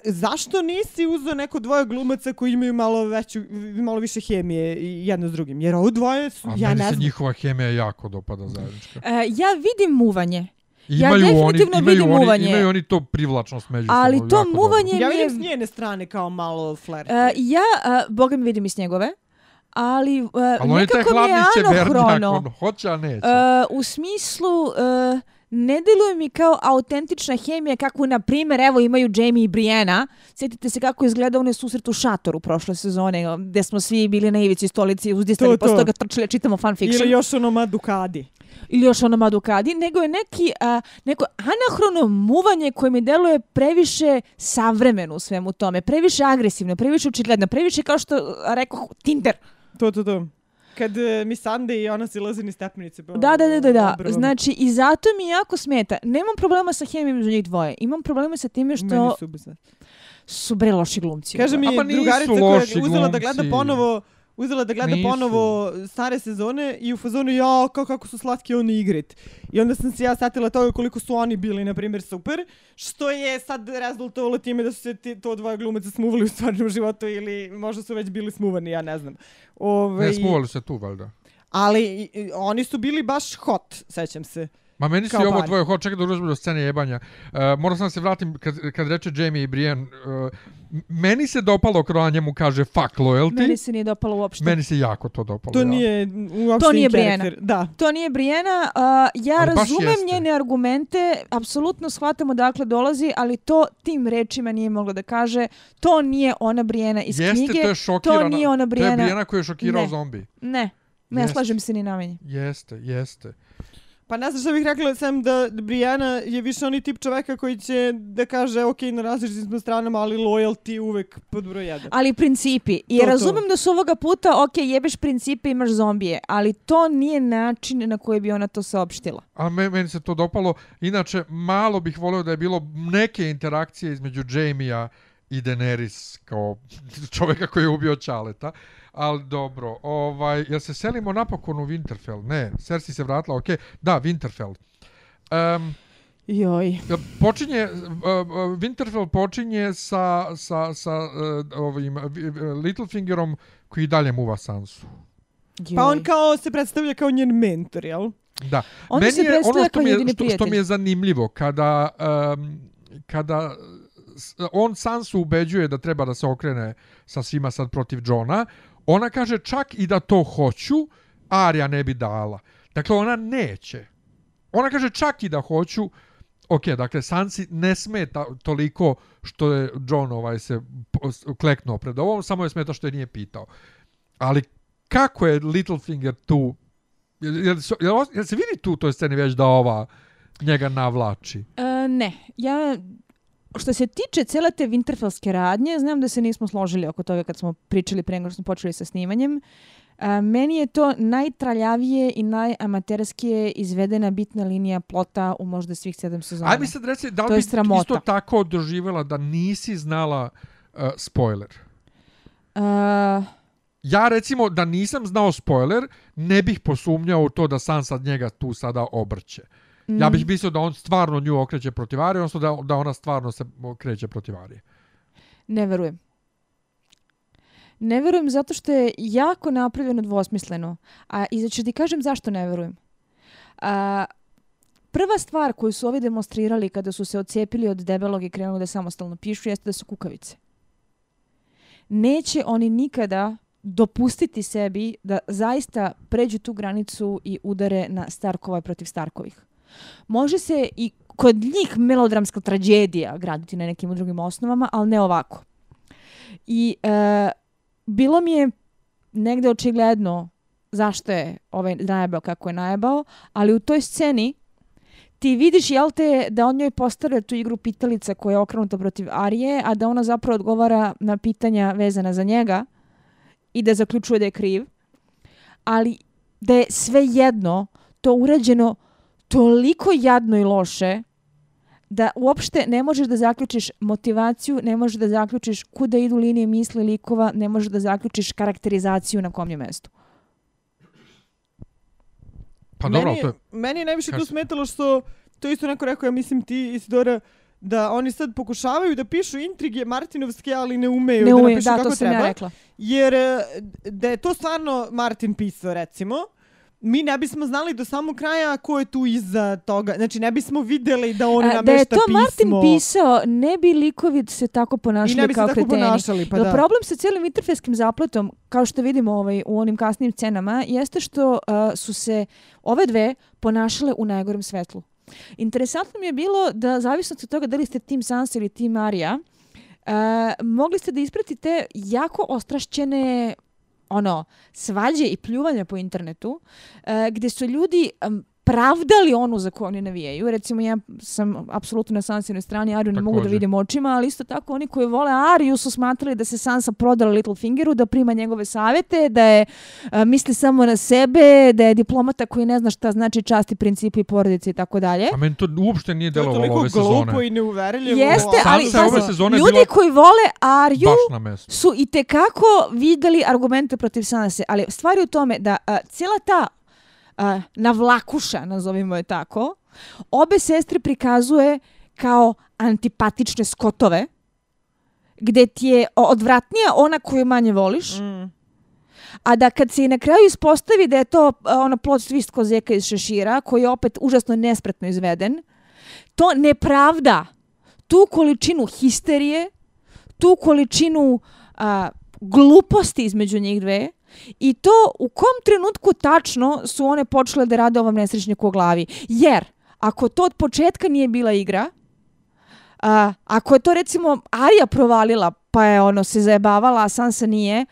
zašto nisi uzeo neko dvoje glumaca koji imaju malo veću, malo više hemije i jedno s drugim? Jer ovo dvoje su,
a
ja
meni
ne
se
znam.
njihova hemija jako dopada zajednička.
E, ja vidim muvanje,
I
Ja
Imaju oni,
definitivno
imaju
vidim
oni,
muvanje.
Imaju oni to privlačnost međusobno.
ali to
dobro.
muvanje
Ja
mi je...
vidim s njene strane kao malo flirt.
E, ja, a, boga mi vidim i s njegove, ali, e,
Ali
nekako mi je anohrono.
on hoće, a neće.
E, u smislu, e, ne deluje mi kao autentična hemija kakvu, na primjer, evo imaju Jamie i Brianna. Sjetite se kako izgleda onaj susret u šatoru prošle sezone, gde smo svi bili na ivici stolici uzdistali,
To,
posle
to.
toga trčali, čitamo fanfiction.
Ili još ono Madukadi.
ili još ono Madukadi, nego je neki, a, neko anahrono muvanje koje mi deluje previše savremeno u svemu tome, previše agresivno, previše očigledno, previše kao što rekao Tinder.
To, to, to. Kad uh, mi Sande i ona silazi ni stepenice. pa
Da, da, da, da, da.
obrvom.
Znači, i zato mi jako smeta. Nemam problema sa hemijom između njih dvoje. Imam problema sa time što
Meni su bez
su bre loši glumci.
Kaže mi
nisu
drugarica koja je uzela da gleda
glumci.
ponovo uzela da gleda
Nisu.
ponovo stare sezone i u fazonu ja kao kako su slatki oni igrit. I onda sam se ja satila toga koliko su oni bili na primjer super, što je sad rezultovalo time da su se ti, to dvoje glumaca smuvali u stvarnom životu ili možda su već bili smuvani, ja ne znam. Ove,
Ne, smuvali se tu, valjda.
Ali i- i, oni su bili baš hot, sećam se.
Ma meni se
Kao
i ovo dvoje, ho, čekaj da dođemo do scene jebanja. Uh, morao sam da se vratim kad, kad reče Jamie i Brienne. Uh, meni se dopalo kada ona njemu kaže fuck loyalty.
Meni se nije dopalo uopšte.
Meni se jako to dopalo.
To
ja.
nije uopšte
To nije
karakter. Da.
To nije Brijena. Uh, ja
Ali
razumem
jeste.
njene argumente, apsolutno shvatam odakle dolazi, ali to tim rečima nije moglo da kaže. To nije ona Brijena iz
Jeste,
knjige.
to je šokirana.
to nije ona
To je
Brijena.
Brijena koja je šokirao
Ne.
zombi.
Ne, ne
Jeste.
slažem se ni najmanje.
Jeste, jeste.
Pa ne znam što bih rekla sam da Briana je više onaj tip čoveka koji će da kaže ok, na različitim smo stranama, ali loyalty uvek pod broj jedan.
Ali principi. I
To, to.
razumem da su ovoga puta, ok, jebeš principe, imaš zombije, ali to nije način na koji bi ona to saopštila.
A me, meni se to dopalo. Inače, malo bih volio da je bilo neke interakcije između Jamie-a i Daenerys kao čovjeka koji je ubio Čaleta. Ali dobro, ovaj, jel se selimo napokon u Winterfell? Ne, Cersei se vratila, ok. Da, Winterfell. Um,
Joj.
počinje, uh, Winterfell počinje sa, sa, sa uh, ovim uh, Littlefingerom koji dalje muva Sansu.
Pa on
Joj.
kao se predstavlja kao njen mentor, jel?
Da.
On
Meni
se
je
predstavlja
ono što
kao
mi je, što, što mi je zanimljivo kada um, kada on Sansu ubeđuje da treba da se okrene sa svima sad protiv Johna, ona kaže čak i da to hoću, Arya ne bi dala. Dakle, ona neće. Ona kaže čak i da hoću, ok, dakle, Sansi ne smeta toliko što je John ovaj se kleknuo pred ovom, samo je smeta što je nije pitao. Ali kako je Littlefinger tu Jel, jel, jel, jel, jel se vidi tu u toj sceni već da ova njega navlači?
E, ne, ja što se tiče cele te Winterfellske radnje, znam da se nismo složili oko toga kad smo pričali pre nego što smo počeli sa snimanjem. E, meni je to najtraljavije i najamaterskije izvedena bitna linija plota u možda svih sedam sezona.
Aj mi sad reci, da li bi
sramota.
isto tako doživjela da nisi znala uh, spoiler?
E,
Ja recimo da nisam znao spoiler, ne bih posumnjao u to da Sansa njega tu sada obrće. Ja
mm,
bih mislio da on stvarno nju okreće protiv Arije, odnosno da, da ona stvarno se okreće protiv Arije.
Ne verujem. Ne verujem zato što je jako napravljeno dvosmisleno. A i ću ti kažem zašto ne verujem. A, prva stvar koju su ovi demonstrirali kada su se odcijepili od debelog i krenuli da samostalno pišu jeste da su kukavice. Neće oni nikada dopustiti sebi da zaista pređu tu granicu i udare na Starkova protiv Starkovih. Može se i kod njih melodramska tragedija graditi na nekim drugim osnovama, ali ne ovako. I e, bilo mi je negde očigledno zašto je ovaj najebao kako je najebao, ali u toj sceni ti vidiš, jel te, da on njoj postavlja tu igru pitalica koja je okrenuta protiv Arije, a da ona zapravo odgovara na pitanja vezana za njega i da zaključuje da je kriv. Ali da je sve jedno to urađeno toliko jadno i loše da uopšte ne možeš da zaključiš motivaciju, ne možeš da zaključiš kuda idu linije misli likova, ne možeš da zaključiš karakterizaciju na kom je mestu.
Pa dobro,
meni,
to je...
meni je najviše tu smetalo što, to isto neko rekao, ja mislim ti Isidora, da oni sad pokušavaju da pišu intrige Martinovske, ali ne umeju
Ne
da napišu
da,
kako
to sam
treba.
ja rekla.
Jer e, da je to stvarno Martin pisao, recimo, mi ne bismo znali do samog kraja ko je tu iza toga. Znači, ne bismo videli da on
A,
namešta
da je to
pismo.
Martin pisao, ne bi likovi se tako
I
ponašali
ne bi se
kao
tako
kreteni.
ponašali, pa
Jel
da.
problem sa cijelim interfejskim zapletom, kao što vidimo ovaj, u onim kasnim scenama, jeste što uh, su se ove dve ponašale u najgorem svetlu. Interesantno mi je bilo da, zavisno od toga da li ste tim Sansa ili tim Arya, uh, mogli ste da ispratite jako ostrašćene ono, svađe i pljuvanja po internetu, uh, gdje su ljudi um, pravdali onu za koju oni navijaju. Recimo, ja sam apsolutno na Sansinoj strani, Ariju ne mogu da vidim očima, ali isto tako oni koji vole Ariju su smatrali da se Sansa prodala Littlefingeru, da prima njegove savjete, da je a, misli samo na sebe, da je diplomata koji ne zna šta znači časti, principi, porodice i tako dalje.
A meni to uopšte nije
To je
delovalo
toliko
ove
glupo
sezone.
i neuverljivo.
Jeste, ali
ove sezone
ljudi
bila-
koji vole Ariju su i tekako videli argumente protiv Sanse, ali stvar je u tome da a, cijela ta navlakuša, nazovimo je tako, obe sestre prikazuje kao antipatične skotove, gde ti je odvratnija ona koju manje voliš,
Mm.
a da kad se i na kraju ispostavi da je to ono plot twist ko zeka iz šešira, koji je opet užasno nespretno izveden, to ne pravda tu količinu histerije, tu količinu a, gluposti između njih dve i to u kom trenutku tačno su one počele da rade ovom nesrećniku u glavi. Jer, ako to od početka nije bila igra, a, ako je to recimo Arya provalila, pa je ono se zajebavala, a Sansa nije,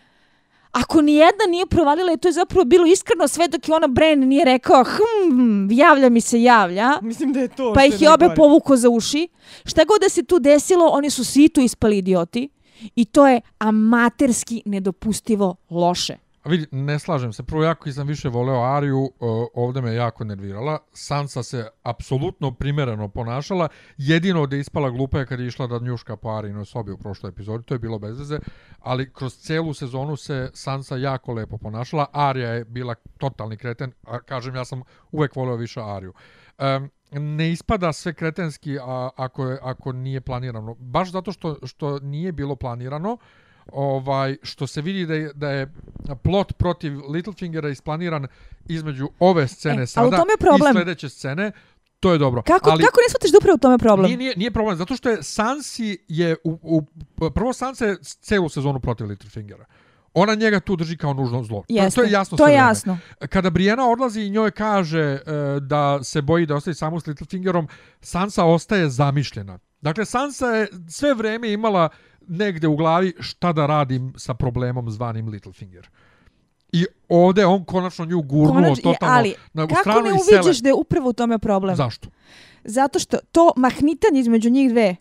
Ako ni jedna nije provalila i to je zapravo bilo iskreno sve dok je ona Bran nije rekao hm, javlja mi se javlja.
Mislim da je to.
Pa ih je obe povuko za uši. Šta god da se tu desilo, oni su svi tu ispali idioti. I to je amaterski nedopustivo loše.
Vidi, ne slažem se. Prvo, jako sam više voleo Ariju, o, ovdje me jako nervirala. Sansa se apsolutno primereno ponašala. Jedino da je ispala glupa je kad je išla da njuška po Arijinoj sobi u prošloj epizodi. To je bilo bez veze. Ali kroz celu sezonu se Sansa jako lepo ponašala. Arija je bila totalni kreten. A, kažem, ja sam uvek voleo više Ariju. Um, ne ispada sve kretenski a, ako, je, ako nije planirano. Baš zato što, što nije bilo planirano, ovaj što se vidi da je, da je plot protiv Littlefingera isplaniran između ove scene
E,
sada
tome problem.
i sljedeće scene, to je dobro.
Kako,
Ali
kako ne shvatiš da upravo u tome problem?
nije, nije, nije problem, zato što je Sansi je u, u, prvo Sansa je celu sezonu protiv Littlefingera. Ona njega tu drži kao nužno zlo. To,
Jeste,
to je jasno
To je jasno.
Kada Brienne odlazi i njoj kaže e, da se boji da ostaje samo s Littlefingerom, Sansa ostaje zamišljena. Dakle, Sansa je sve vreme imala negde u glavi šta da radim sa problemom zvanim Littlefinger. I ovdje on konačno nju gurnuo
Konač,
totalno
ali
na u
kako
stranu
ne
i sele.
uviđeš da je upravo u tome problem?
Zašto?
Zato što to mahnitanje između njih dve,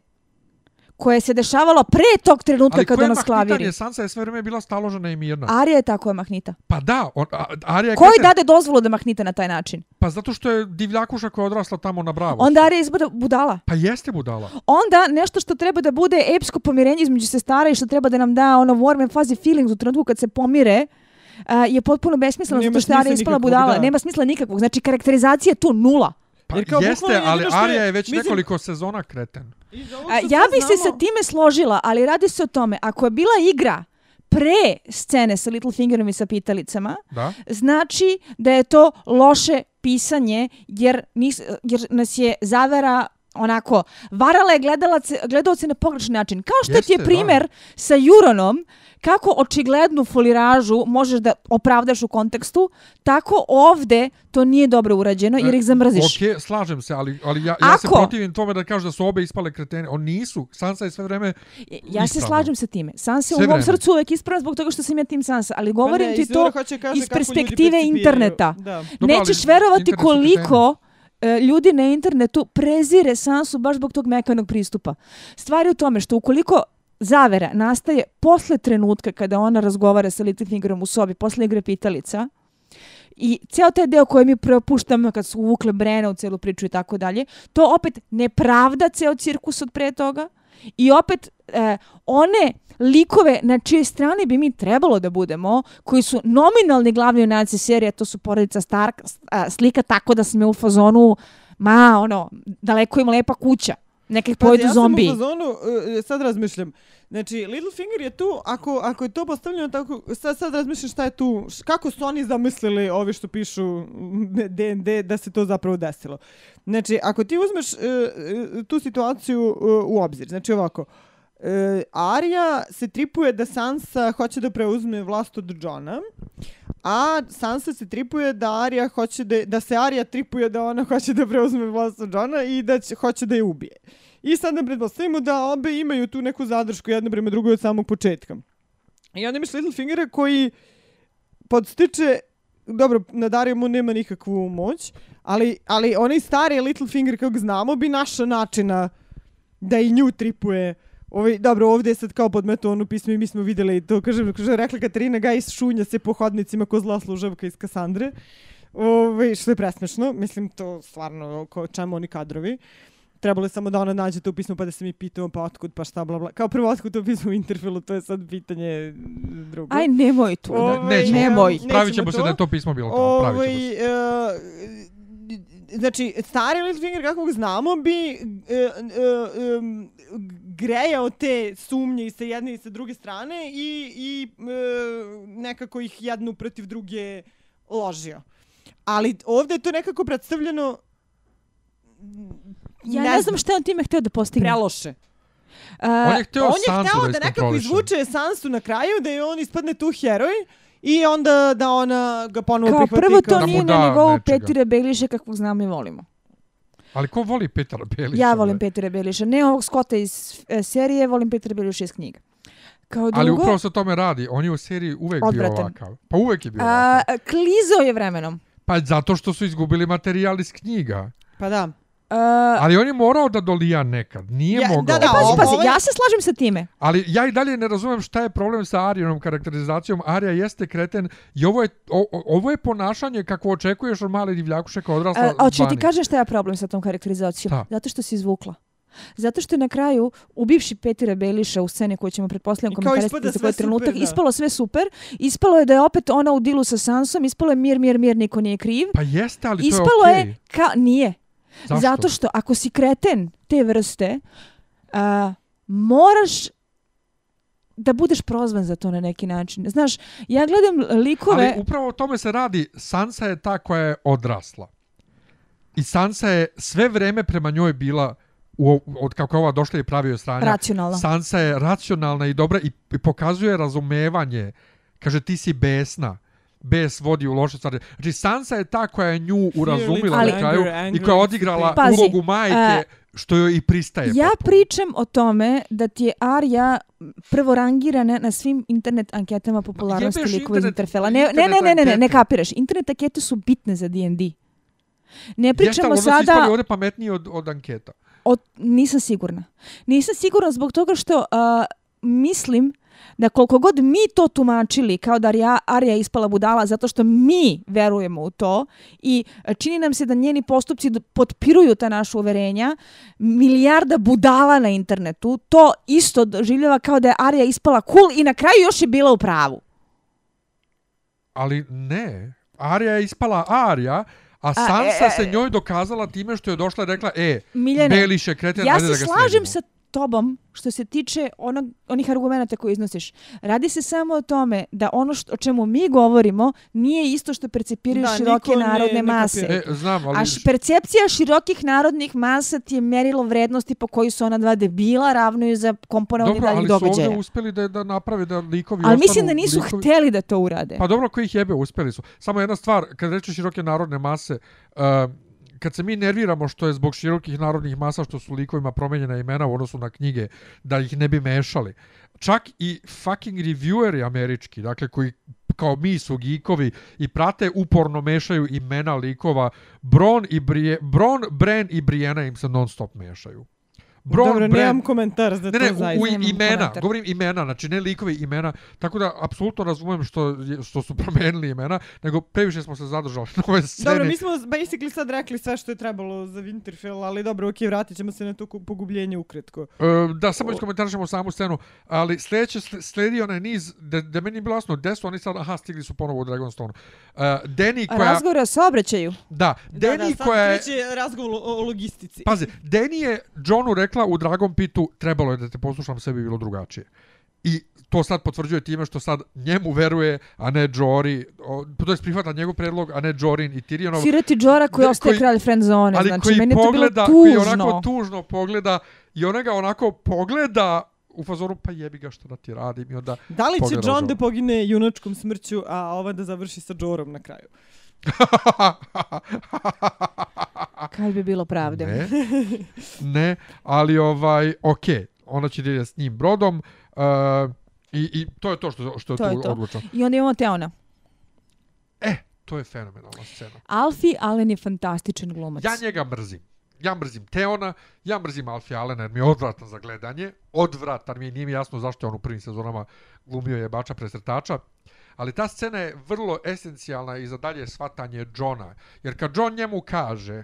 koje se dešavalo pre tog trenutka
Ali
kad
koje
ona
mahnitanje?
sklaviri.
Sansa je sve vreme bila staložena i mirna.
Arija je tako je mahnita.
Pa da, on, a, Arija je
Koji
kreten.
dade dozvolu da mahnita na taj način?
Pa zato što je divljakuša koja je odrasla tamo na Bravo.
Onda Arija izbuda budala.
Pa jeste budala.
Onda nešto što treba da bude epsko pomirenje između sestara i što treba da nam da ono warm and fuzzy feelings u trenutku kad se pomire, a, je potpuno besmisleno
Nema
zato što je Arija
smisla
ispala
nikakvog,
budala.
da.
Nema smisla nikakvog. Znači karakterizacija je tu nula.
Pa
Jer kao
jeste, ali
što je-
Arija je već
mislim-
nekoliko sezona kreten.
A, ja bih se sa time složila, ali radi se o tome, ako je bila igra pre scene sa Littlefingerom i sa pitalicama,
Da?
znači da je to loše pisanje jer, nis, jer nas je zavera onako, varala je gledalace, gledalce na pogrešni način. Kao što ti je
Jeste,
primer sa Juronom, kako očiglednu foliražu možeš da opravdaš u kontekstu, tako ovde to nije dobro urađeno jer ih zamrziš.
E, Ok, slažem se, ali, ali ja, ja se
Ako-
protivim tome da kažu da su obe ispale kretene. On nisu. Sansa je sve vreme...
Ja se slažem sa time. Sansa je u mom srcu uvek ispravna zbog toga što sam ja tim Sansa, ali govorim
Pa ne,
ti to iz perspektive interneta.
Da.
Nećeš verovati koliko e, E, ljudi na internetu prezire Sansu baš zbog tog mekanog pristupa. Stvar je u tome što ukoliko zavera nastaje posle trenutka kada ona razgovara sa Littlefingerom u sobi, posle igre pitalica, I ceo taj deo koji mi propuštamo kad su uvukle Brena u celu priču i tako dalje, to opet ne pravda ceo cirkus od pre toga i opet e, one likove na čije strane bi mi trebalo da budemo, koji su nominalni glavni junaci serije, to su porodica Stark, a, slika tako da sam je u fazonu, ma, ono, daleko im lepa kuća. Neka ih
Pazi,
pojedu
ja sam
zombi.
u fazonu, uh, sad razmišljam. Znači, Littlefinger je tu, ako, ako je to postavljeno tako, sad, sad razmišljam šta je tu, š- kako su oni zamislili ovi što pišu D&D da se to zapravo desilo. Znači, ako ti uzmeš uh, tu situaciju uh, u obzir, znači ovako, uh, E, Arya se tripuje da Sansa hoće da preuzme vlast od Johna, a Sansa se tripuje da Arya hoće da, da se Arya tripuje da ona hoće da preuzme vlast od Johna i da će, hoće da je ubije. I sad nam pretpostavimo da obe imaju tu neku zadršku jedna prema drugoj od samog početka. I onda imaš Littlefingera koji podstiče dobro, na Dariju mu nema nikakvu moć, ali, ali onaj stari Littlefinger, kako znamo, bi našao načina da i nju tripuje. Ovaj, dobro, ovdje je sad kao podmeto onu pismo i mi smo vidjeli to, kaže, kaže rekla Katarina Gajs šunja se po hodnicima ko zla služavka iz Kasandre. Ovaj, što je presmešno, mislim to stvarno ko, čemu oni kadrovi. Trebalo je samo da ona nađe to pismo pa da se mi pitamo pa otkud pa šta bla bla. Kao prvo otkud to pismo u Interfelu, to je sad pitanje drugo.
Aj, nemoj tu.
Ovaj,
da-
Nećemo.
Nemoj.
Pravit ćemo se
to.
da je to pismo bilo tamo. Pravit ćemo
Ovaj,
se.
E, znači, stari Littlefinger kako ga znamo bi e, e, em, grejao te sumnje i sa jedne i sa druge strane i, i e, nekako ih jednu protiv druge ložio. Ali ovdje je to nekako predstavljeno
Ja ne, znam šta je on time htio da postigne.
preloše.
A,
On je hteo
on je hteo
da
da nekako izvuče Sansu na kraju, da je on ispadne tu heroj i onda da ona ga ponovo
kao
prihvati
prvo
kao...
to
Da mu
nije na nivou
nečega.
Petira Beliša kakvog znam i volimo.
Ali ko voli Petera Beliša?
Ja volim
bre?
Petira Beliša. Ne ovog Scotta iz e, serije, volim Petira Beliša iz knjiga. Kao drugo,
Ali upravo se o tome radi. On je u seriji uvek bio ovakav. Pa uvek je bio
a,
ovakav.
klizao je vremenom.
Pa zato što su izgubili materijal iz knjiga.
Pa da.
A,
Ali on je morao da dolija nekad. Nije
Ja,
mogao.
da, da,
pazi,
ovo-
pazi,
je-
ja se slažem sa time.
Ali ja i dalje ne razumem šta je problem sa Arijanom karakterizacijom. Arija jeste kreten i ovo je, o, ovo je ponašanje kako očekuješ od male divljakuše kao odrasla
A, a hoću ti kažem šta je problem sa tom karakterizacijom?
Šta?
Zato što si izvukla. Zato što je na kraju, ubivši Petira Beliša u sceni koju ćemo pretpostavljam
I kao
komentarisati
ispada
za koji trenutak,
super, da.
ispalo sve super, ispalo je da je opet ona u dilu sa Sansom, ispalo je mir, mir, mir, niko nije kriv.
Pa jeste, ali
Ispalo
to je okej.
je, ka, nije.
Zašto?
Zato što ako si kreten te vrste, a, moraš da budeš prozvan za to na neki način. Znaš, ja gledam likove...
Ali upravo o tome se radi. Sansa je ta koja je odrasla. I Sansa je sve vreme prema njoj bila u, od kako je ova došla i pravio sranja.
Racionalna.
Sansa je racionalna i dobra i, i pokazuje razumevanje. Kaže ti si besna. Bes vodi u loše stvari. Znači Sansa je ta koja je nju urazumila
Ali-
na kraju i koja je odigrala
Pazi,
ulogu majke
a,
što joj i pristaje.
Ja
potpuno.
pričam o tome da ti je Arja prvo rangirana na svim internet anketama popularnosti
jebeš
likova iz
internet-
Interfela. Ne, ne,
internet
ne, ne, ne, ne, ne kapiraš. Internet ankete su bitne za D&D. Ne
Jeste,
pričamo
ali onda su ispali
sada
ovdje pametniji od, od anketa.
o, nisam sigurna. Nisam sigurna zbog toga što a, mislim da koliko god mi to tumačili kao da Arja je ispala budala zato što mi verujemo u to i a, čini nam se da njeni postupci potpiruju ta naša uverenja, milijarda budala na internetu to isto doživljava kao da je Arja ispala cool i na kraju još je bila u pravu.
Ali ne. Arija je ispala Arija, a Sansa
e, e,
se njoj dokazala time što je došla i rekla, e,
Miljane,
Beliš je kreten,
ja se
da ga
slažem sa tobom što se tiče onog, onih argumenta koje iznosiš. Radi se samo o tome da ono što, o čemu mi govorimo nije isto što percepiraju
Da,
široke
ne-
narodne
ne
mase.
kapira.
E, znam, ali...
A š- percepcija širokih narodnih masa ti je mjerilo vrednosti po koji su ona dva debila ravnuju za komponovanje
Dobro, ali su ovdje
događaja.
uspjeli da, da naprave da likovi
Ali
ostanu
mislim da nisu
likovi...
hteli da to urade.
Pa dobro, koji ih jebe, uspjeli su. Samo jedna stvar, kad reče široke narodne mase, uh, kad se mi nerviramo što je zbog širokih narodnih masa što su likovima promenjena imena u odnosu na knjige, da ih ne bi mešali. Čak i fucking revieweri američki, dakle koji kao mi su geekovi i prate uporno mešaju imena likova, Bron, i Brie, Bron Bren i Briena im se non stop mešaju. Bron,
Dobro,
Bran,
nemam komentar za
Ne,
to
ne,
zaista.
imena,
komentar.
govorim imena, znači ne likovi imena, tako da apsolutno razumem što, što su promijenili imena, nego previše smo se zadržali na ove sceni.
Dobro, mi smo basically sad rekli sve što je trebalo za Winterfell, ali dobro, okej, vratit ćemo se na to pogubljenje ukratko.
E, da, samo iskomentarišemo samu scenu, ali sljedeće sl- slijedi onaj niz, da, da meni je bilo jasno, gde su oni sad, aha, stigli su ponovo u Dragonstone. Uh, Deni koja,
Razgovor o saobraćaju.
da,
Da,
Deni
da, sad
koja je,
razgovor o, o logistici.
pazi, Deni je Johnu rekla u Dragon Pitu, trebalo je da te poslušam, sve bi bilo drugačije. I to sad potvrđuje time što sad njemu veruje, a ne Jory, o, to je prihvata njegov predlog, a ne Jorin i Tyrionov.
Siroti Džora koji ostaje
koji-
kralj friend zone.
ali
Znači,
koji
meni je to bilo
pogleda, koji
tužno.
onako tužno pogleda i ona ga onako pogleda u fazoru, pa jebi ga što da ti radim i onda...
Da li će John. da pogine junačkom smrću, a ova da završi sa Jorom na kraju?
Kad bi bilo pravde.
ne, ne, ali ovaj, okej, ona će da ide s njim brodom uh, i, i to je to što, što je
To
tu
je to.
odlučno.
I onda imamo Teona.
E, to je fenomenalna scena.
Alfie Allen je fantastičan glumac.
Ja njega mrzim. Ja mrzim Teona, ja mrzim Alfie Allena jer mi je odvratan za gledanje. Odvratan mi je, nije mi jasno zašto je on u prvim sezonama glumio jebača presretača. Ali ta scena je vrlo esencijalna i za dalje svatanje Johna. Jer kad John njemu kaže,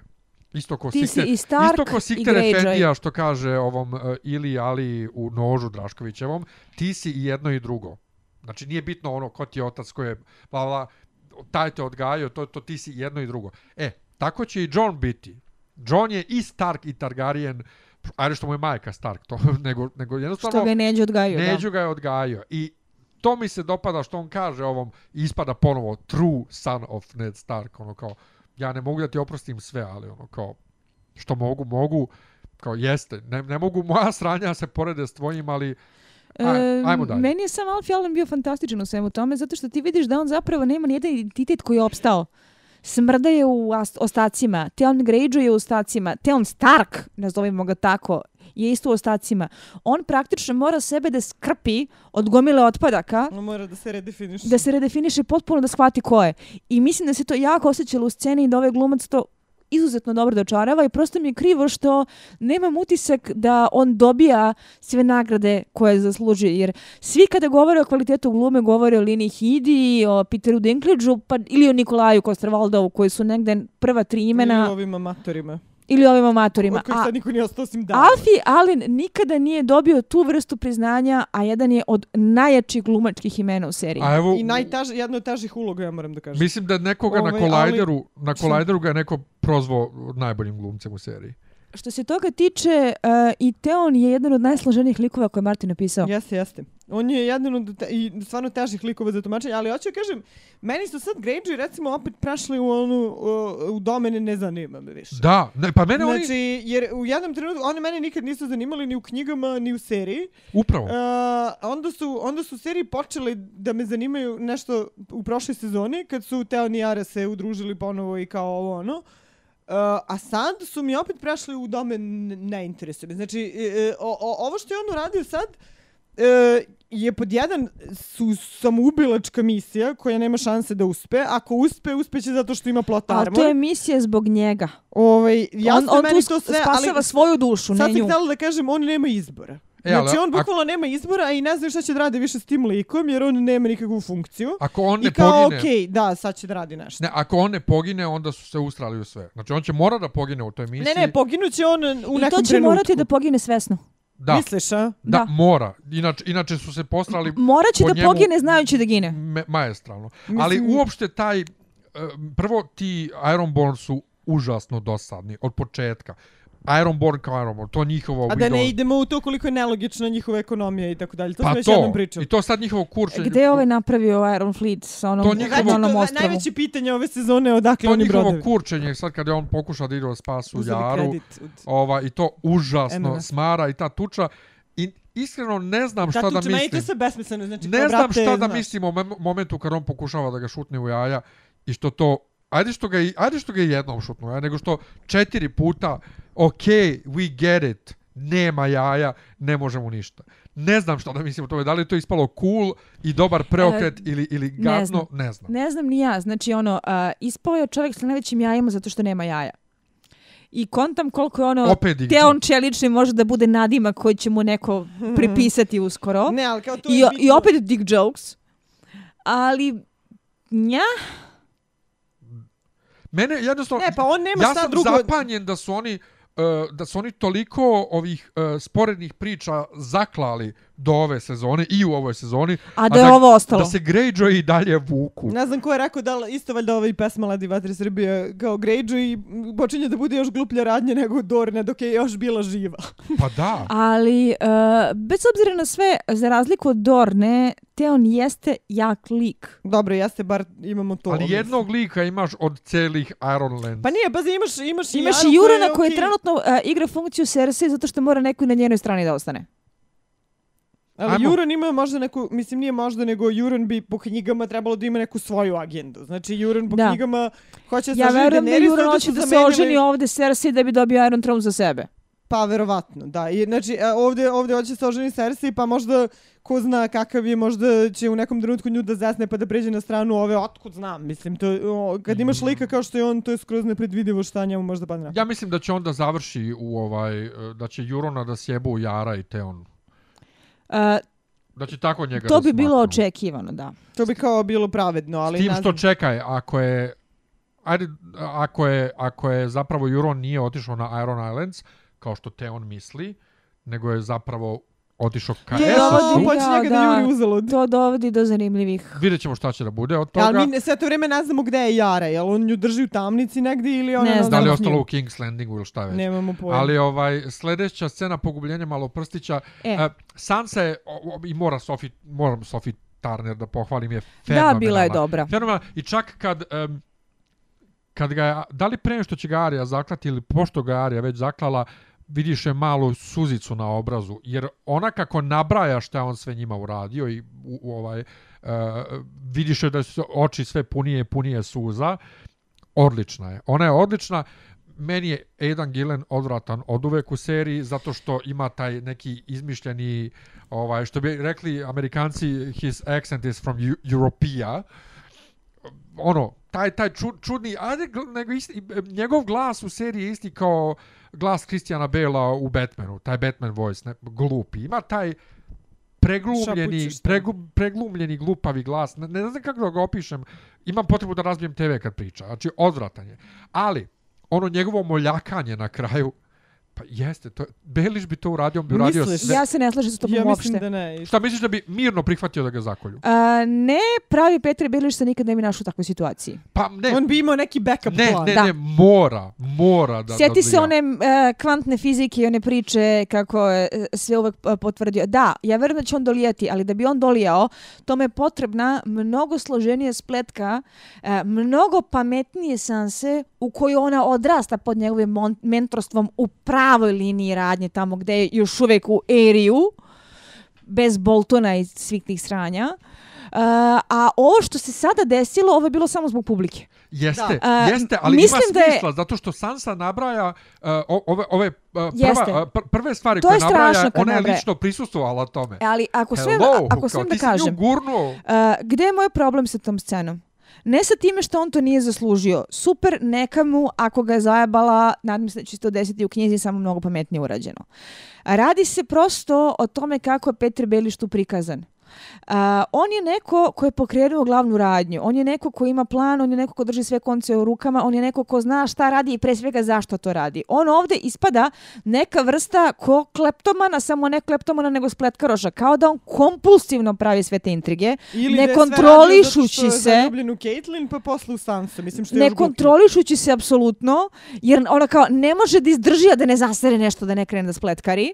isto ko
Ti
Sikter, isto ko Sikter. Efendija što kaže ovom uh, Ili Ali u nožu Draškovićevom, ti si i jedno i drugo. Znači nije bitno ono ko ti je otac, ko je bla bla, taj te odgajao, to, to ti si jedno i drugo. E, tako će i John biti. John je i Stark i Targaryen, ajde što mu je majka Stark, to, nego, nego jednostavno...
Što ga je Neđe odgajio, da.
Neđu ga je odgajio. I to mi se dopada što on kaže ovom, ispada ponovo true son of Ned Stark, ono kao, ja ne mogu da ti oprostim sve, ali ono kao, što mogu, mogu, kao jeste, ne, ne mogu moja sranja se porede s tvojim, ali Aj, ajmo dalje.
Meni je sam Alfie Allen bio fantastičan u svemu tome, zato što ti vidiš da on zapravo nema nijedan identitet koji je opstao. Smrda je u ostacima, Theon Greyjoy je u ostacima, Theon Stark, nazovimo ga tako, je isto u ostacima. On praktično mora sebe da skrpi od gomile otpadaka,
On mora da se redefiniše.
da se redefiniše potpuno da shvati ko je. I mislim da se to jako osjećalo u sceni i da ovaj glumac to izuzetno dobro dočarava i prosto mi je krivo što nemam utisak da on dobija sve nagrade koje zaslužuje. Jer svi kada govore o kvalitetu glume, govore o Lini Hidi, o Peteru Dinklageu pa, ili o Nikolaju Kostervaldovu koji su negde prva tri imena
Ili ovim amatorima.
Ili ovim amatorima.
Od kojih sad niko nije ostao osim da.
Alfie Allen nikada nije dobio tu vrstu priznanja, a jedan je od najjačih glumačkih imena u seriji.
A evo,
I najtaž, jedna od težih uloga, ja moram da kažem.
mislim da nekoga
Ovaj,
na
ali-
kolajderu, na kolajderu ga je neko prozvao najboljim glumcem u seriji.
Što se toga tiče, uh, i Teon je jedan od najsloženijih likova koje je Martin napisao.
Jeste, jeste. On je jedan od te, i stvarno težih likova za tumačenje, ali hoću da kažem, meni su sad Greyjoy recimo opet prešli u onu, u, u domene ne zanima me više.
Da, ne, pa mene oni,
Znači, jer u jednom trenutku, one mene nikad nisu zanimali ni u knjigama, ni u seriji.
upravo.
Uh, onda, su, onda su seriji počeli da me zanimaju nešto u prošloj sezoni, kad su Teon i Ara se udružili ponovo i kao ovo ono. Uh, a sad su mi opet prešli u dome n- ne interesuje me. Znači, e, o, o, ovo što je on uradio sad e, je pod jedan su samoubilačka misija koja nema šanse da uspe. Ako uspe, uspeće zato što ima plot
Ali
armor.
to je misija zbog njega.
Ovaj, jasno
on on
meni
tu
to sve,
spasava
ali
svoju dušu,
sad
ne
sam
nju.
htjela da kažem, on nema izbora.
E, ali
znači, on
ako-
bukvalno nema izbora i ne zna šta će da radi više s tim likom, jer on nema nikakvu funkciju.
Ako on ne
I kao,
pogine,
okej, da, sad će da radi nešto.
ne, ako on ne pogine, onda su se ustrali u sve. Znači, on će mora da pogine u toj misiji.
Ne, ne, poginuće on u
I
nekom
to će
trenutku.
morati da pogine svesno.
Da,
Misliš, a?
da,
Da.
mora. Inače, inače su se postrali
Morat će
po
da
njemu-
pogine znajući da gine.
me, maestralno.
Mislim-
Ali uopšte taj, e, prvo ti Ironborn su užasno dosadni od početka. Ironborn kao Ironborn, to njihovo...
A da ne idemo u to koliko je nelogična njihova ekonomija i tako dalje. To
pa
smo već
to,
jednom pričali.
i to sad njihovo kurčenje.
Gde je ovaj napravio Iron Fleet sa onom,
To njihovo-
na onom
to,
ostravu?
najveće pitanje ove sezone odakle
To
oni
njihovo
brodovi.
kurčenje, sad kad je on pokušao da ide u spas u
Uzeli
Jaru,
od-
ova, i to užasno
MMF.
smara i ta tuča. I iskreno ne znam šta
Da,
da
tuče, meni to
mislim.
sve besmisleno. Znači,
Ne znam
brate,
šta da
znaš.
mislim o mem- momentu kad on pokušava da ga šutne u jaja i što to Ajde što ga i- ajde što ga je jednom šutnuo, ja, nego što četiri puta ok, we get it, nema jaja, ne možemo ništa. Ne znam šta da mislim o tome, da li je to ispalo cool i dobar preokret ili, ili gadno,
znam.
ne znam.
Ne znam ni ja. Znači, ono, uh, ispao je čovjek sa najvećim jajima zato što nema jaja. I kontam koliko je ono...
Opet ih-
Te on čelični može da bude nadima koji će mu neko pripisati uskoro.
Ne, ali kao to
I,
je
I opet dick jokes. Ali, nja,
Mene jednostavno...
Ne, pa on nema
ja
šta
sam
drugo.
zapanjen da su oni uh, E, da su oni toliko ovih uh, sporednih priča zaklali do ove sezone i u ovoj sezoni.
a da je ovo ostalo.
Da se Greyjoy i dalje vuku.
Ne znam ko je rekao da isto valjda ovaj pesma Ladi Vatre Srbije kao Greyjoy i počinje da bude još gluplja radnje nego Dorne dok je još bila živa.
Pa da.
Ali, uh, bez obzira na sve, za razliku od Dorne, Teon jeste jak lik.
Dobro, jeste, bar imamo to.
Ali jednog lika imaš od celih Ironlands.
Pa nije, pazi, imaš, imaš,
Imaš i
koja
Jurana koji
okej.
trenutno uh, igra funkciju Cersei zato što mora neko i na njenoj strani da ostane.
Ali
Ajmo.
Juran ima možda neku, mislim nije možda, nego Juran bi po knjigama trebalo da ima neku svoju agendu. Znači Juran po
Da.
knjigama hoće se
Ja
oženi
verujem da Juran hoće da se oženi ovde Cersei da bi dobio Iron Throne za sebe.
Pa verovatno, da. I, znači, a, ovdje, ovdje hoće se oženi Cersei, pa možda ko zna kakav je, možda će u nekom trenutku nju da zasne pa da pređe na stranu ove, otkud znam, mislim, to, o, kad imaš lika kao što je on, to je skroz nepredvidivo šta njemu možda padne.
Ja mislim da će onda završi u ovaj, uh, da će Jurona da sjebu u Jara i Teon.
Uh,
Da će tako njega
to
da
bi bilo
smaknu.
očekivano, da.
To bi kao bilo pravedno, ali
S tim što čekaj, ako je ajde, ako je, ako je zapravo Euron nije otišao na Iron Islands, kao što Theon misli, nego je zapravo otišao ka Esosu.
počinje
Da,
ga da
da.
juri uzalud.
To dovodi do zanimljivih.
Vidjet ćemo šta će da bude od toga.
Ali mi ne- sve to vrijeme ne znamo gde je Jara, jel on nju drži u tamnici negdje ili ona
Ne
ne
znam.
da li je ostalo u King's Landingu ili šta već.
Nemamo pojma.
Ali ovaj sljedeća scena pogubljenja maloprstića,
E.
e. Sansa je o, o, i mora Sophie, moram Sophie Turner da pohvalim je
Da,
fenomenalna.
bila je dobra.
Fenomenalna. I čak kad em, kad ga je, da li pre nego što će ga Arija zaklati ili pošto ga je Arija već zaklala, vidiš je malu suzicu na obrazu, jer ona kako nabraja šta on sve njima uradio i u, u ovaj, uh, vidiš je da su oči sve punije i punije suza, odlična je. Ona je odlična, meni je Aidan Gillen odvratan od uvek u seriji zato što ima taj neki izmišljeni ovaj što bi rekli Amerikanci his accent is from Europea ono taj taj čudni ajde nego isti, njegov glas u seriji je isti kao glas Christiana Bela u Batmanu taj Batman voice ne, glupi. Ima taj preglumljeni pregu, preglumljeni glupavi glas ne, ne znam kako da ga opišem imam potrebu da razbijem TV kad priča znači odvratan je. Ali ono njegovo moljakanje na kraju pa jeste to Beliš bi to uradio on bi uradio
Misliš?
sve
Ja se ne slažem s tobom
ja
uopšte.
mislim da ne.
šta misliš da bi mirno prihvatio da ga zakolju
A, ne, pravi Petar Bilić se nikad ne bi našao u takvoj situaciji.
pa ne
On bi imao neki backup
ne,
plan.
ne,
Da.
ne, mora, mora da...
Sjeti
da
se one e, kvantne fizike i one priče kako je e, sve uvek e, potvrdio. Da, ja verujem da će on dolijeti, ali da bi on dolijao, tome je potrebna mnogo složenija spletka, e, mnogo pametnije sanse u kojoj ona odrasta pod njegovim mentorstvom u pravoj liniji radnje, tamo gde je još uvek u eriju, bez Boltona i svih tih sranja. Uh, a ovo što se sada desilo, ovo je bilo samo zbog publike.
Jeste,
Da.
jeste, ali
mislim
ima
da je-
smisla, zato što Sansa nabraja uh, ove, ove uh, prva,
Jeste.
uh, pr prve stvari
To
koje
je
nabraja, ona je
nabraja.
lično prisustvovala tome.
Ali ako sve, ako sve da kažem,
gurnuo.
Uh, gde je moj problem sa tom scenom? Ne sa time što on to nije zaslužio. Super, neka mu, ako ga je zajebala, nadam se da će se to desiti u knjizi, samo mnogo pametnije urađeno. Radi se prosto o tome kako je Petar Beliš tu prikazan. Uh, on je neko ko je pokrenuo glavnu radnju. On je neko ko ima plan, on je neko ko drži sve konce u rukama, on je neko ko zna šta radi i pre svega zašto to radi. On ovde ispada neka vrsta ko kleptomana, samo ne kleptomana nego spletkaroša. Kao da on kompulsivno pravi sve te intrige.
Ili
ne kontrolišući se-
zaljubljen u Caitlyn, pa posle u Sansa. Mislim što je
ne kontrolišući se apsolutno, jer ona kao ne može da izdrži a da ne zasere nešto, da ne krene da spletkari.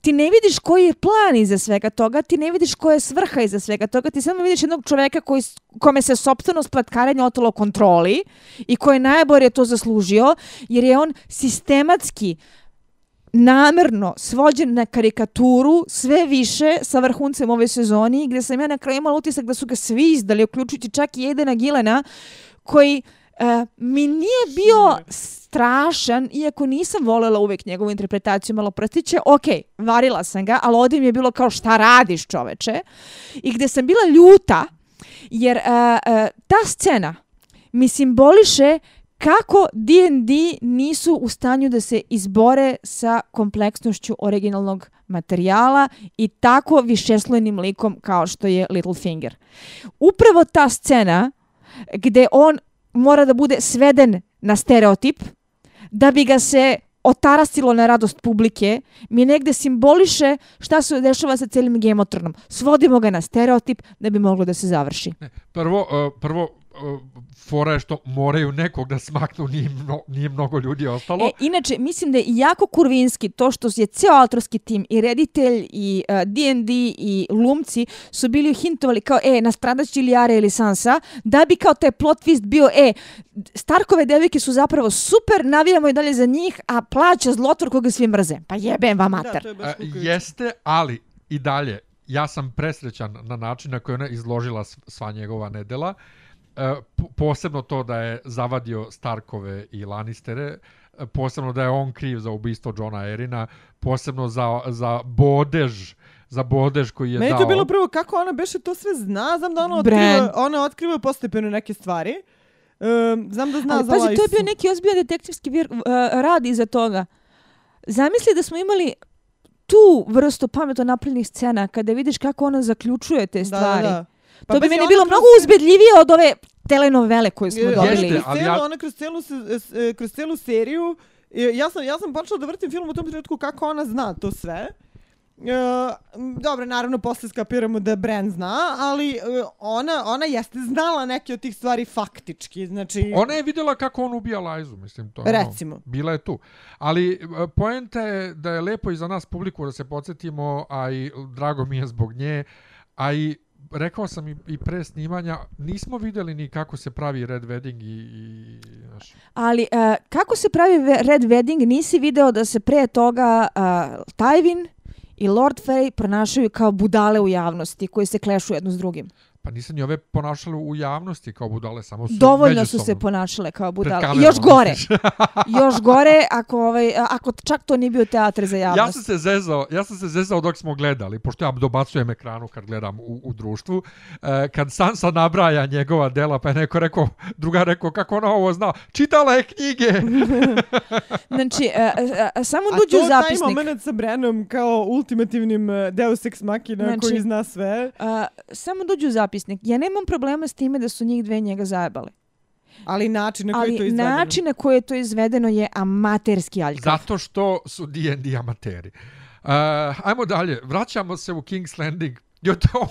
Ti ne vidiš koji je plan iza svega toga, ti ne vidiš koja je svrha iza svega toga, ti samo vidiš jednog čoveka koji, kome se sopstveno platkarenja otelo kontroli i koji je najbolje to zaslužio, jer je on sistematski namerno svođen na karikaturu sve više sa vrhuncem ove sezoni gdje sam ja na kraju imala utisak da su ga svi izdali, uključujući čak i Edena Gilena koji e, mi nije bio strašan, iako nisam volela uvek njegovu interpretaciju malo prstiće, ok, varila sam ga, ali ovdje mi je bilo kao šta radiš čoveče, i gdje sam bila ljuta, jer e, e, ta scena mi simboliše kako D&D nisu u stanju da se izbore sa kompleksnošću originalnog materijala i tako višeslojnim likom kao što je Littlefinger. Upravo ta scena gde on mora da bude sveden na stereotip da bi ga se otarasilo na radost publike, mi negde simboliše šta se dešava sa celim gemotronom. Svodimo ga na stereotip da bi moglo da se završi.
Prvo, uh, prvo fora je što moraju nekog da smaknu, nije, mno, nije mnogo ljudi ostalo.
E, inače, mislim da je jako kurvinski to što je ceo autorski tim i reditelj i uh, D&D i glumci su bili hintovali kao, e, nastradat će ili Arya ili Sansa, da bi kao taj plot twist bio, e, Starkove devike su zapravo super, navijamo i dalje za njih, a plaća zlotvor koga svi mrze. Pa jebem vam
Da,
mater.
to je kukavički.
jeste, ali i dalje, ja sam presrećan na način na koji ona izložila sva njegova nedela. E, po- posebno to da je zavadio Starkove i Lannistere, e, posebno da je on kriv za ubistvo Johna Erina, posebno za, za bodež za bodež koji je
Meni je
dao.
to bilo prvo kako ona beše to sve zna, znam da ona otkriva, ona otkriva postepeno neke stvari. Um, znam da zna
Ali
za
pazi, to je
Lysu.
bio neki ozbiljan detektivski vir, uh, rad iza toga. Zamisli da smo imali tu vrstu pametno napravljenih scena kada vidiš kako ona zaključuje te stvari.
Da, da, da. Pa
to bi meni bilo mnogo uzbedljivije od ove telenovele koju smo
Jer-
dobili.
Jeste,
Ona kroz
ali
celu,
ja-
ona kroz celu, se- e, kroz celu seriju, e, ja sam, ja sam počela da vrtim film u tom trenutku kako ona zna to sve. m, dobro, naravno, posle skapiramo da Bran zna, ali e, ona, ona jeste znala neke od tih stvari faktički, znači...
Ona je vidjela kako on ubija Lajzu, mislim. To, je ono,
Recimo.
bila je tu. Ali e, poenta je da je lepo i za nas publiku da se podsjetimo, a i drago mi je zbog nje, a i rekao sam i, i pre snimanja, nismo vidjeli ni kako se pravi Red Wedding i... i znaš,
Ali uh, kako se pravi Red Wedding, nisi video da se pre toga e, uh, Tywin i Lord Frey pronašaju kao budale u javnosti koji se klešu jedno s drugim
pa nisam ni ove ponašale u javnosti kao budale, samo su
Dovoljno su se ponašale kao budale. Još gore. još gore ako, ovaj, ako čak to nije bio teatr za javnost.
Ja sam se zezao, ja sam se zezao dok smo gledali, pošto ja dobacujem ekranu kad gledam u, u društvu. E, kad Sansa nabraja njegova dela, pa je neko rekao, druga rekao, kako ona ovo zna? Čitala je knjige!
Znači, uh, uh, samo
A
dođu
to
u
taj
zapisnik.
moment sa Branom kao ultimativnim e, Deus Ex Machina
Znači-
koji zna sve,
Uh, samo dođu u zapisnik. Ja nemam problema s time da su njih dve njega zajebali.
ali način na koji je to
Ali
izvedeno.
način na koji je to izvedeno je amaterski aljkav.
Zato što su D&D amateri. Uh, ajmo dalje, vraćamo se u King's Landing. Jo, to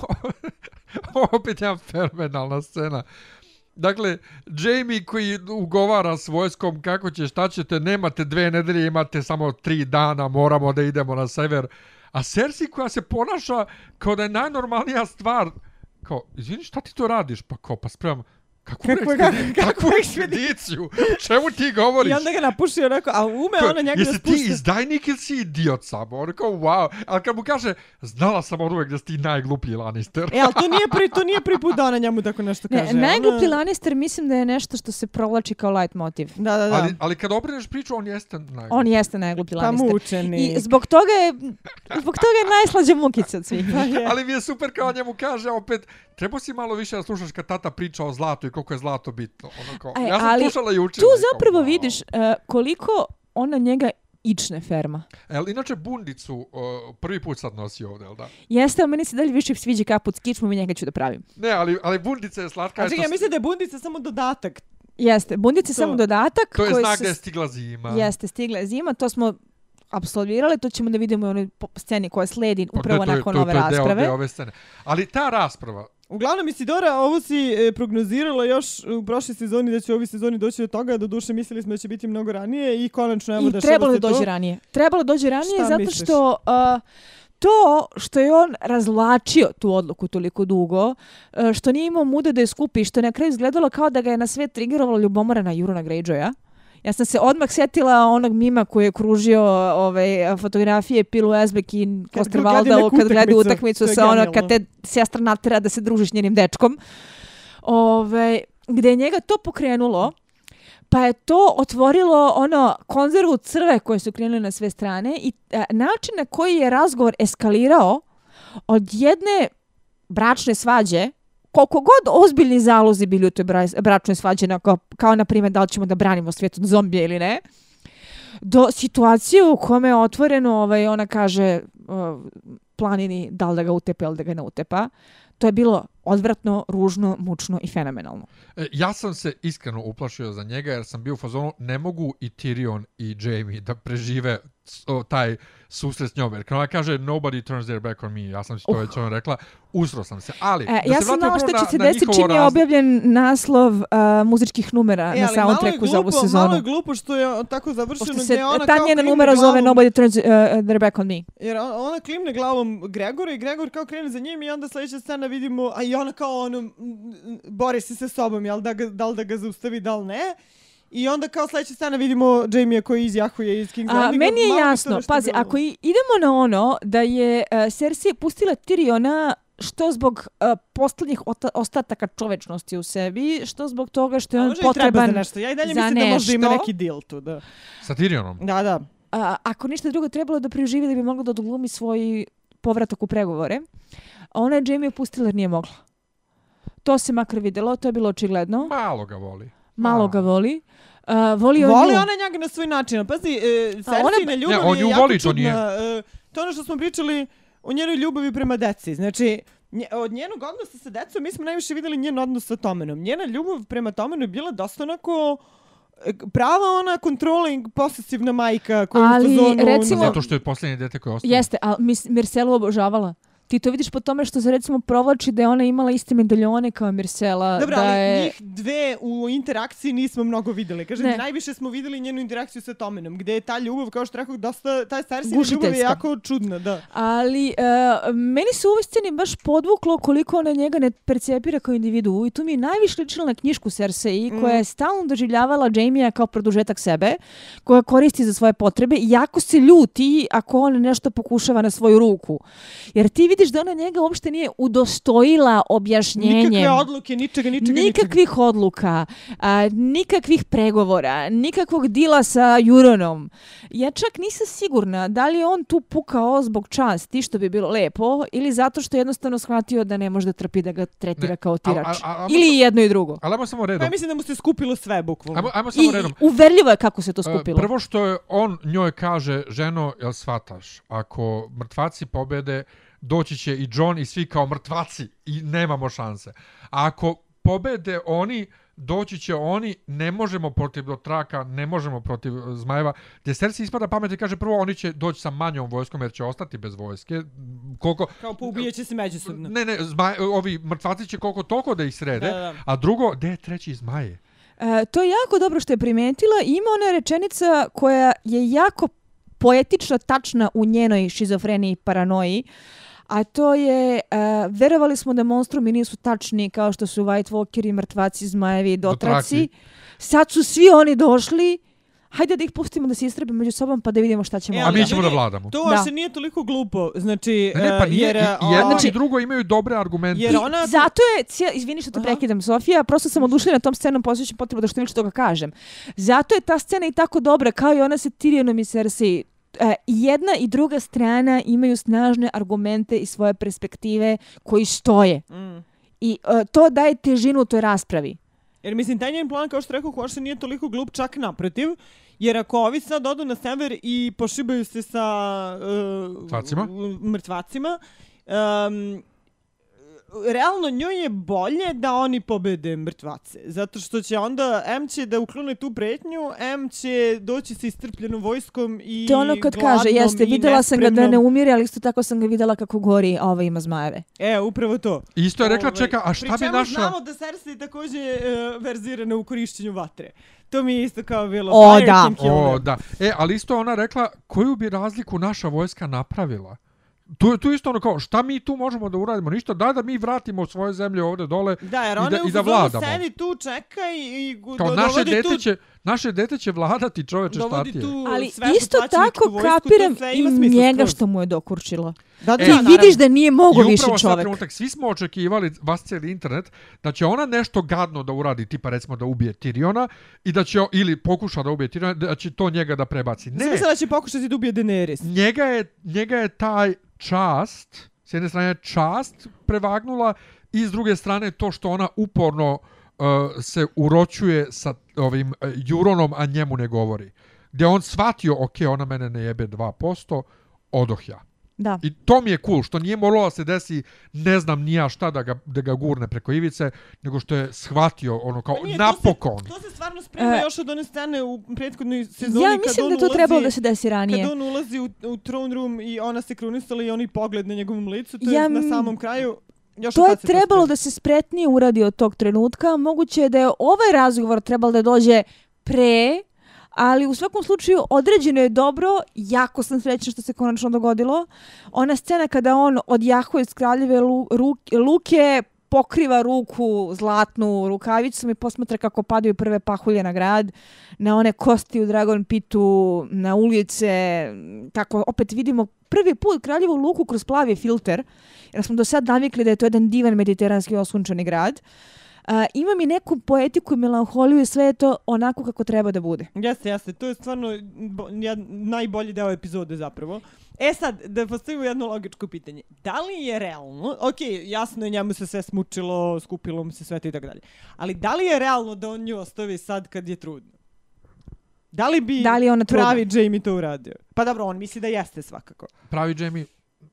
opet jedna fenomenalna scena. Dakle, Jamie koji ugovara s vojskom kako će, šta ćete, nemate dve nedelje, imate samo tri dana, moramo da idemo na sever. A Cersei koja se ponaša kao da je najnormalnija stvar, kao, izvini, šta ti to radiš? Pa kao, pa spremam, kakvu,
Kakvu-
ekspedi-
kakvu
kakvu ekspediciju? Čemu ti govoriš?
I onda ga napuši onako, a ume ona njega da
Jesi ti
spušta.
izdajnik ili si idiot samo? On kao, wow. Ali kad mu kaže, znala sam od uvek da si ti najgluplji Lannister.
E, ali to nije prvi, to nije prvi put da ona njemu tako nešto
Ne,
kaže.
najgluplji
Ona-
Lannister mislim da je nešto što se provlači kao light motiv.
Da, da, da.
Ali, ali kad obrineš priču, on jeste najgluplji.
On jeste najgluplji
Pa
Lannister.
mučeni.
I zbog toga je, zbog toga je najslađa mukica od svih.
Pa je.
Ali mi je super kao njemu kaže opet, trebao si malo više da slušaš kad tata priča o zlatu i koliko je zlato bitno. Ono kao,
Aj,
ja sam
ali
slušala i učila.
Tu
kao,
zapravo
wow.
vidiš uh, koliko ona njega ične ferma.
El, inače, bundicu uh, prvi put sad nosi ovdje, jel da?
Jeste, ali meni se dalje više sviđa kaput s kičmom i njega ću da pravim.
Ne, ali, ali bundica je slatka.
A čekaj, ja mislim da je bundica samo dodatak.
Jeste, bundica je
To-
samo dodatak.
To je
koji
znak
se-
da je stigla zima.
Jeste, stigla je zima, to smo apsolvirali, to ćemo da vidimo u onoj sceni koja sledi
Pa
upravo
to je- to je-
nakon
to je-
ove
to je deo-
rasprave.
deo ove scene. Ali ta rasprava,
Uglavnom, Isidora, ovo si e, prognozirala još u prošloj sezoni da će u ovoj sezoni doći do toga, do duše mislili smo da će biti mnogo ranije i konačno evo
I
dešava
trebalo
se
je doći
to.
ranije. Trebalo doći ranije
Šta
zato
misliš?
što uh, to što je on razlačio tu odluku toliko dugo, što nije imao muda da je skupi, što je na kraju izgledalo kao da ga je na sve triggerovalo ljubomora na Jurona Greyjoya. Ja sam se odmah sjetila onog mima koji je kružio ovaj, fotografije Pilu Esbek i
gledaju
Kostervalda
neku
kad gledaju
utakmicu,
sa ono kad te sestra natera da se družiš njenim dečkom. Ove, gde je njega to pokrenulo, pa je to otvorilo ono konzervu crve koje su krenule na sve strane i e, način na koji je razgovor eskalirao od jedne bračne svađe koliko god ozbiljni zalozi bili u toj bračnoj svađi, na- kao, kao na primjer da li ćemo da branimo svijet od zombija ili ne, do situacije u kome je otvoreno, ovaj, ona kaže uh, planini da li da ga utepa ili da ga ne utepa. To je bilo odvratno, ružno, mučno i fenomenalno.
E, Ja sam se iskreno uplašio za njega jer sam bio u fazonu ne mogu i Tyrion i Jamie da prežive o, taj susret s njom. Jer kad ona kaže nobody turns their back on me, ja sam si to
Uh.
već ono rekla, usro sam se. Ali,
E,
da
ja
se
sam znala što će se desiti čim je objavljen naslov uh, muzičkih numera
E,
na soundtracku za ovu sezonu.
Malo je glupo što je tako završeno
Pošto
gdje
se
ona
ta njena numera zove
glavom-
Nobody Turns uh, their back on me.
Jer on- ona klimne glavom Gregora i Gregor kao krene za njim i onda sljedeća scena vidimo, a i ona kao ono, bori se sa sobom, jel, da, ga, da li da ga zaustavi, da li ne. I onda kao sljedeća scena vidimo Jamie koji izjahuje iz King's
A,
Landinga.
meni je
Malo
jasno,
nešto
pazi,
bilo-
ako i idemo na ono da je uh, Cersei pustila Tyriona što zbog uh, posljednjih ota- ostataka čovečnosti u sebi, što zbog toga što je on potreban
za nešto. Ja i dalje mislim da možda ima
nešto.
neki deal tu, da.
Sa Tyrionom.
Da, da.
a, ako ništa drugo trebalo da preživi da bi mogla da odglumi svoj povratak u pregovore. A ona je Jamie pustila jer nije mogla. To se makar videlo, to je bilo očigledno.
Malo ga voli.
Malo
A.
ga voli. Uh, voli on
Voli
nju.
ona njega na svoj način. Pazi, e,
ona-
Cersei ljubav
Ne, on nju
jako
voli, to nije.
E, to ono što smo pričali o njenoj ljubavi prema deci. Znači, nje, od njenog odnosa sa decom mi smo najviše videli njen odnos sa Tomenom. Njena ljubav prema Tomenu je bila dosta onako e, prava ona controlling posesivna majka koja
Ali,
u fazonu,
recimo-
Zato što je posljednje dete koje je ostalo.
Jeste, a Mircelu obožavala. Ti to vidiš po tome što se recimo provlači da je ona imala iste medaljone kao Mircela.
Dobro,
da
ali
je...
njih dve u interakciji nismo mnogo videli. Kažem,
Ne.
najviše smo videli njenu interakciju sa Tomenom, gde je ta ljubav, kao što rekao, dosta, ta Cersei ljubav je jako čudna, da.
Ali e, meni se u ovoj sceni baš podvuklo koliko ona njega ne percepira kao individu. I tu mi je najviše ličila na knjišku Cersei,
Mm.
koja je stalno doživljavala Jamie kao produžetak sebe, koja koristi za svoje potrebe i jako se ljuti ako on nešto pokušava na svoju ruku. Jer ti vidiš da ona njega uopšte nije udostojila objašnjenjem.
Nikakve odluke, ničega, ničega, ničega.
nikakvih odluka, a, nikakvih pregovora, nikakvog dila sa Juronom. Ja čak nisam sigurna da li je on tu pukao zbog časti, što bi bilo lepo, ili zato što je jednostavno shvatio da ne može da trpi da ga tretira
Ne,
kao
a-
tirač.
a- a- a-
ili jedno i drugo.
Ali ajmo samo
Pa
redom.
ja mislim da mu se skupilo sve, bukvalno.
Ajmo, ajmo
I,
samo redom.
i uverljivo je kako se to
E,
skupilo.
Prvo što je on njoj kaže, ženo, jel shvataš, ako mrtvaci pobede, doći će i John i svi kao mrtvaci i nemamo šanse. A ako pobede oni, doći će oni, ne možemo protiv Dotraka, ne možemo protiv e, Zmajeva, gdje Cersei ispada pamet i kaže prvo oni će doći sa manjom vojskom jer će ostati bez vojske. Koliko,
Kao poubijeće se međusobno.
ne, ne, zmaj, ovi mrtvaci će koliko toliko da ih srede,
Da, da.
a drugo, gdje je treći Zmaje?
E, to je jako dobro što je primetila. Ima ona rečenica koja je jako poetična, tačna u njenoj šizofreniji i paranoji. A to je, uh, verovali smo da monstrumi nisu tačni kao što su White Walkeri, mrtvaci, zmajevi i dotraci.
Dotraki.
Sad su svi oni došli. Hajde da ih pustimo da se istrebe među sobom pa da vidimo šta ćemo
E,
A mi ćemo da vladamo.
To
Da.
uopšte nije toliko glupo. Znači,
Ne, ne, pa
e,
nije,
jer,
i, i jedno
Znači-
i drugo imaju dobre argumente.
Jer ona-
Zato je, cija, izvini što te
Aha.
prekidam, Sofija, prosto sam odušljena tom scenom, posjećam potrebu da što više toga kažem. Zato je ta scena i tako dobra, kao i ona sa Tyrionom i Cersei. E, i jedna i druga strana imaju snažne argumente i svoje perspektive koji stoje.
Mm.
I e, to daje težinu toj raspravi.
Jer mislim, taj njen plan, kao što rekao, uopšte nije toliko glup, čak naprotiv. Jer ako ovi sad odu na sever i pošibaju se sa uh,
Mrtvacima?
mrtvacima, um, realno njoj je bolje da oni pobede mrtvace. Zato što će onda M će da uklone tu pretnju, M će doći sa istrpljenom vojskom i
To ono kad kaže, jeste, videla sam ga da ne umire, ali isto tako sam ga videla kako gori, a ova ima zmajeve.
E, upravo to.
Isto je rekla,
Ovaj,
čeka, a šta bi naša...
znamo da Cersei takođe uh, verzirana u korišćenju vatre. To mi je isto kao bilo.
O,
fire
da.
O, da. E, ali isto ona rekla, koju bi razliku naša vojska napravila? Tu, je- tu isto ono kao, šta mi tu možemo da uradimo? Ništa, da da mi vratimo svoje zemlje ovde dole.
Da, jer
I da-
je u
i da
fazonu
vladamo.
sedi tu, čeka i, i
Kao
do-
naše
dovodi
dete,
tu,
će, naše dete će vladati čoveče šta ti je.
Ali isto tako
vojsku,
kapiram i njega što mu je dokurčilo.
Da, da,
E,
Ti
naravno.
vidiš da nije mogo
I
više
upravo sad
čovek.
trenutak, svi smo očekivali, vas cijeli internet, da će ona nešto gadno da uradi, tipa recimo da ubije Tiriona, i da će, ili pokuša da ubije Tiriona, da će to njega da prebaci. Ne,
Smisla da će pokušati da ubije Daenerys.
njega je, njega je taj čast, s jedne strane čast prevagnula i s druge strane to što ona uporno uh, se uročuje sa ovim uh, Juronom, a njemu ne govori. Gdje on shvatio, ok, ona mene ne jebe 2%, odoh ja.
Da.
I to mi je cool, što nije moralo da se desi, ne znam nija šta da ga, da ga gurne preko ivice, nego što je shvatio ono kao
Pa nije, to
napokon.
Se, to se stvarno sprema
E,
još od one scene u prethodnoj sezoni
Ja
kad
mislim
on
da to
ulazi,
trebalo da se desi ranije.
Kad on ulazi u, u throne room i ona se krunisala i oni pogled na njegovom licu, to
Ja
je na samom kraju. Još
To je trebalo da se spretnije uradi od tog trenutka. Moguće je da je ovaj razgovor trebalo da dođe pre, ali u svakom slučaju određeno je dobro. Jako sam srećna što se konačno dogodilo. Ona scena kada on odjahuje iz kraljeve luke, pokriva ruku zlatnu rukavicom i posmatra kako padaju prve pahulje na grad, na one kosti u Dragon Pitu, na ulice, tako opet vidimo prvi put kraljevu luku kroz plavi filter, jer smo do sad navikli da je to jedan divan mediteranski osunčani grad. Uh, ima mi neku poetiku i melanholiju i sve je to onako kako treba da bude.
Jeste, jeste. To je stvarno jed, najbolji deo epizode zapravo. E sad, da postavimo jedno logičko pitanje. Da li je realno, ok, jasno je njemu se sve smučilo, skupilo mu se sve to i tako dalje, ali da li je realno da on nju ostavi sad kad je trudna? Da li bi
Da li ona trudna?
pravi Jamie to uradio? Pa dobro, on misli da jeste svakako.
Pravi Jamie,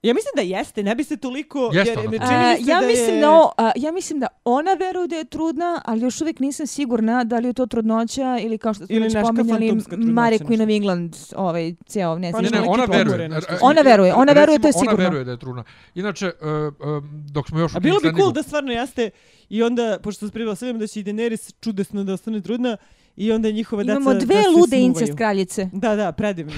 Ja mislim da jeste, ne bi se toliko...
Jeste
jer
ona trudna.
čini
A,
mi se
ja
da
mislim
je...
da o- a, ja mislim da ona veruje da je trudna, ali još uvijek nisam sigurna da li je to trudnoća ili kao što smo već pominjali Mare. Queen of England, ovaj ceo ne
Pa
znam.
Ne,
Znaš,
ne,
neki
ona veruje. E,
Ona veruje, ona veruje, to je sigurno.
Ona veruje da je trudna. Inače, e, e, dok smo još
A bilo bi cool da stvarno jeste i onda, pošto se pribila sve da će i Daenerys čudesno da ostane trudna i onda njihova deca
Imamo dve
da se
lude incest kraljice.
Da, da, predivno.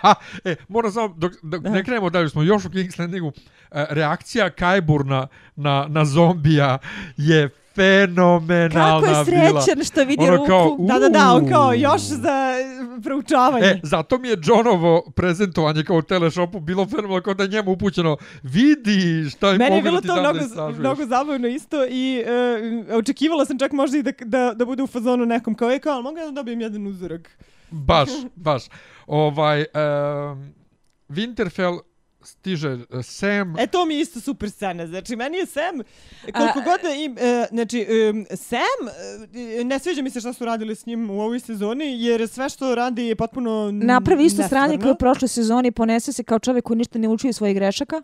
e, moram samo, dok, dok ne krenemo dalje, smo još u King's Landingu, e, reakcija Kajburna na, na zombija je fenomenalna
Kako je
bila.
srećan što vidi
Ono
ruku.
kao,
da, da, da, on kao još za proučavanje.
E, zato mi je Johnovo prezentovanje kao u teleshopu bilo fenomenalno kao da je njemu upućeno vidi šta im
Meni je bilo to
da
mnogo, mnogo zabavno isto i e, očekivala sam čak možda i da, da, da bude u fazonu nekom kao, e, kao, ali mogu da dobijem jedan uzorak?
Baš, baš. Ovaj, um, Winterfell stiže e, Sam.
E, to mi je isto super scena. Znači, meni je Sam, koliko
A-
god da im, e, znači, em, Sam, e, ne sviđa mi se šta su radili s njim u ovoj sezoni, jer sve što radi je potpuno
Napravi isto sranje kao u prošloj sezoni, ponese se kao čovjek koji ništa ne uči iz svojih grešaka.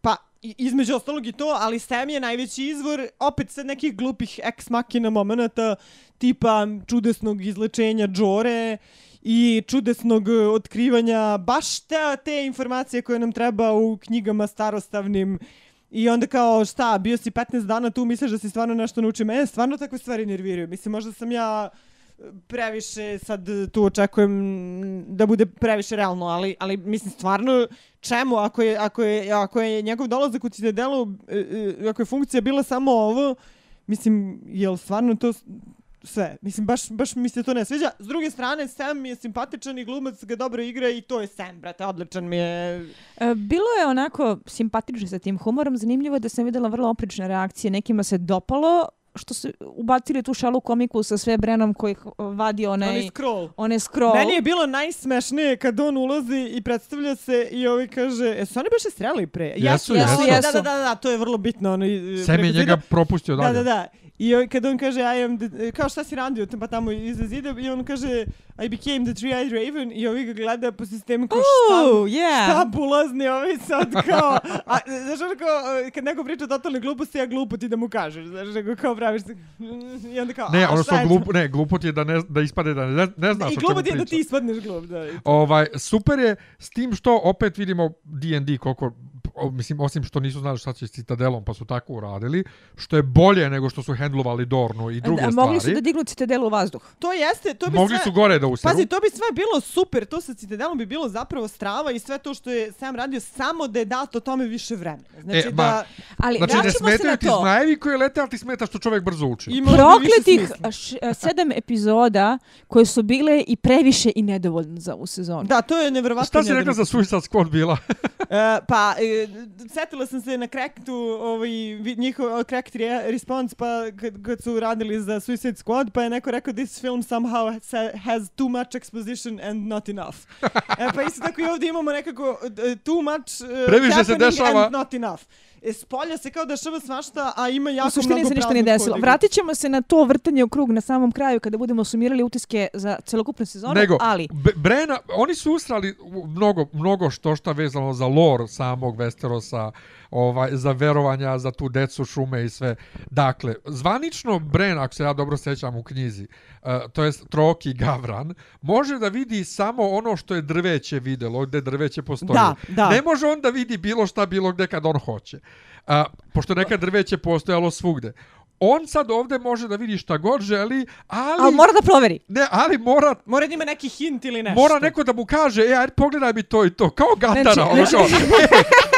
Pa, između ostalog i to, ali Sam je najveći izvor opet sad nekih glupih ex machina momenata, tipa čudesnog izlečenja Džore i čudesnog e, otkrivanja baš te, te informacije koje nam treba u knjigama starostavnim I onda kao šta, bio si 15 dana tu, misliš da si stvarno nešto naučio. Mene stvarno takve stvari nerviraju. Mislim, možda sam ja e, previše sad tu očekujem da bude previše realno, ali, ali mislim stvarno čemu ako je, ako je, ako je njegov dolazak u Citadelu, e, ako je funkcija bila samo ovo, mislim, je li stvarno to sve? Mislim, baš, baš mi se to ne sviđa. S druge strane, Sam je simpatičan i glumac ga dobro igra i to je Sam, brate, odličan mi je.
E, Bilo je onako simpatično sa tim humorom. Zanimljivo je da sam vidjela vrlo oprične reakcije. Nekima se dopalo što su ubacili tu šalu komiku sa sve Brenom koji vadi onaj,
Onaj scroll.
onaj scroll.
Meni je bilo najsmešnije kad on ulazi i predstavlja se i ovi kaže, jesu oni baš sreli pre?
Jesu,
jesu.
Da, da, da, da, to je vrlo bitno. Ono,
Sam je njega propustio dalje.
Da, da, da. I on, kad on kaže, I am the, kao šta si radio, pa tamo iza zida, i on kaže, I became the three-eyed raven, i ovi ga gleda po sistemu kao šta,
Oh, yeah.
šta bulazni ovi sad kao, a, znaš ono kao, kad neko priča totalne gluposti, ja glupo ti da mu kažeš, znaš, nego kao praviš se, i onda kao,
Ne,
a,
ono
šta
što
je to?
glup, ne, glupot je da, ne, da ispade da ne, ne znaš
I
o čemu
glupo ti je da
priča.
ti ispadneš glup, da.
Ovaj, super je s tim što opet vidimo D&D koliko o, mislim, osim što nisu znali šta će s Citadelom, pa su tako uradili, što je bolje nego što su hendlovali Dornu i druge stvari.
mogli su da dignu citadelu u vazduh.
To jeste, to bi
Mogli
sve...
su gore da useru.
Pazi, to bi sve bilo super, to sa Citadelom bi bilo zapravo strava i sve to što je Sam radio, samo da je dato tome više vremena. Znači
E,
da
Ali
Znači, ne smetaju ti
to.
zmajevi koji lete, ali ti smeta što čovjek brzo uči.
više
Prokletih
smisla.
š- a, sedam epizoda koje su bile i previše i nedovoljne za ovu sezonu.
Da, to je nevjerovatno.
Šta si rekla za Suicide Squad bila?
E, pa, e, setila sam se na Cracktu, ovaj, njihov Cracked re response, pa kad, kad su radili za Suicide Squad, pa je neko rekao this film somehow has too much exposition and not enough. e, pa isto tako i ovdje imamo nekako too much uh,
Previše se dešava.
and not enough. E, spolja se kao dešava svašta, a ima jako
U suštini
mnogo
se ništa nije
praznog
desilo. Vratit ćemo se na to vrtanje u krug na samom kraju kada budemo sumirali utiske za celokupnu sezonu,
Nego,
ali
Brena, oni su usrali mnogo, mnogo što šta vezano za lore samog Westerosa, ovaj, za verovanja, za tu decu šume i sve. Dakle, zvanično Bren, ako se ja dobro sećam u knjizi, uh, to jest Troki Gavran, može da vidi samo ono što je drveće videlo, gde drveće postoji.
Da, da.
Ne može on da vidi bilo šta, bilo gde kad on hoće. Uh, pošto neka drveće postojalo svugde. On sad ovde može da vidi šta god želi, ali...
ali mora da proveri.
Ne, ali mora
Mora da ima neki hint ili nešto.
Mora neko da mu kaže, e, ajde pogledaj mi to i to, kao gatara,
Znači-
ono
znači-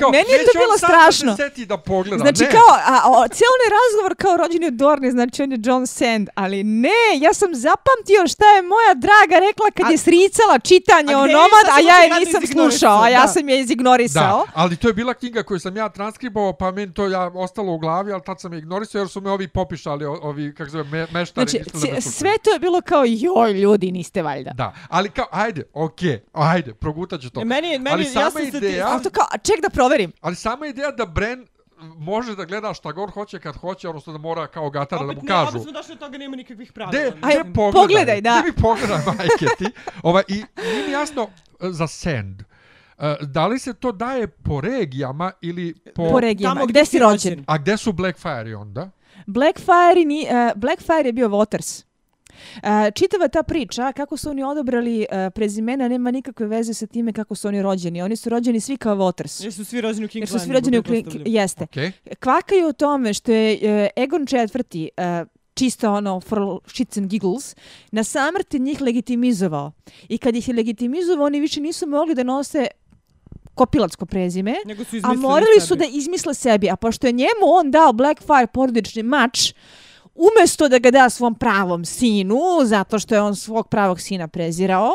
kao.
Meni je to bilo
sam
strašno.
Da se seti da pogleda,
Znači
ne.
kao, a, o, cijel onaj razgovor kao rođeni od Dorne, znači on je John Sand, ali ne, ja sam zapamtio šta je moja draga rekla kad
A-
je sricala čitanje
A
o? Nomad, a
sam
ja je nisam slušao, a ja sam je izignorisao.
Da, ali to je bila knjiga koju sam ja transkribovao, pa meni to ja ostalo u glavi, ali tad sam je ignorisao jer su me ovi popišali, ovi, kako se zove, me, meštari.
Znači,
da
sve to je bilo kao, joj, ljudi, niste valjda.
Da, ali kao, ajde, okej, ajde, progutat ću to.
Meni, meni,
ali
ja
sama
sam se
ideja,
Ali to kao, a ček da proverim.
ali sama ideja da Bren može da gleda šta god hoće kad hoće, odnosno da mora kao gatara da mu
ne,
kažu.
opet smo došli do toga, nema nikakvih pravila.
De.
Aj,
de pogledaj,
pogledaj, da.
Ti mi pogledaj, majke ti. Ovaj, I nije mi jasno e, za Sand. E, da li se to daje po regijama ili po...
Po regijama.
Tamo
Gde si rođen?
A gde su Blackfire onda?
Blackfire, ni, uh, Blackfire je bio Waters. Čitava ta priča, kako su oni odobrali uh, prezimena, nema nikakve veze sa time kako su oni rođeni. Oni su rođeni svi kao Waters.
Jer su svi rođeni u King's
Jer su svi rođeni u
pretpostavljam.
Jeste.
Okay.
Kvakaju o tome što je uh, Egon četvrti uh, čisto ono for shits and giggles, na samrti njih legitimizovao. I kad ih je legitimizovao, oni više nisu mogli da nose kopilatsko prezime, a morali su da izmisle sebi. A pošto je njemu on dao Blackfire porodični mač, umesto da ga da svom pravom sinu, zato što je on svog pravog sina prezirao,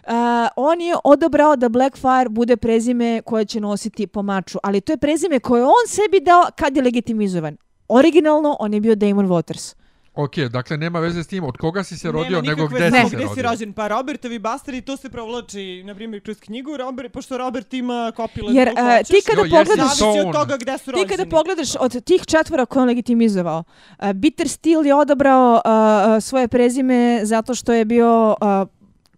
Uh, on je odobrao da Blackfire bude prezime koje će nositi po maču, ali to je prezime koje on sebi dao kad je legitimizovan. Originalno on je bio Damon Waters.
Ok, dakle nema veze s tim od koga si se
Nema
rodio, nego
nikakve
gde si se
gde si
rodio.
rođen. Pa Robertovi bastardi, to se provlači, na primjer, kroz knjigu, Robert, pošto Robert ima kopile
Jer, e,
hoćeš.
ti kada
Jo,
pogledaš-
Zavisi od toga gde su
Ti
rođeni.
kada pogledaš od tih četvora koje on legitimizovao, uh, Bitter Steel je odabrao uh, uh, svoje prezime zato što je bio uh,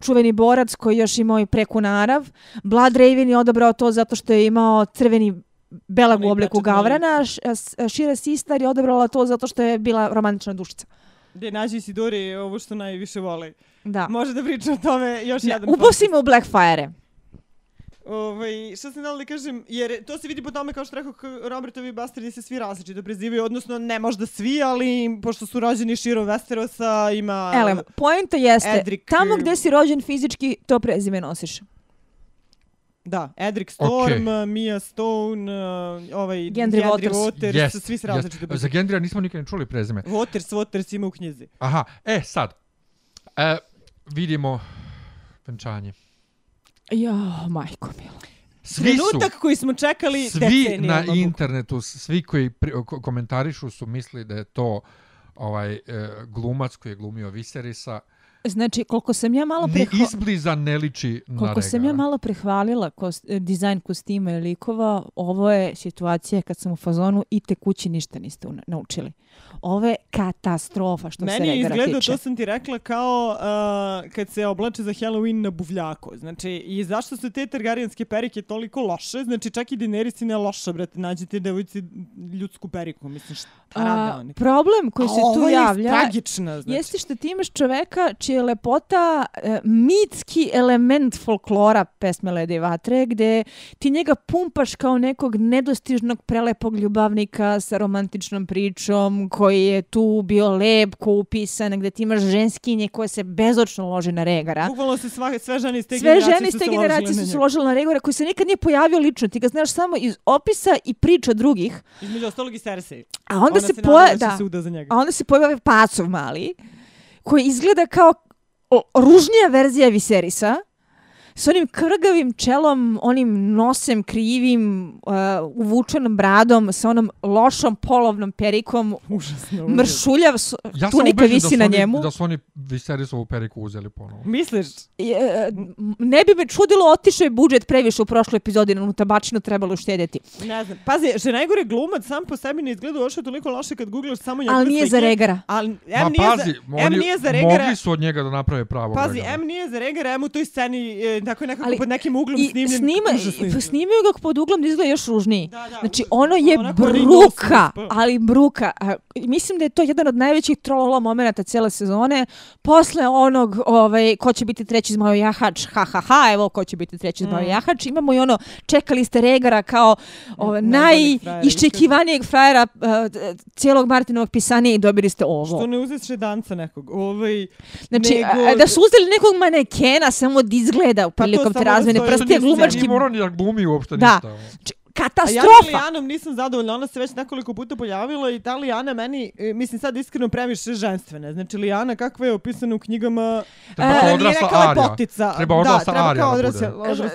čuveni borac koji još imao i preku narav. Blood Raven je odabrao to zato što je imao crveni belag u
Onaj
obliku gavrana. Š- a s- a Shira Sistar je odabrala to zato što je bila romantična dušica.
Gde nađi Isidori ovo što najviše vole.
Da.
Može da priča o tome još jedan
Ubosimo u Blackfire.
Ovaj, što sam dala da kažem, jer to se vidi po tome, kao što rekao, Robertovi bastardi se svi različito prezivaju, odnosno ne možda svi, ali pošto su rođeni širom Westerosa, ima...
Elem, poenta jeste,
Edric,
tamo gde si rođen fizički, to prezime nosiš.
Da, Edric Storm,
Okej.
Mia Stone, uh, ovaj,
Gendry Waters.
Waters,
Yes,
svi se
yes.
različito
Za Gendrija nismo nikad ni čuli prezime.
Waters, Waters ima u knjizi.
Aha, e sad. E, vidimo venčanje.
Jo, majko mila.
Svi su,
Trenutak koji smo čekali
svi
decenijama.
na internetu, svi koji pri, ko- komentarišu su misli da je to ovaj e, glumac koji je glumio Viserisa.
Znači, koliko sam ja malo
Ni
prehva...
izbliza ne liči na
Koliko sam ja
Regara.
malo prehvalila kos, e, dizajn kostima i likova, ovo je situacija kad sam u fazonu i te kući ništa niste una- naučili. Ovo je katastrofa što se
Meni je
Regara
izgledao,
tiče.
to sam ti rekla, kao uh, kad se oblače za Halloween na buvljako. Znači, i zašto su te targarijanske perike toliko loše? Znači, čak i Daenerys je ne loša, brate. Nađete devojci ljudsku periku. Mislim, šta rade
A,
oni?
problem koji se
A
tu
ovo je
javlja
tragična, znači.
jeste što ti imaš čoveka je lepota e, mitski element folklora pesme Lede i Vatre, gde ti njega pumpaš kao nekog nedostižnog prelepog ljubavnika sa romantičnom pričom, koji je tu bio lep, ko upisan, gde ti imaš ženskinje koje se bezočno lože na regara.
Bukvalno se sva, sve žene iz te
Sve
generacije
žene iz te
se
generacije su se ložile na Regora koji se nikad nije pojavio lično. Ti ga znaš samo iz opisa i priča drugih.
Između ostalog i Cersei.
A onda
Ona
se,
se
poja...
da će
da.
se uda za njega.
A onda se pojavio pacov mali, koji izgleda kao o, ružnija verzija Viserisa, s onim krgavim čelom, onim nosem krivim, uh, uvučenom bradom, sa onom lošom polovnom perikom,
Užasno.
mršuljav, s-
Ja sam
tunika
ubeđen da
visi
su
na
oni,
njemu.
da su oni Viserisovu periku uzeli ponovo.
Misliš?
Je, e, ne bi me čudilo, otišao je budžet previše u prošloj epizodi, na tabačinu trebalo uštedjeti.
Ne znam. Pazi, že najgore glumac sam po sebi ne izgleda uopšte toliko loše kad googlaš samo njegove
Ali nije za. Regara.
Ali, em
Ma
nije
pazi,
za, em
oni
nije za Regara.
mogli su od njega da naprave pravo
Pazi,
Regara.
em nije za Regara, em u toj sceni e, tako nekako
Ali
pod nekim uglom
I
snimljen.
snima,
užasno
i- snimaju ga pod uglom da izgleda još ružniji.
Da, da,
Znači, ono je
Onako
bruka, ali bruka. A, mislim da je to jedan od najvećih trolala momenta cijele sezone. Posle onog, ovaj, ko će biti treći zmajo jahač, ha, ha, ha, evo ko će biti treći zmajo
Mm.
jahač. Imamo i ono, čekali ste Regara kao ovaj, najiščekivanijeg frajera uh, cijelog Martinovog pisanja i dobili ste ovo.
Što ne uzeš danca nekog? Ovaj,
Znači,
nego-
da su uzeli nekog manekena samo da izgleda prilikom
samo
te
da
razmene prste, glumački
Nije morao ni da glumi uopšte
Da.
ništa. ono.
Č-
A ja
katastrofa.
Lijanom nisam zadovoljna, ona se već nekoliko puta pojavila i ta Lijana meni, e, mislim sad iskreno previše ženstvene. Znači Lijana kakva je opisana u knjigama,
Treba
E,
kao
nije
odrasla
neka
Arija.
lepotica.
Treba
da,
odrasla
treba
Arija
kao
da
odrasla,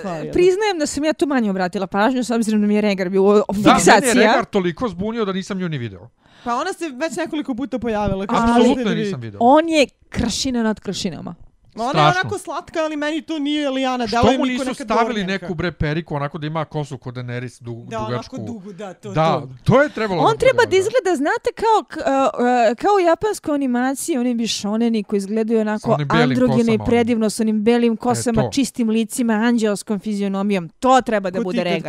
Arija. da.
Priznajem da sam ja tu manje obratila pažnju s obzirom da mi je Regar bio
Da, mene je
fiksacija.
Regar toliko zbunio da nisam nju ni video.
Pa ona se već nekoliko puta pojavila.
Apsolutno
da
je
vidite.
nisam video.
On je kršina nad kršinama.
Ma ona je
Strašno.
onako slatka, ali meni to nije Lijana.
Što mu nisu
neka
stavili neku bre periku, onako da ima kosu kod Daenerys du,
Da,
dugačku.
onako dugu, da, to,
da,
to.
to je trebalo
On treba da izgleda, znate, kao, uh, kao u japanskoj animaciji, oni bi šoneni koji izgledaju onako androgeno i predivno, s onim belim kosama,
to.
čistim licima, anđelskom fizionomijom. To treba da
Ko
bude rega.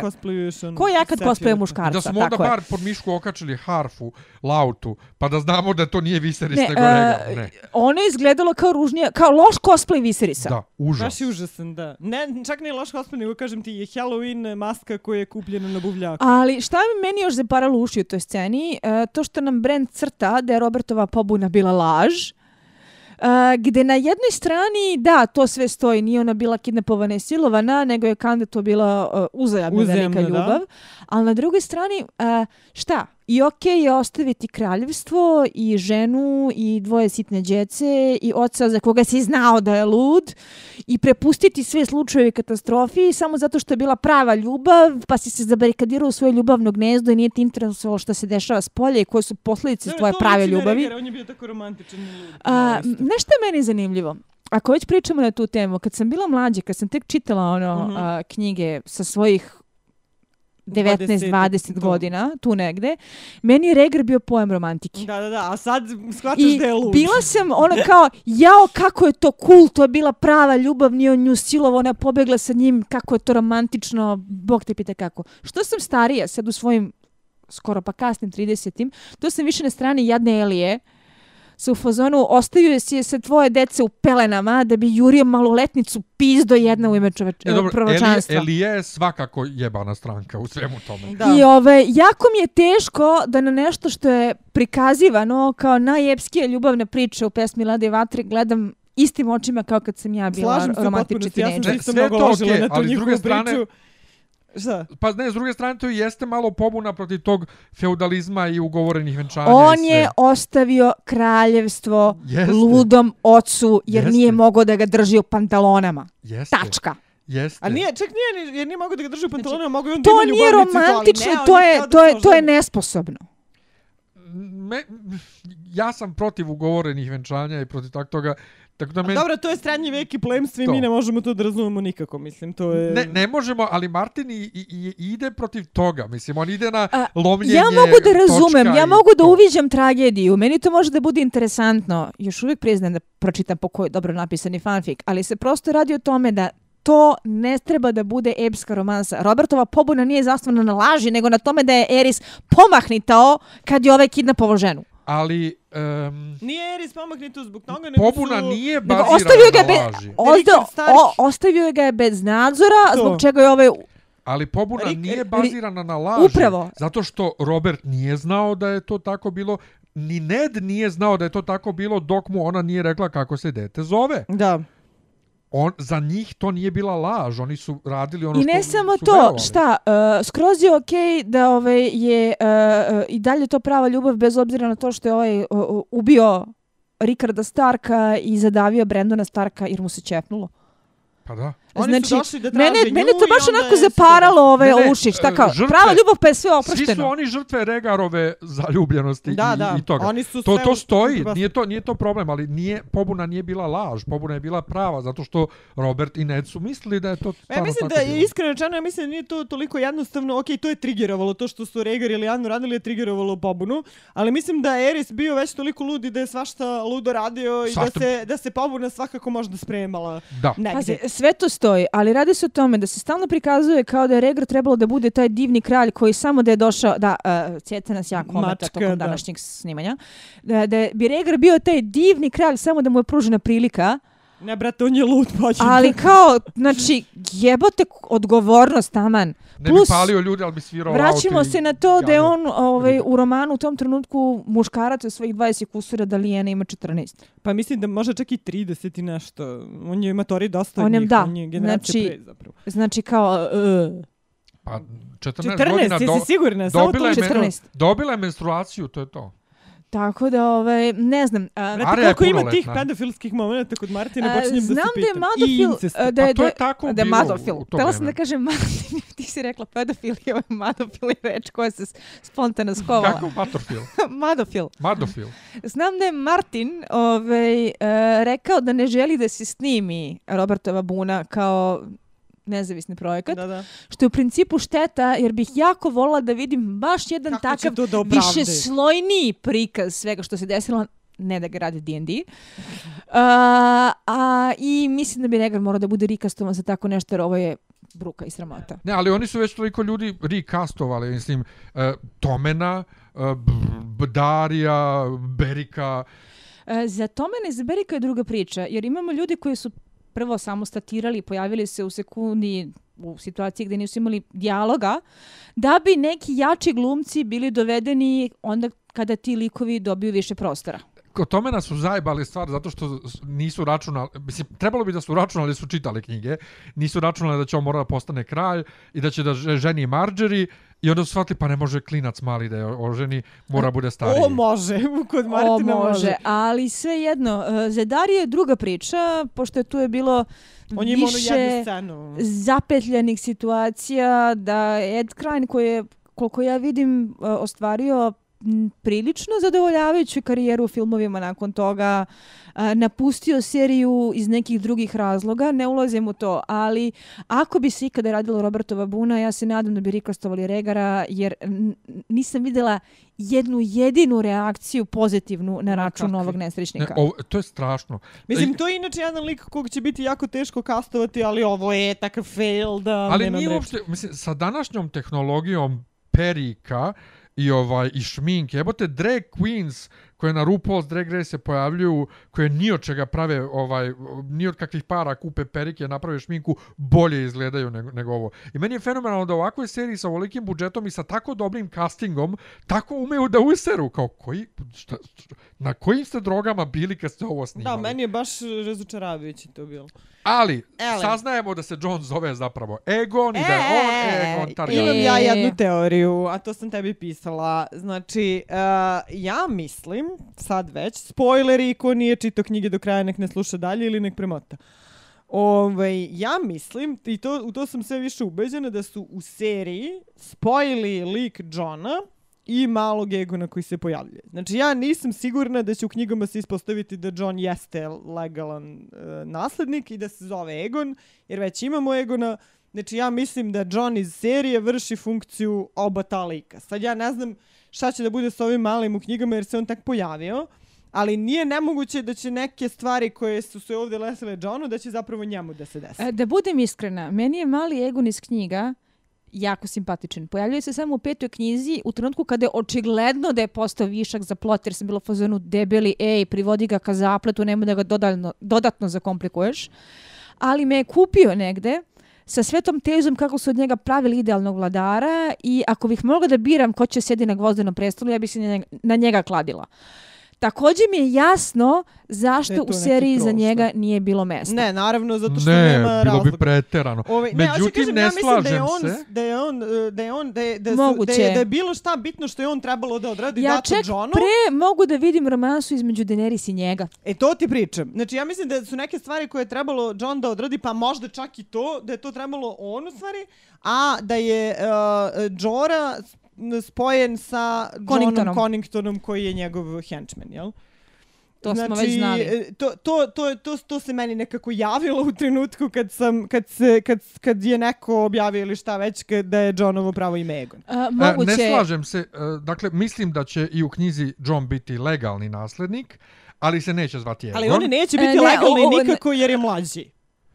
ono...
Ko ja kad
Sephiroth?
cosplayu
Da
muškarca,
smo onda
tako je.
bar pod mišku okačili harfu, lautu, pa da znamo da to nije Viserys
Ne,
nego
uh,
Rhaegar. Ne.
Ono je izgledalo kao ružnija, kao loš cosplay Viserisa.
Da, užas.
Baš je užasan, da. Ne, čak nije loš cosplay, nego kažem ti je Halloween maska koja je kupljena na buvljaku.
Ali šta mi meni još zaparalo uši u toj sceni, e, to što nam brand crta da je Robertova pobuna bila laž, Uh, gde na jednoj strani, da, to sve stoji, nije ona bila kidnapovana i silovana, nego je kanda to bila uh, uzajamna
Uzajamna,
velika
da.
ljubav. Ali na drugoj strani, uh, šta? I okej je ostaviti kraljevstvo i ženu i dvoje sitne djece i oca za koga si znao da je lud i prepustiti sve slučajeve katastrofi samo zato što je bila prava ljubav pa si se zabarikadirao u svoje ljubavno gnezdo i nije ti interesovalo što se dešava s polja i koje su posljedice
Dobro,
tvoje
to
prave ljubavi.
Rhaegar, On je bio tako romantičan.
A, nešto je meni zanimljivo. Ako već pričamo na tu temu, kad sam bila mlađa, kad sam tek čitala ono
Mhm.
a, knjige sa svojih 19-20
20, to.
godina, tu negde, meni je Regr bio pojem romantike.
Da, da, da, a sad shvataš
I
da je lud.
bila sam ona kao, jao kako je to cool, to je bila prava ljubav, nije on nju silovo, ona pobegla sa njim, kako je to romantično, bog te pita kako. Što sam starija, sad u svojim skoro pa kasnim 30-im, to sam više na strani jadne Elije, sa u fazonu ostaju si se tvoje dece u pelenama da bi jurio maloletnicu pizdo jedna u ime čoveč,
E, dobro, Elije,
proročanstva.
Elije je svakako jebana stranka u svemu tome.
Da.
I ove, jako mi je teško da na nešto što je prikazivano kao najepskije ljubavne priče u pesmi Lade i Vatre gledam istim očima kao kad sam ja bila
Slažem se u
romantični
potpunosti, ja sam se isto mnogo
to
ložila
okej,
na tu
ali s
njihovu
druge strane-
priču. Šta?
Pa ne, s druge strane to i jeste malo pobuna protiv tog feudalizma i ugovorenih venčanja
On je ostavio kraljevstvo
Jeste.
ludom ocu jer
Jeste.
nije mogao da ga drži u pantalonama.
Jeste.
Tačka.
Jeste.
A nije, čak nije, ni- jer nije mogao da ga drži u pantalonima, mogu i on da
To
ima
nije romantično,
ne,
to
je
to je, to je nesposobno.
Me, ja sam protiv ugovorenih venčanja i protiv tak toga. Tako da
A
meni,
Dobro, to je srednji vek i plemstvo i
To.
mi ne možemo to da razumemo nikako, mislim, to je...
ne, ne možemo, ali Martin i, i, i ide protiv toga. Mislim, on ide na
A,
lomljenje
Ja mogu da razumem, ja mogu da
to.
uviđam tragediju. Meni to može da bude interesantno. Još uvijek priznajem da pročitam po kojoj dobro napisani fanfic, ali se prosto radi o tome da to ne treba da bude epska romansa. Robertova pobuna nije zasnovana na laži, nego na tome da je Eris pomahnitao kad je ovaj kidnapovao ženu.
Ali um,
Nije Eris pomahnito zbog toga, nego
pobuna
su...
nije
Nego
bazirana
ostavio ga
na
be,
laži.
ozdo, o, ostavio ga je bez nadzora,
To.
zbog čega je ovaj...
Ali pobuna
Rik-
nije bazirana na laži.
Upravo.
Zato što Robert nije znao da je to tako bilo. Ni Ned nije znao da je to tako bilo dok mu ona nije rekla kako se dete zove.
Da.
On, za njih to nije bila laž. Oni su radili ono
I
što
ne samo
su
to,
verovali.
šta, uh, skroz je okej da ovaj, je uh, uh, i dalje to prava ljubav bez obzira na to što je ovaj uh, ubio Rikarda Starka i zadavio Brendona Starka jer mu se čepnulo.
Pa da.
Oni su došli da traže
mene,
nju
mene to
i
baš onako
je sve
zaparalo ove
Ne, ne,
uši, šta
e,
kao,
žrtve-
prava ljubav pa je sve
Svi
oprošteno.
su oni žrtve Regarove zaljubljenosti
Da,
i,
da,
i toga.
oni su
to,
sve
to stoji,
u-
nije to, nije to problem, ali nije, pobuna nije bila laž, pobuna je bila prava, zato što Robert i Ned su mislili da je to
Ja
stvarno
mislim
tako
da je
bilo.
iskreno rečeno, ja mislim da nije to toliko jednostavno. Ok, to je trigerovalo, to što su Rhaegar ili Anu radili je trigerovalo pobunu, ali mislim da je Eris bio već toliko lud i da je svašta ludo radio i
Svašta-
da se, da se pobuna svakako možda spremala
Da.
negdje.
Pazi, sve to stoji, ali radi se o tome da se stalno prikazuje kao da je Regr trebalo da bude taj divni kralj koji samo da je došao, da, uh, Cjeta nas jako ometa tokom
da.
današnjeg snimanja, da, da bi Regr bio taj divni kralj samo da mu je pružena prilika,
Ne, brate, on je lud, pa će-
ali kao, znači, jebote odgovornost, taman.
Ne
Plus,
bi palio ljude, ali bi svirao
Vraćamo se na to da je on ovaj, u romanu u tom trenutku muškarac od svojih 20 kusura, da Lijena ima 14.
Pa mislim da može čak i 30 i nešto. On je matori dosta
On
njih,
da,
on je generacija
znači,
pre zapravo.
Znači kao, uh,
Pa 14,
14,
godina
jesi
do,
sigurna? Samo
men,
14.
dobila je menstruaciju, to je to.
Tako da, ovaj, ne znam. A,
je
koliko ima tih pedofilskih momenta kod Martina,
a,
počinjem da se
znam
pitam.
da je
I
Madofil,
incest.
a, da je,
Pa to je
da-
tako
da je
bilo
Madofil.
u to
Htela sam da kažem Madofil, ti si rekla pedofil i je Madofil je reč koja se spontano skovala.
Kako Matorfil?
Madofil.
Madofil.
Znam da je Martin ovaj, e, rekao da ne želi da se snimi Robertova Buna kao nezavisni projekat,
Da, da.
što je u principu šteta jer bih jako volila da vidim baš jedan
Kako
takav
da
više slojniji prikaz svega što se desilo ne da ga radi D&D. A, a, I mislim da bi Regan morao da bude rikastovan za tako nešto jer ovo je bruka i sramota.
Ne, ali oni su već toliko ljudi recastovali, mislim, uh, Tomena, uh, Darija, Berika,
E, za Tomene iz Berika je druga priča, jer imamo ljudi koji su prvo samo statirali, pojavili se u sekundi u situaciji gdje nisu imali dijaloga, da bi neki jači glumci bili dovedeni onda kada ti likovi dobiju više prostora.
Ko tome nas su zajebali stvar zato što nisu računali, mislim, trebalo bi da su računali, da su čitali knjige, nisu računali da će on mora da postane kralj i da će da ženi Marjorie i onda su shvatili pa ne može klinac mali da je oženi, mora bude stariji.
O, može. Kod Martina
o, može,
može.
ali svejedno, e, za Darije je druga priča, pošto je tu je bilo
On je
više zapetljenih situacija da Ed Krajn koji je, koliko ja vidim, e, ostvario prilično zadovoljavajuću karijeru u filmovima nakon toga, a, napustio seriju iz nekih drugih razloga, ne ulazim u to, ali ako bi se ikada radilo Robertova Buna, ja se nadam da bi rikostovali Regara, jer nisam videla jednu jedinu reakciju pozitivnu na račun ovog
Ne,
nesrećnika.
ovo, to je strašno.
Mislim, to je inače jedan lik kog će biti jako teško kastovati, ali ovo je takav fail da
Ali nije
reči.
uopšte, mislim, sa današnjom tehnologijom perika i ovaj i šminke. Jebote drag queens koje na RuPaul's Drag Race se pojavljuju, koje ni od čega prave ovaj ni od kakvih para kupe perike, naprave šminku, bolje izgledaju nego, nego ovo. I meni je fenomenalno da u ovakvoj seriji sa ovolikim budžetom i sa tako dobrim castingom tako umeju da useru kao koji šta, šta, na kojim ste drogama bili kad ste ovo snimali.
Da, meni je baš razočaravajuće to bilo.
Ali,
Ele.
saznajemo da se John zove zapravo Egon i da je on Egon Targaryen.
Imam ja
E.
jednu teoriju, a to sam tebi pisala. Znači, uh, ja mislim, sad već, spoileri, ko nije čito knjige do kraja, nek ne sluša dalje ili nek premota. Ovaj, ja mislim, i to, u to sam sve više ubeđena, da su u seriji spojili lik Johna i malog Egona koji se pojavljuje. Znači, ja nisam sigurna da će u knjigama se ispostaviti da John jeste legalan e, naslednik i da se zove Egon, jer već imamo Egona. Znači, ja mislim da John iz serije vrši funkciju oba ta lika. Sad ja ne znam šta će da bude s ovim malim u knjigama, jer se on tak pojavio. Ali nije nemoguće da će neke stvari koje su se ovdje lesile Johnu, da će zapravo njemu da se desi.
E, Da budem iskrena, meni je mali Egon iz knjiga jako simpatičan. Pojavljuje se samo u petoj knjizi u trenutku kada je očigledno da je postao višak za plot, jer sam bila fazonu debeli, ej, privodi ga ka zapletu, nemoj da ga dodatno, dodatno zakomplikuješ. Ali me je kupio negde sa svetom tezom kako su od njega pravili idealnog vladara i ako bih mogla da biram ko će sjedi na gvozdenom prestolu, ja bih se na njega, na njega kladila. Također mi je jasno
je
zašto
to
u seriji za njega nije bilo mesta.
Ne, naravno, zato što
ne,
nema
bilo
razloga.
bi preterano.
Ovaj, ne,
Međutim,
kažem,
ne
ja mislim da je
slažem
on,
se.
Da je on, e, da je on, da je, da,
Moguće.
da je, da je bilo šta bitno što je on trebalo da odradi
Ja
dato
ček
Johnu.
pre mogu da vidim romansu između Daenerys i njega.
E to ti pričam. Znači ja mislim da su neke stvari koje je trebalo John da odradi, pa možda čak i to, da je to trebalo on u stvari, a da je uh, Jorah spojen sa Johnom
Conningtonom.
Conningtonom koji je njegov henchman, jel?
To smo
znači,
već znali.
e, To, to, to, to, to se meni nekako javilo u trenutku kad, sam, kad, se, kad, kad je neko objavio ili šta već kad, da je Johnovo pravo ime Egon.
A,
E,
moguće...
Ne slažem se, e, dakle, mislim da će i u knjizi John biti legalni naslednik, ali se neće zvati Egon.
Ali oni neće
E,
biti
ne,
legalni
o- o-
nikako jer je mlađi.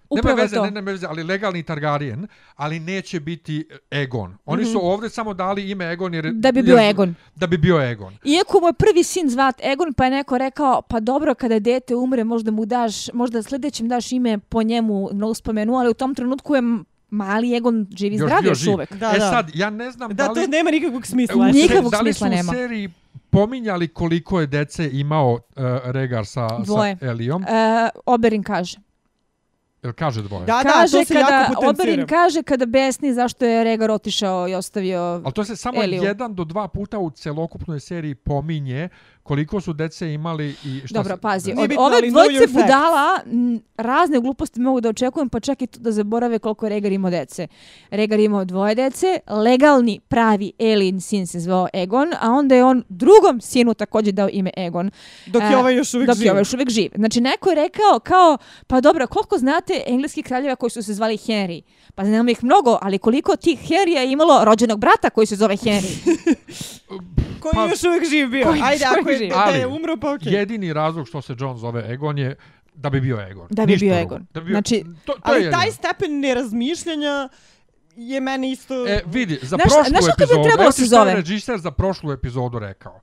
Upravo
nema veze,
to.
ne, nema veze, ali legalni Targaryen, ali neće biti Egon. Oni mm -hmm. su ovdje samo dali ime Egon jer...
Da bi bio
jer-
Egon.
Da bi bio Egon.
Iako mu je prvi sin zvat Egon, pa je neko rekao, pa dobro, kada dete umre, možda mu daš, možda sljedećem daš ime po njemu na uspomenu, ali u tom trenutku je mali Egon živi zdrav
bio
još uvek.
Da,
e
da.
sad, ja ne znam
Da,
da li...
to nema nikakvog smisla.
u se-
Nikakvog
da li
smisla
su u
nema.
seriji pominjali koliko je dece imao uh, Regar sa,
Dvoje.
sa Elijom?
E, Oberin kaže.
Jel kaže dvoje?
Da, da,
kaže
to se
kada,
jako potencira.
Oberin kaže kada besni zašto je Regar otišao i ostavio...
Ali to se samo
Eliju.
jedan do dva puta u celokupnoj seriji pominje koliko su dece imali i šta
Dobro,
se-
pazi, od ove dvojice
facts.
budala m, razne gluposti mogu da očekujem, pa čak i to da zaborave koliko je Regar imao dece. Regar imao dvoje dece, legalni pravi alien sin se zvao Egon, a onda je on drugom sinu također dao ime Egon.
Dok je
E,
ovaj još uvijek
dok
živ.
je ovaj još uvijek živ. Znači, neko je rekao kao, pa dobro, koliko znate engleskih kraljeva koji su se zvali Henry? Pa znamo ih mnogo, ali koliko tih Henrya je imalo rođenog brata koji se zove Henry?
Koji
Pa-
je još uvijek živ bio.
Koji
Ajde, ako je,
živ.
da je
Ali,
umro, pa okej.
Jedini razlog što se John zove Egon je da bi bio Egon.
Da bi
Ništa
bio
drugo.
Egon.
Da bi bio,
Znači,
to, to
Ali
je
taj
jedino.
stepen nerazmišljanja je meni isto...
E, vidi, za
Znaš-
prošlu
znaš kako bi
epizodu,
trebalo
evo
se
ti šta je
zove?
režiser za prošlu epizodu rekao.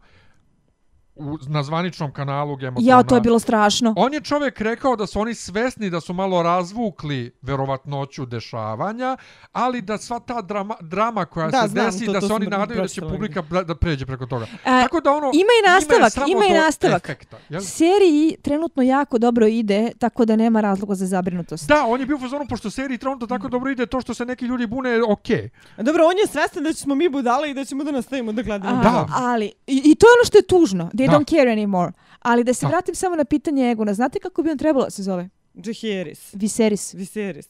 U, na zvaničnom kanalu Game of
Ja, to je bilo strašno.
On je čovjek rekao da su oni svesni da su malo razvukli verovatnoću dešavanja, ali da sva ta drama, drama koja
Da,
se
znam,
desi,
to-
da
to
se oni nadaju da će publika da, da pređe preko toga.
E,
Tako da ono...
ima i nastavak,
samo
ima i nastavak.
Efekta, jel?
Seriji trenutno jako dobro ide, tako da nema razloga za zabrinutost.
Da, on je bio u fazonu, pošto seriji trenutno tako dobro ide, to što se neki ljudi bune je okej.
Dobro, on je svestan da ćemo mi budale i da ćemo da nastavimo da gledamo.
A,
Da.
Ali, i, i to je ono što je tužno. They
Da.
don't care anymore. Ali da se
Da.
vratim samo na pitanje Egona. Znate kako bi on trebalo se zove?
Jaehaerys.
Viserys.
Viserys.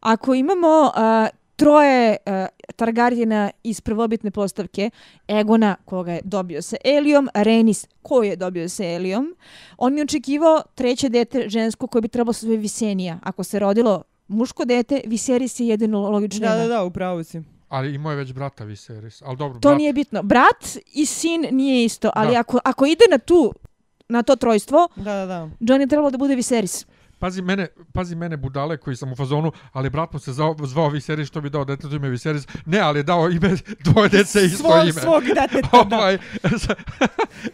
Ako imamo a, troje uh, Targaryena iz prvobitne postavke, Egona, koga je dobio sa Elijom, Rhaenys, koji je dobio sa Elijom, on je očekivao treće dete žensko koje bi trebalo se zove Visenija. Ako se rodilo muško dete, Viserys je jedino logično
Da, da, da, upravo si.
Ali imao je već brata Viserys. Ali dobro,
To
brat,
nije bitno. Brat i sin nije isto, ali
Da.
ako, ako ide na tu na to trojstvo,
Da, da, da.
John je trebalo da bude Viserys.
Pazi mene, pazi mene budale koji sam u fazonu, ali brat mu se zvao, zvao Viserys što bi dao detetu ime Viserys. Ne, ali je dao ime dvoje dece isto
Svog,
ime.
svog deteta, da.
ovaj,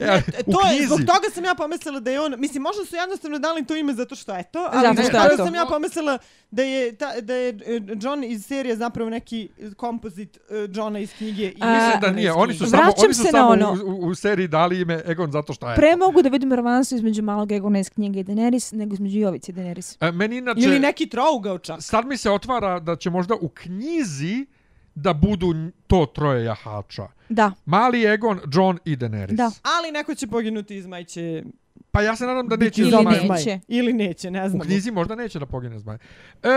e, u
to je, zbog toga sam ja pomislila da je on, mislim, možda su jednostavno dali to ime zato što je to, ali
Zato
zbog
što je
toga
to.
sam ja pomislila da je, ta, da je e, John iz serije zapravo neki kompozit e, Johna iz knjige. I
A,
mislim da nije, oni su samo, oni su samo
ono.
u, u, u seriji dali ime Egon zato što je.
Pre mogu da vidim revansu između malog Egona iz knjige Daenerys nego između Jovice i Daenerys.
E, meni inače,
Ili neki trougao čak.
sad mi se otvara da će možda u knjizi da budu to troje jahača.
Da,
Mali Egon, John i Daenerys.
Da.
Ali neko će poginuti iz majče.
Pa ja se nadam da neće
Ili
Zmaj-
neće.
Ili neće, ne
U
znam.
knjizi možda neće da pogine zmaj. E,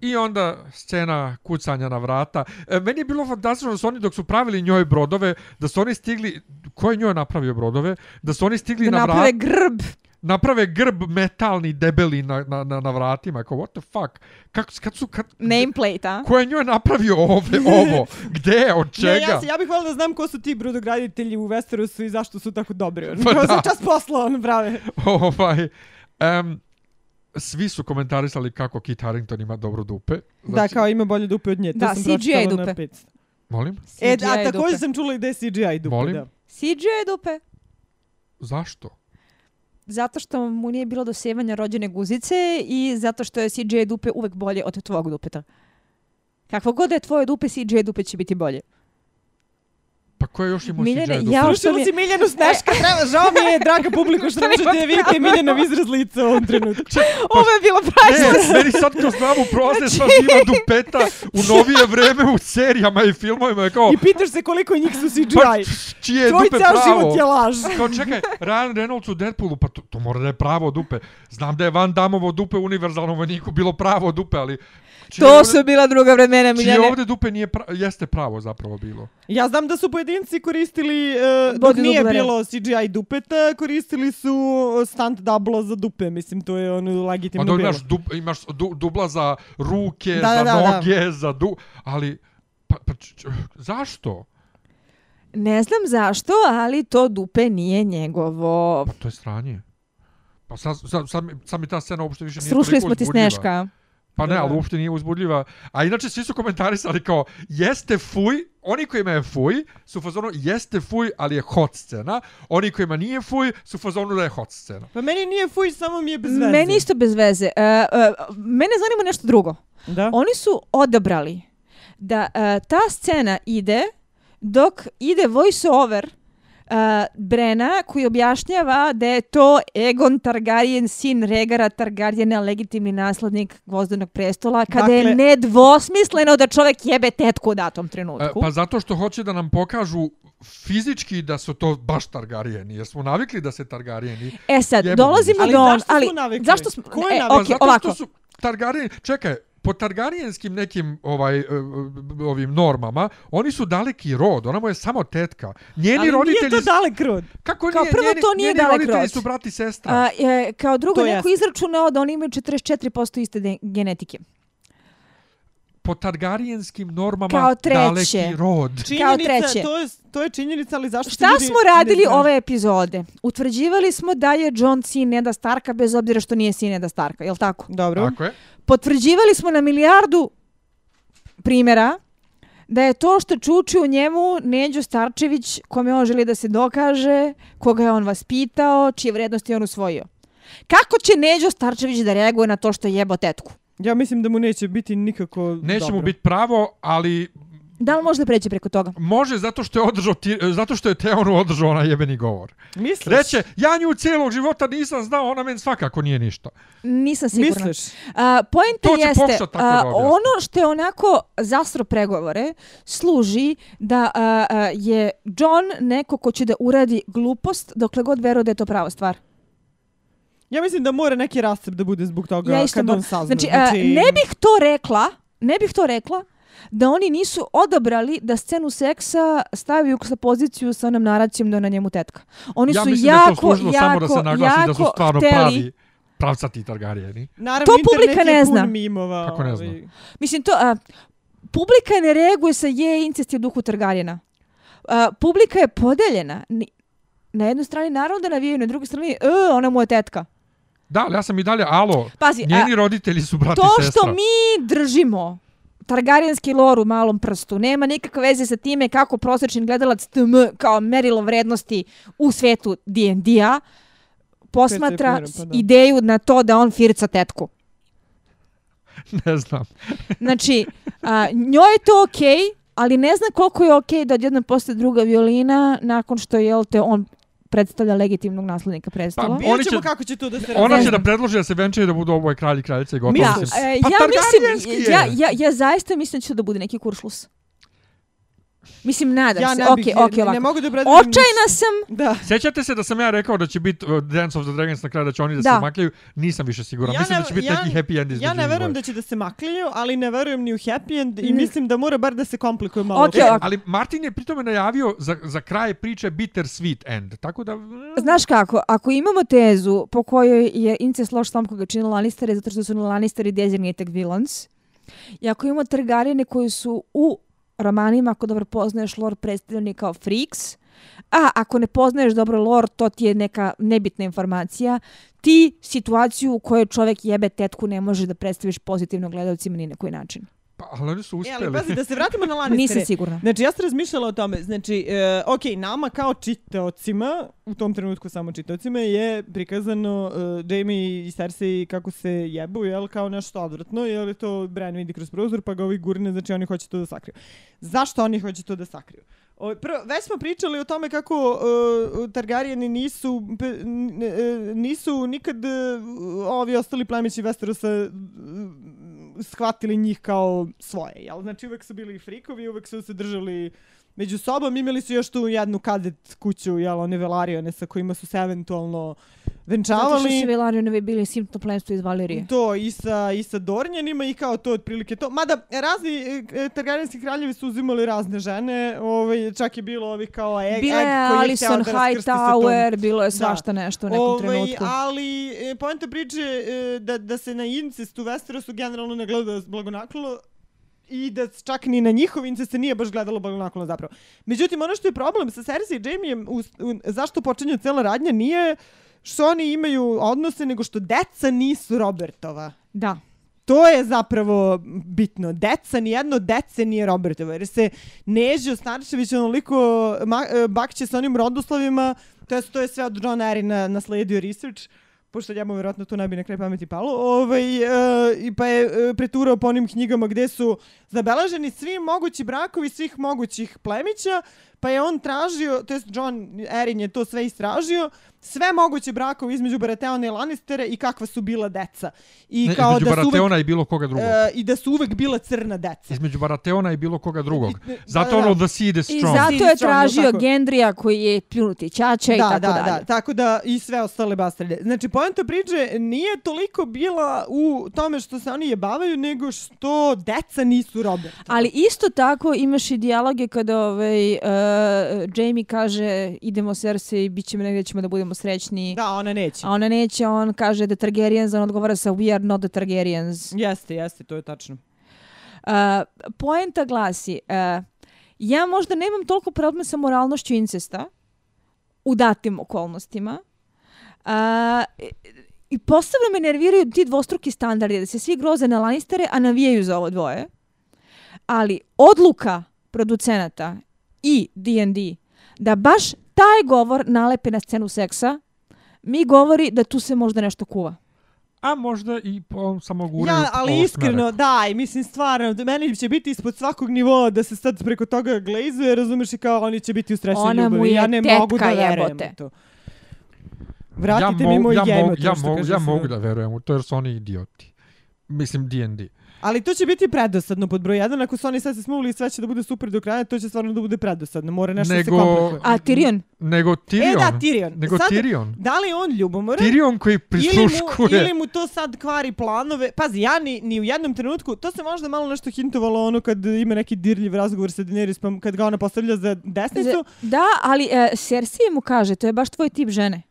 I onda scena kucanja na vrata. E, meni je bilo fantastično da su oni dok su pravili njoj brodove, da su oni stigli, ko je njoj napravio brodove? Da su oni stigli
da
na
naprave
vrat,
grb.
Naprave grb metalni debeli na, na, na, na vratima. Kao, what the fuck? Kako, kad su, kad,
Nameplate, a?
ko je njoj napravio ove, ovo? Gde? Od
Ne,
čega?
ja, se, ja bih voljela da znam ko su ti brodograditelji u Westerosu i zašto su tako dobri.
Pa
Kao
da.
za čas posla on prave.
ovaj, em, svi su komentarisali kako Kit Harington ima dobro dupe.
Da, kao ima bolje dupe od nje. To
Da,
sam
CGI
pročitala na
dupe.
500.
Molim?
E,
CGI
a
dupe.
također sam čula i da je CGI dupe.
Molim?
Da.
CGI dupe.
Zašto?
Zato što mu nije bilo dosevanja rođene guzice i zato što je CJ dupe uvek bolje od tvog dupeta. Kakvo god je tvoje dupe, CJ dupe će biti bolje.
Pa ko je još imao
Miljane,
CGI dupe?
ja-
Slušala
mi je-
si Miljanu Sneška, treba, žao mi je, draga publiko, što ne možete da vidite Miljanov izraz lica u ovom trenutku.
Ovo je bilo priceless.
Ne, meni sad kroz glavu prolaze sva živa dupeta u novije vreme u serijama i filmovima je kao,
I pitaš se koliko njih su
pa
CGI.
čije je
Tvoj
dupe
ceo
pravo?
život je laž.
Kao čekaj, Ryan Reynolds u Deadpoolu, pa to, to mora da je pravo dupe. Znam da je Van Damovo dupe u univerzalnom vojniku bilo pravo dupe, ali... čije
To
ovde-
su bila druga vremena,
Čije
Miljane.
ovde dupe nije pra, jeste pravo zapravo bilo.
Ja znam da su pojedinci koristili, uh, dok nije
dublere.
bilo CGI dupeta, koristili su stunt double za dupe. Mislim, to je ono
Ma
legitimno
da
bilo.
imaš, dub, imaš du, dubla za ruke,
Da,
za
da, da, da.
noge, za du... Ali, pa, pa č, č, zašto?
Ne znam zašto, ali to dupe nije njegovo.
Pa to je stranje. Pa sad, sad, sad, sad mi ta scena uopšte više nije
Srušili
toliko
smo ti sneška.
Pa ne,
Da,
ali uopšte nije uzbudljiva. A inače svi su komentarisali kao, jeste fuj, oni kojima je fuj, su fazonu, jeste fuj, ali je hot scena. Oni kojima nije fuj, su fazonu da je hot scena.
Pa meni nije fuj, samo mi je bez veze.
Meni isto bez veze. Uh, uh, mene zanima nešto drugo.
Da?
Oni su odabrali da uh, ta scena ide dok ide voice over Brena koji objašnjava da je to Egon Targaryen, sin Regara Targaryena, legitimni naslednik gvozdenog prestola, kada
Dakle-
je nedvosmisleno da čovek jebe tetku u datom trenutku.
E, pa zato što hoće da nam pokažu fizički da su to baš Targarijeni, jer smo navikli da se Targarijeni...
E sad, dolazimo
Ali
do on,
zašto smo
ali
navikli?
zašto smo
Ko je
e,
navikao?
Pa
okej,
zato
ovako.
što su Targarijeni... Čekaj, po targarijenskim nekim ovaj e, ovim normama, oni su daleki rod, ona mu je samo tetka. Njeni
Ali
roditelji...
nije to dalek rod.
Kako
Kao
nije?
prvo,
njeni,
to nije
njeni
dalek
roditelji
rod.
su brat i sestra.
A, e, kao drugo,
To
neko
jeste.
izračunao da oni imaju 44% iste genetike.
Po targarijenskim normama
Kao treće.
daleki rod.
Činjenica,
treće.
To je, to je činjenica, ali zašto
Šta
ljudi
smo
ne
radili
znaju?
ove epizode? Utvrđivali smo da je John sin Neda Starka, bez obzira što nije sin Neda Starka, je li tako?
Dobro.
Tako je.
Potvrđivali smo na milijardu primjera da je to što čuči u njemu Neđo Starčević, kome on želi da se dokaže, koga je on vaspitao, čije vrednosti je on usvojio. Kako će Neđo Starčević da reaguje na to što je jebo tetku?
Ja mislim da mu neće biti nikako
Neće
dobro.
mu biti pravo, ali
Da li može da preći preko toga?
može zato što je održao ti, zato što je Teonu održao onaj jebeni govor.
Misliš?
Reće, ja nju cijelog života nisam znao, ona meni svakako nije ništa.
Nisam sigurna.
Misliš?
A, poenta
To će
jeste, a,
objasni.
ono što je onako zastro pregovore, služi da a, a, je John neko ko će da uradi glupost dokle god veruje da je to prava stvar.
Ja mislim da mora neki rascep da bude zbog toga
Ja
kad on sazna.
Znači, a, ne bih to rekla, ne bih to rekla da oni nisu odabrali da scenu seksa staviju sa poziciju sa onom naracijom da je na njemu tetka. Oni
ja
su
mislim da to
jako, jako,
samo da se naglasi da su
jako
stvarno
hteli,
pravi pravcati Targarijeni.
Naravno,
To publika ne zna.
mimova.
Kako ne
ovaj.
zna?
Mislim, to, a, publika ne reaguje sa je incest je u duhu Targarijena. A, publika je podeljena. Na jednoj strani naravno da navijaju, na drugoj strani, e, ona mu je tetka.
Da, ali ja sam i dalje, alo,
Pazi, a,
njeni roditelji su brat i
to
sestra.
što mi držimo Targaryenski lor u malom prstu nema nikakve veze sa time kako prosječni gledalac TM kao merilo vrednosti u svetu D&D-a posmatra
pa da.
ideju na to da on firca tetku.
ne znam.
Znači, a, njoj je to okej, ali ne znam koliko je okej da odjednom postoje druga violina nakon što jel te on predstavlja legitimnog naslednika prestola.
Pa,
Vidjet
Oni
ćemo
će-
kako će to da se
Ona
Ne
će da predloži da se venčaju da budu oboje kralji i kraljice i gotovo.
Da,
mislim.
E,
Pa
ja mislim,
je.
ja, ja, ja zaista mislim da će to da bude neki kuršlus. Mislim, nadam
Ja
se.
ne
Okej,
bih,
okej,
ne,
ovako.
ne mogu da obradujem
Očajna sam.
Da.
Sjećate se da sam ja rekao da će biti uh, Dance of the Dragons na kraju, da će oni da,
Da.
se makljaju? Nisam više siguran.
Ja
mislim
ne-
da će biti
ja-
neki happy end između
Ja ne verujem da će da se makljaju, ali ne verujem ni u happy end i
Mm.
mislim da mora bar da se komplikuje malo. To.
ovako.
Ali Martin je pritome najavio za, za kraj priče bitter sweet end. Tako da...
Znaš kako, ako imamo tezu po kojoj je incest loš sam koga čini Lannisteri zato što su Lannisteri designated villains, i ako imamo Targaryene koji su u romanima, ako dobro poznaješ lore, predstavljeni kao freaks, a ako ne poznaješ dobro lore, to ti je neka nebitna informacija, ti situaciju u kojoj čovjek jebe tetku ne možeš da predstaviš pozitivno gledalcima ni na koji način.
Pa, ali oni su
E,
uspeli.
ali pazi, da se vratimo na Lannistere.
Nisam sigurna.
Znači, ja sam razmišljala o tome. Znači, e, ok, nama kao čitaocima, u tom trenutku samo čitaocima, je prikazano e, Jamie i Cersei kako se jebu, jel, kao nešto odvratno, jer je to Bran vidi kroz prozor, pa ga ovi gurne, znači oni hoće to da sakriju. Zašto oni hoće to da sakriju? O, prvo, već smo pričali o tome kako uh, Targarijeni nisu pe, n- e, nisu nikad uh, ovi ostali plemići Westerosa uh, shvatili njih kao svoje, jel? Znači uvek su bili frikovi, uvek su se držali među sobom, imali su još tu jednu kadet kuću, jel, one Velarione sa kojima su se eventualno
Zato što
venčavali.
su Velarionovi bili simptom plemstvo iz Valerije.
To i sa, i sa Dornjanima i kao to otprilike to. Mada razni e, Targaryenski kraljevi su uzimali razne žene, ovaj, čak je bilo ovih kao Egg,
Bila
Egg
je
koji je
Alison
da raskrsti sa tom.
Hightower, bilo je
Da.
svašta nešto u nekom
Ovaj,
trenutku.
ali e, poenta priče e, da, da se na incest u Westerosu generalno ne gleda blagonaklono i da čak ni na njihov incest se nije baš gledalo blagonaklono zapravo. Međutim, ono što je problem sa Cersei i Jamiejem, u, u, zašto počinje cela radnja, nije što oni imaju odnose, nego što deca nisu Robertova.
Da.
To je zapravo bitno. Deca, nijedno dece nije Robertovo. Jer se Nežio Starčević onoliko e, bakće sa onim rodoslovima, to je, to je sve od John Arryn nasledio research, pošto njemu vjerojatno to ne bi na kraj pameti pa palo, ovaj, e, i pa je e, preturao po onim knjigama gdje su zabeleženi svi mogući brakovi svih mogućih plemića, pa je on tražio, to jest John Erin je to sve istražio, sve moguće brakove između Baratheona i Lannistera i kakva su bila deca. I
Ne,
kao
između
da su uvek,
Baratheona i bilo koga drugog.
e, i da su uvek bila crna deca.
Između Baratheona i bilo koga drugog.
I- i-
Zato
da, da.
ono The Seed is
I
strong.
zato je tražio
tako.
Gendrija koji je pljunuti i
da,
tako
da,
dalje.
Da, tako da i sve ostale bastarde. Znači, poenta priče nije toliko bila u tome što se oni jebavaju, nego što deca nisu Robert.
Ali isto tako imaš i dijaloge kada ovaj, uh, Jamie kaže idemo Cersei, bit ćemo negdje ćemo da budemo srećni.
Da, ona neće.
A ona neće, on kaže The Targaryens, on odgovara sa We are not the Targaryens.
Jeste, jeste, to je tačno.
Uh, poenta glasi, uh, ja možda nemam toliko problema sa moralnošću incesta u datim okolnostima. Uh, I posebno me nerviraju ti dvostruki standardi, da se svi groze na Lannistere, a navijaju za ovo dvoje. Ali odluka producenata i D&D da baš taj govor nalepe na scenu seksa, mi govori da tu se možda nešto kuva.
A možda i po samo guraju
Ja, ali iskreno, daj, mislim stvarno, meni će biti ispod svakog nivoa da se sad preko toga glazuje, razumeš i kao oni će biti u strešnoj
Ona mu
ljubavi.
je
Ja ne
tetka,
mogu da verujem
jebote.
u to. Vratite
ja
mi moj
ja
to
ja,
što
mogu, ja
se-
mogu da verujem u to jer su oni idioti. Mislim D&D.
Ali to će biti predosadno pod broj 1, ako su oni sad se smuvili i sve će da bude super do kraja, to će stvarno da bude predosadno, mora nešto da se
Nego-
komplikuje.
A Tyrion?
Nego Tyrion.
E da, Tyrion.
Nego
Sad,
Tyrion.
Da li on ljubomoran?
Tyrion koji
Ili
prisluškuje.
mu, ili mu to sad kvari planove. Pazi, ja ni, ni u jednom trenutku, to se možda malo nešto hintovalo ono kad ima neki dirljiv razgovor sa Daenerys, pa kad ga ona postavlja za desnicu.
Da, ali e, Cersei mu kaže, to je baš tvoj tip žene.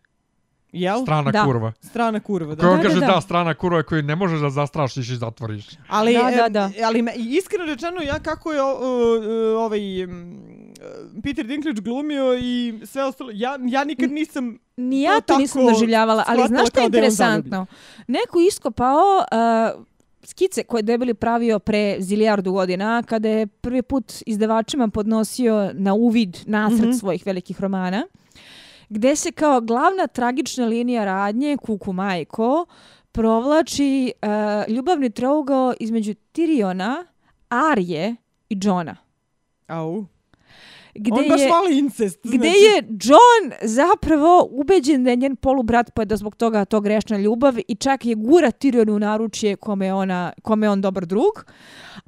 Jel?
Strana
Da.
kurva.
Strana kurva, da.
Koja
Da,
kaže
da,
da,
da.
strana kurva koju ne možeš da zastrašiš i zatvoriš.
Ali,
Da, da, da.
ali me, iskreno rečeno, ja kako je o, o, o, ovaj Peter Dinklage glumio i sve ostalo, ja, ja nikad nisam
Ni ja
To
nisam doživljavala, ali znaš što je interesantno? Neko iskopao uh, skice koje je debeli pravio pre zilijardu godina, kada je prvi put izdavačima podnosio na uvid nacrt
Mhm.
svojih velikih romana, gde se kao glavna tragična linija radnje, Kuku Majko, provlači uh, ljubavni trougao između Tiriona, Arje i Johna.
Au.
Gde
on baš
je,
voli incest.
gde
znači,
je John zapravo ubeđen da je njen polubrat pa je da zbog toga to grešna ljubav i čak je gura Tyrion u naručje kome ona, kome on dobar drug.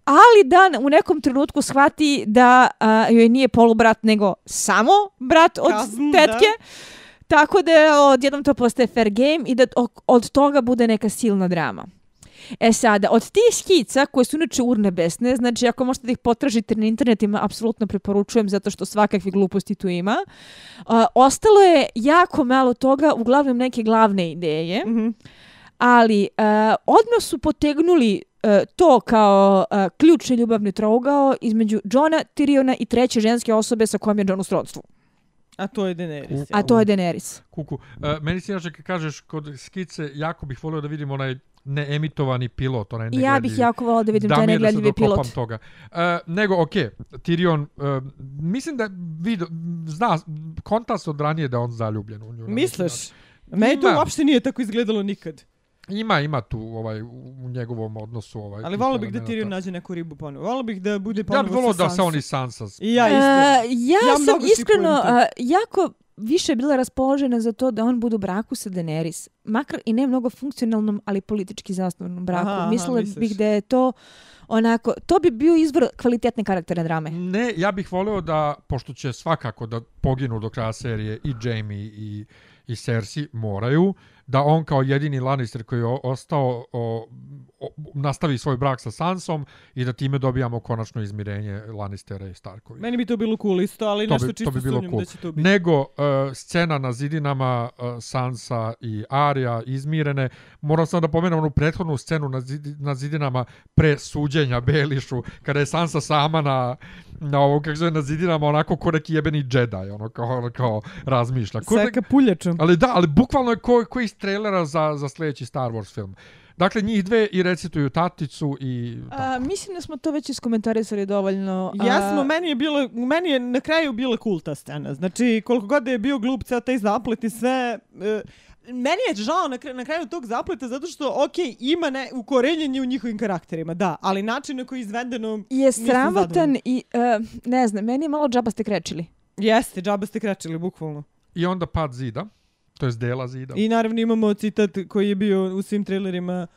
Ali da u nekom trenutku shvati da a, joj nije polubrat nego samo brat od
Cousin,
tetke. Tako da je odjednom to postaje fair game i da od toga bude neka silna drama. E sada, od tih skica koje su inače urnebesne, znači ako možete da ih potražite na internetima, apsolutno preporučujem zato što svakakvi gluposti tu ima. A, ostalo je jako malo toga, uglavnom neke glavne ideje,
Mhm.
ali a, odmah su potegnuli a, to kao a, ključni ljubavni trougao između Johna, Tyriona i treće ženske osobe sa kojom je John u srodstvu.
A to je Daenerys.
A to je Daenerys.
Kuku. Uh, meni se inače kad kažeš kod skice, jako bih volio da vidim onaj neemitovani pilot, onaj
I
negledljivi.
ja bih jako volila da vidim
da
taj
da se
negledljivi pilot.
toga. Uh, nego, ok, Tyrion, uh, mislim da vid, zna, konta se od ranije da on zaljubljen u nju.
Misliš? Meni to uopšte nije tako izgledalo nikad.
Ima, ima tu ovaj, u njegovom odnosu. Ovaj,
Ali volio bih da. Tyrion nađe neku ribu ponovo. Volio bih da bude
Ja
ponovo
bih volio
sa
da se
Sansom.
on i Sansa
I ja isto.
E, ja,
Ja
sam iskreno a, jako više bila raspoložena za to da on bude u braku sa Daenerys. Makar i ne mnogo funkcionalnom, ali politički zasnovanom braku.
Aha, aha,
Mislila
misliš.
bih da je to onako, to bi bio izvor kvalitetne karakterne drame.
Ne, ja bih voleo da, pošto će svakako da poginu do kraja serije i Jamie i, i Cersei moraju, da on kao jedini Lannister koji je ostao o, nastavi svoj brak sa Sansom i da time dobijamo konačno izmirenje Lannistera i Starkovi.
Meni bi to bilo cool isto, ali
To
nešto
bi- to
čisto
bi bilo cool.
da će to biti.
Nego uh, scena na zidinama uh, Sansa i Arya izmirene. Moram samo da pomenem onu prethodnu scenu na, zidi, na zidinama pre suđenja Belišu, kada je Sansa sama na, na ovo, kako zove, na zidinama, onako ko neki jebeni Jedi, ono kao, ono kao razmišlja. Ko,
Sa kapuljačom.
ali da, ali bukvalno je ko, ko iz trailera za, za sljedeći Star Wars film. Dakle, njih dve i recituju taticu i...
A, mislim da smo to već iskomentarisali dovoljno. a,
Jesmo, meni je bilo, meni je na kraju bila cool ta scena. Znači, koliko god je bio glup ceo taj zaplet i sve, e, meni je žao na, kraju, na kraju tog zapleta zato što, ok, ima ne, ukorenjenje u njihovim karakterima, da, ali način na koji je izvedeno...
Je
nisam
sramotan i, uh, ne znam, meni je malo džaba ste krečili.
Jeste, džaba ste krećili, bukvalno.
I onda pad zida, to je dela zida.
I naravno imamo citat koji je bio u svim trailerima.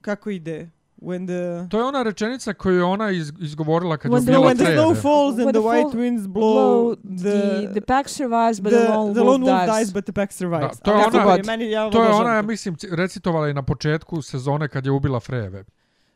Kako ide? When the...
To je ona rečenica koju je ona iz, izgovorila kad je
When the-
ubila
when the snow falls and the
the
white winds blow,
the, the pack survives, but the, lone,
the
wolf,
lone wolf
dies.
dies, but the pack survives.
Da, to je
ona-
god je, meni, ja
To je ona, ja mislim, recitovala i na početku sezone kad je ubila Freve.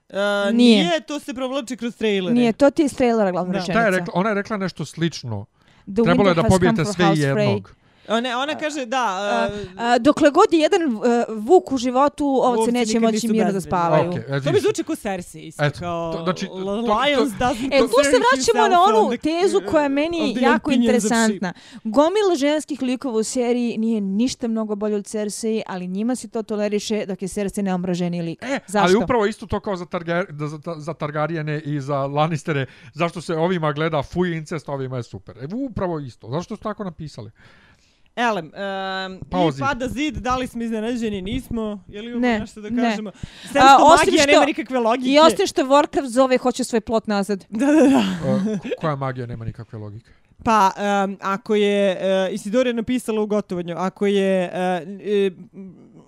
Uh,
Nije.
nije. to se provlači kroz trailere.
Nije, to ti je iz trailera glavna
Da.
rečenica.
Ta je rekla, ona je rekla nešto slično.
The
Trebalo je da pobijete sve jednog.
Ona, ona kaže da... Uh,
A, dokle god je jedan uh, vuk u životu, ovce neće moći mirno da spavaju.
E,
to mi zvuči kao Cersei isto,
Eto,
kao
to- znači, to- to-
Lions doesn't
E, tu se vraćamo na onu tezu koja je meni jako interesantna. Gomila ženskih likova u seriji nije ništa mnogo bolje od Cersei, ali njima se to toleriše dok je Cersei neomraženi lik.
E,
Zašto?
ali upravo isto to kao za, Targar, da, za, za Targarijene i za Lannistere, zašto se ovima gleda fuj incest, a ovima je super. E, upravo isto. Zašto su tako napisali?
Elem, um, i pada zid, da li smo iznenađeni, nismo, je li imamo
Ne,
nešto da
ne.
kažemo? Sem
A,
što
osim
magija
što-
nema nikakve logike.
I osim što Warcraft zove hoće svoj plot nazad.
Da, da, da.
Ko- koja magija nema nikakve logike?
Pa, um, ako je, uh, Isidora je napisala u gotovanju, ako je, uh, e,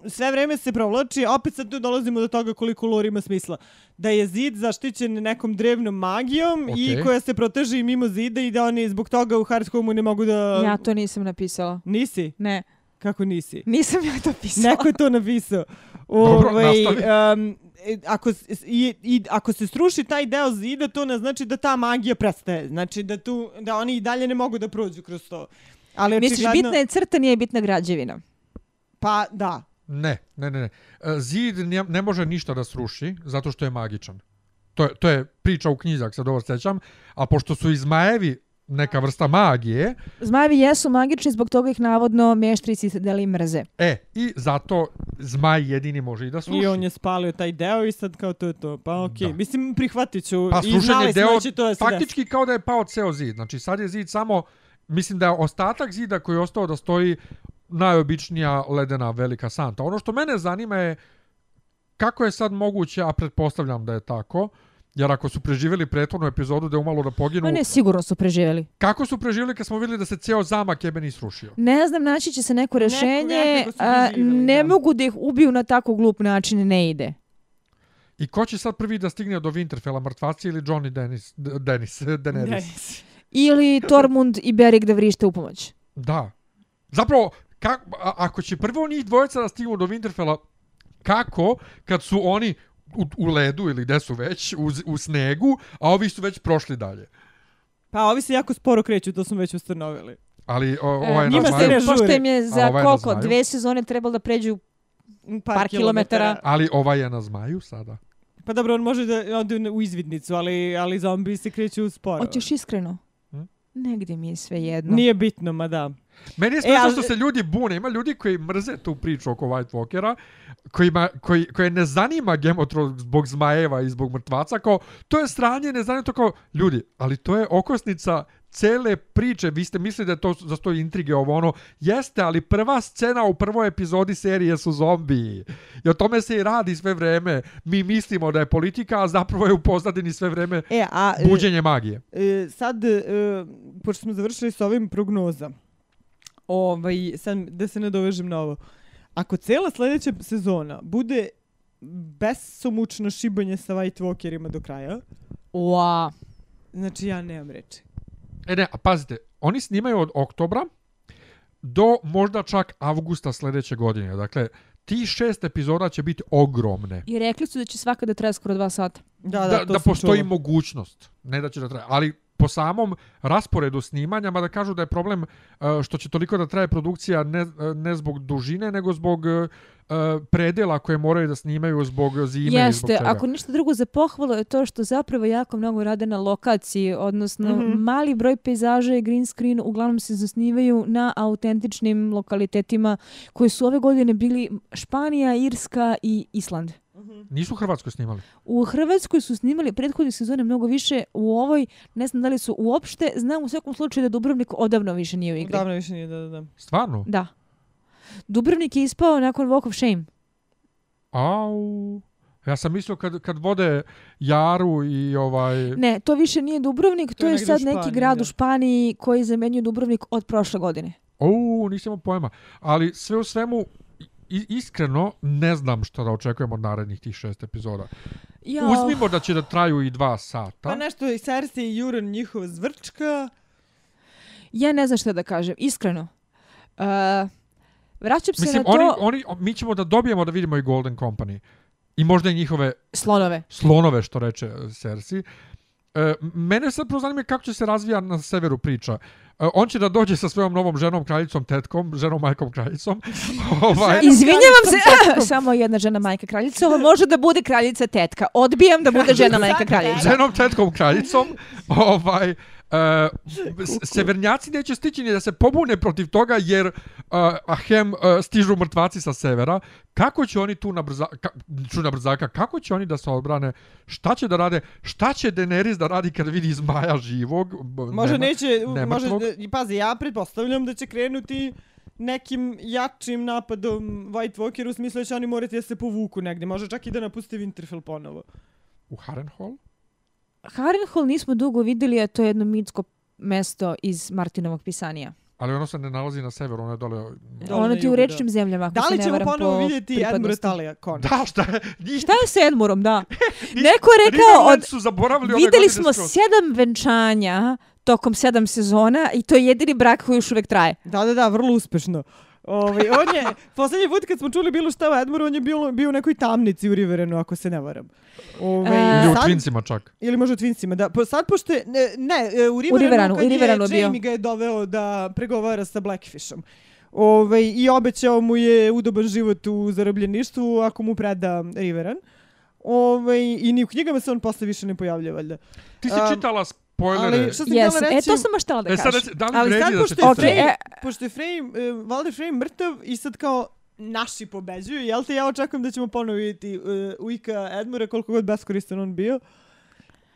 sve vreme se provlači, opet sad tu dolazimo do toga koliko lore ima smisla. Da je zid zaštićen nekom drevnom magijom i
Okej.
koja se proteže i mimo zida i da oni zbog toga u Hardhome ne mogu da...
Ja to nisam napisala.
Nisi?
Ne,
Kako nisi?
nisam ja to pisala.
Neko je to napisao.
Dobro,
Ovaj,
nastavi.
um, e, ako, i, i, ako se sruši taj deo zida, to ne znači da ta magija prestaje. Znači da, tu, da oni i dalje ne mogu da prođu kroz to. Ali
Misliš,
očigledno-
bitna je crta, nije bitna građevina.
Pa da.
Ne, ne, ne. ne. E, Zid ne, ne može ništa da sruši, zato što je magičan. To je, to je priča u knjizi, ako se dobro sećam. A pošto su i zmajevi neka vrsta magije,
Zmajevi jesu magični, zbog toga ih navodno meštrici se deli mrze.
e, i zato zmaj jedini može i da sruši.
I on je spalio taj deo i sad kao to je to. Pa okej.
Da.
Mislim, prihvatit ću.
Pa
I znali
je deo,
to da se desi.
faktički kao da je pao ceo zid. Znači sad je zid samo, mislim da je ostatak zida koji je ostao da stoji najobičnija ledena velika santa. Ono što mene zanima je kako je sad moguće, a pretpostavljam da je tako, jer ako su preživjeli prethodnu epizodu da je umalo da poginu,
Ma ne, sigurno su preživjeli.
kako su preživjeli kad smo vidjeli da se ceo zamak jebeni srušio?
Ne znam, naći će se neko rešenje.
nekako su
a, ne
da.
mogu da ih ubiju na tako glup način, ne ide.
I ko će sad prvi da stigne do Winterfella, mrtvaci ili Johnny Dennis, Dennis, Daenerys?
Dennis.
Ili Tormund i Beric da vrište u pomoć.
Da. Zapravo, kak, a, ako će prvo njih dvojica da stignu do Winterfella, kako kad su oni u, u ledu ili gde su već, u, u snegu, a ovi su već prošli dalje.
Pa ovi se jako sporo kreću, to smo već ustanovili.
Ali o,
E,
ovaj je
njima
na
se
zmaju,
ne
Pošto im je za
ovaj
koliko? Dve sezone trebalo da pređu Par kilometara.
ali ovaj je na zmaju sada.
Pa dobro, on može da ode u izvidnicu, ali, ali zombi se kreću sporo.
Hoćeš iskreno?
Hm?
Negdje mi je sve jedno.
Nije bitno, ma da.
Meni je
E,
smiješno
ali-
što se ljudi bune. Ima ljudi koji mrze tu priču oko White Walkera, kojima, koji, koje ne zanima Game of Thrones zbog zmajeva i zbog mrtvaca, kao, to je stranje, ne zanima to kao, ljudi, ali to je okosnica cele priče, vi ste mislili da to za sto intrige ovo ono, jeste, ali prva scena u prvoj epizodi serije su zombiji. I o tome se i radi sve vreme. Mi mislimo da je politika, a zapravo je u pozadini sve vreme
E, a e,
buđenje magije.
e, sad, e, pošto smo završili s ovim prognoza, ovaj, sad da se nadovežem na ovo. Ako cela sljedeća sezona bude besomučno šibanje sa White Walkerima do kraja,
Ua.
znači ja nemam reči.
E ne, a pazite, oni snimaju od oktobra do možda čak avgusta sljedeće godine. Dakle, ti šest epizoda će biti ogromne.
I rekli su da će svaka da traje skoro dva sata.
Da,
Da,
da,
da,
to
da
sam
postoji
čula.
mogućnost. Ne da će da traje. Ali po samom rasporedu snimanja, mada kažu da je problem uh, što će toliko da traje produkcija ne, uh, ne zbog dužine, nego zbog uh, predela koje moraju da snimaju zbog zime i zbog
Jeste,
čega.
ako ništa drugo za pohvalu je to što zapravo jako mnogo rade na lokaciji, odnosno
Mhm.
mali broj pejzaža i green screen uglavnom se zasnivaju na autentičnim lokalitetima koji su ove godine bili Španija, Irska i Island.
Nisu u Hrvatskoj snimali.
U Hrvatskoj su snimali prethodne sezone mnogo više, u ovoj ne znam da li su uopšte, znam u svakom slučaju da Dubrovnik odavno više nije u igri.
Davno više nije, da, da, da.
Stvarno?
Da. Dubrovnik je ispao nakon Walk of Shame.
Au. Ja sam mislio kad, kad vode Jaru i ovaj...
Ne, to više nije Dubrovnik, to,
To je
je sad neki
Španiji,
grad
da.
u Španiji koji zamenjuje Dubrovnik od prošle godine.
O, nisam imao pojma. Ali sve u svemu, iskreno, ne znam što da očekujem od narednih tih šest epizoda.
Ja,
Uzmimo da će da traju i dva sata.
Pa nešto i Cersei i Euron njihova zvrčka.
ja ne znam šta da kažem, iskreno. Uh, vraćam se
Mislim,
na to
oni, oni, mi ćemo da dobijemo da vidimo i Golden Company. I možda i njihove
slonove.
slonove, što reče Cersei. E, mene sad prvo zanima kako će se razvija na severu priča. E, on će da dođe sa svojom novom ženom, kraljicom, tetkom, ženom, majkom, kraljicom. ovaj,
Izvinjavam se, samo jedna žena majka kraljica, ovo može da bude kraljica tetka. Odbijam da bude žena majka kraljica.
ženom, tetkom, kraljicom. ovaj, Uh, severnjaci neće stići ni da se pobune protiv toga jer uh, ahem uh, stižu mrtvaci sa severa. Kako će oni tu na, brza, ka, ču na brzaka, kako će oni da se odbrane, šta će da rade, šta će Daenerys da radi kad vidi zmaja živog?
Možda
nema-
neće,
ne
može, i pazi, ja pretpostavljam da će krenuti nekim jačim napadom White Walker u smislu da će oni morati da se povuku negdje. Može čak i da napuste Winterfell ponovo.
U Harrenhal?
Harrenhal nismo dugo vidjeli, a to je jedno mitsko mesto iz Martinovog pisanija.
Ali ono se ne nalazi na severu, ono je dole...
Dole
ono ti u rečnim
da.
zemljama, ako
Da
se
li ćemo ponovo
po
vidjeti Edmure. Talija? Kon.
Da, šta je?
Šta je s Edmurom, da? Neko je rekao, od,
su zaboravili
vidjeli smo
skroz.
sedam venčanja tokom sedam sezona i to je jedini brak koji još uvek traje.
Da, da, da, vrlo uspešno. Ovaj, on je, posljednji put kad smo čuli bilo šta o Edmuru, on je bilo, bio u nekoj tamnici u Riverenu, ako se ne varam. Ovaj,
Ili u Twinsima čak.
Ili možda u Twinsima, da. Po, sad pošto je, ne, ne e, u Riverenu,
Riveranu,
kad
u Riveranu
je
bio.
Jamie ga je doveo da pregovara sa Blackfishom. Ove, I obećao mu je udoban život u zarobljeništvu ako mu preda Riveran. Ove, I ni u knjigama se on posle više ne pojavlja, valjda.
Ti si
Um,
čitala spoilere.
Ali što sam
Yes,
htjela
e,
reći...
to sam baš htjela da
e sad
kažem.
da li
Ali sad
vredi da se
je
Okej,
Frey,
e-
pošto je Frey, e, Valder Frey mrtav i sad kao naši pobeđuju, jel te ja očekujem da ćemo ponovo vidjeti uh, Uika Edmura koliko god beskoristan on bio.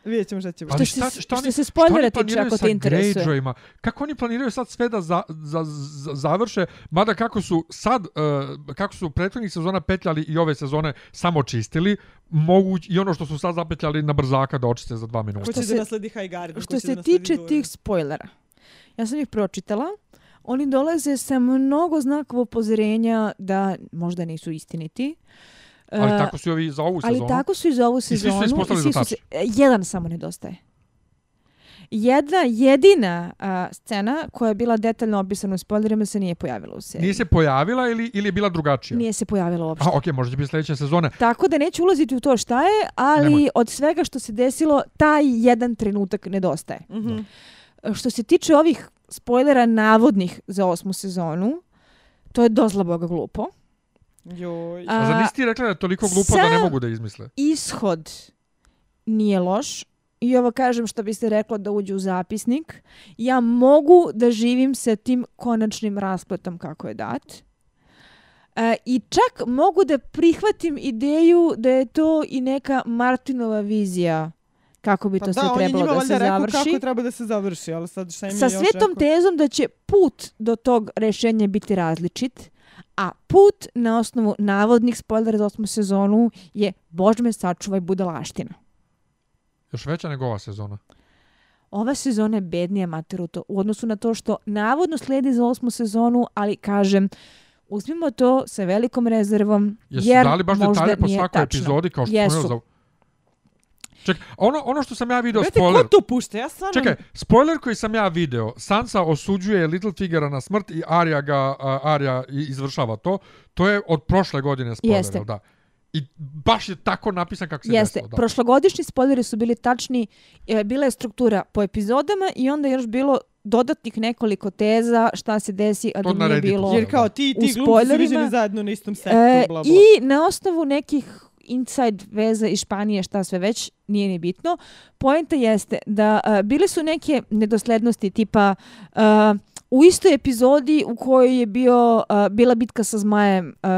Vidjet ćemo šta će
Ali
biti.
Što
šta,
se-
šta,
što
oni,
se
šta
tiče,
planiraju
ako
sa
te interesuje.
Greyjoyima? Kako oni planiraju sad sve da za, za, za, završe? Mada kako su sad, uh, kako su prethodnih sezona petljali i ove sezone samo čistili, mogu i ono što su sad zapetljali na brzaka da očiste za dva minuta.
Ko će
se-
da nasledi High Garden? ko
Što se tiče
Doran?
tih spoilera, ja sam ih pročitala. Oni dolaze sa mnogo znakova upozorenja da možda nisu istiniti.
Ali
E,
tako su i ovi za ovu
ali
sezonu.
tako su i za ovu
svi su
sezonu.
ispostavili
svi
za
su se- e, jedan samo nedostaje. Jedna jedina a, scena koja je bila detaljno opisana u spoilerima se nije pojavila u seriji.
Nije se pojavila ili, ili je bila drugačija?
Nije se pojavila uopšte.
A, okej, možda će biti sljedeće sezone.
Tako da neću ulaziti u to šta je, ali
Nemoj.
od svega što se desilo, taj jedan trenutak nedostaje.
Mhm.
Što se tiče ovih spoilera navodnih za osmu sezonu, to je dozla boga glupo.
Joj.
A-
A zar nisi ti rekla da je toliko glupo da ne mogu da izmisle?
Ishod nije loš. I ovo kažem što biste rekla da uđe u zapisnik. Ja mogu da živim sa tim konačnim raspletom kako je dat. E, I čak mogu da prihvatim ideju da je to i neka Martinova vizija kako bi
Pa
to
da,
sve trebalo da se završi.
kako treba da se završi, ali sad šta im
sa svetom
rekao?
tezom da će put do tog rešenja biti različit, a put na osnovu navodnih spoilera za osmu sezonu je Bože me sačuvaj budalaština.
Još veća nego ova sezona.
Ova sezona je bednija materuto u odnosu na to što navodno slijedi za osmu sezonu, ali kažem, uzmimo to sa velikom rezervom,
Jesu
jer
dali baš
možda
detalje po
nije
svakoj
tačno.
epizodi kao što
Jesu.
za... Ček, ono, ono što sam ja video
Brate,
spoiler...
ko to pušta? Ja stvarno...
Čekaj, spoiler koji sam ja video, Sansa osuđuje Littlefingera na smrt i Arya ga, a, Arya i- izvršava to, to je od prošle godine spoiler,
Jeste.
da? I baš je tako napisan kako se
Jeste,
desilo. Da.
prošlogodišnji spoileri su bili tačni, e, bila je struktura po epizodama i onda je još bilo dodatnih nekoliko teza šta se desi, a
To
da nije bilo...
Jer kao ti,
u
ti glumci su viđeni zajedno na istom setu,
E,
bla, bla.
I na osnovu nekih inside veze iz Španije, šta sve već, nije ni bitno. Poenta jeste da uh, bile su neke nedoslednosti tipa uh, u istoj epizodi u kojoj je bio uh, bila bitka sa zmajem, uh,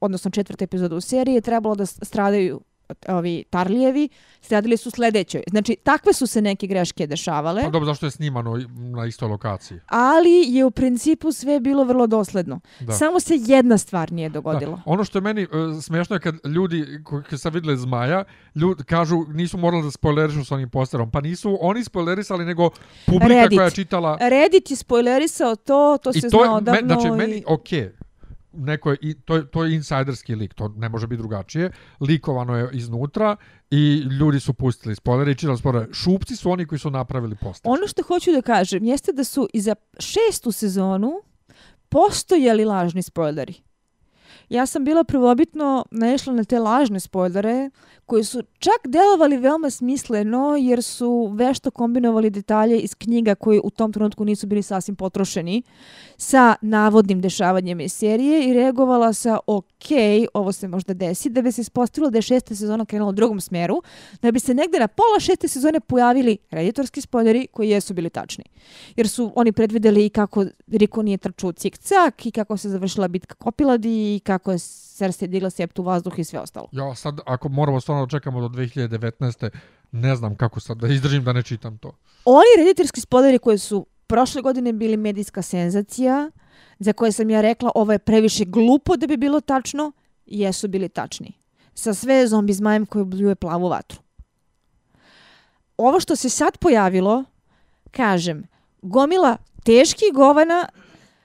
odnosno četvrta epizoda u seriji, je trebalo da stradaju ovi Tarlijevi, radili su sledećoj. Znači, takve su se neke greške dešavale.
Pa dobro, zašto je snimano na istoj lokaciji?
ali je u principu sve bilo vrlo dosledno.
Da.
Samo se jedna stvar nije dogodila.
Da. Ono što je meni uh, smiješno je kad ljudi koji sad vidjeli Zmaja, ljudi kažu nisu morali da spoilerišu s onim posterom. Pa nisu oni spoilerisali, nego publika
Reddit.
koja je čitala...
Reddit je spoilerisao to, to se
I
zna
to je,
odavno.
me, znači,
i-
meni, okej, neko je, i, to, to je insajderski lik, to ne može biti drugačije. Likovano je iznutra i ljudi su pustili spoilere i čitali spoilere. Šupci su oni koji su napravili postav.
Ono što hoću da kažem jeste da su i za šestu sezonu postojali lažni spoileri. Ja sam bila prvobitno naišla na te lažne spoilere koji su čak delovali veoma smisleno jer su vešto kombinovali detalje iz knjiga koji u tom trenutku nisu bili sasvim potrošeni sa navodnim dešavanjem iz serije i reagovala sa ok, ovo se možda desi, da bi se ispostavilo da je šesta sezona krenula u drugom smeru, da bi se negde na pola šeste sezone pojavili reditorski spoljeri koji jesu bili tačni. Jer su oni predvideli i kako Riko nije trčao u cik-cak i kako se završila bitka Kopiladi i kako je Cersei digla septu vazduh i sve ostalo.
Ja sad, ako moramo stvarno čekamo do 2019. Ne znam kako sad da izdržim da ne čitam to.
Oni redditorski spoileri koji su prošle godine bili medijska senzacija, za koje sam ja rekla ovo je previše glupo da bi bilo tačno, jesu bili tačni. Sa sve zombi zmajem koji bljuje plavu vatru. Ovo što se sad pojavilo, kažem, gomila teških govana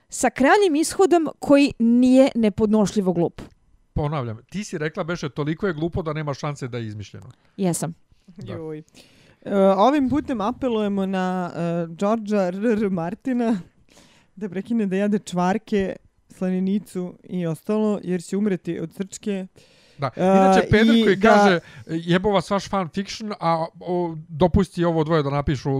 sa krajnjim ishodom koji nije nepodnošljivo glup.
Ponavljam, ti si rekla Beše toliko je glupo da nema šanse da je izmišljeno.
Jesam.
Da.
Joj. E, ovim putem apelujemo na uh, Đorđa R.R. Martina da prekine da jede čvarke, slaninicu i ostalo, jer će umreti od srčke.
Da.
A,
Inače, Peder
i
koji
da-
kaže jebo vas vaš fan fiction, a o, dopusti ovo dvoje da napišu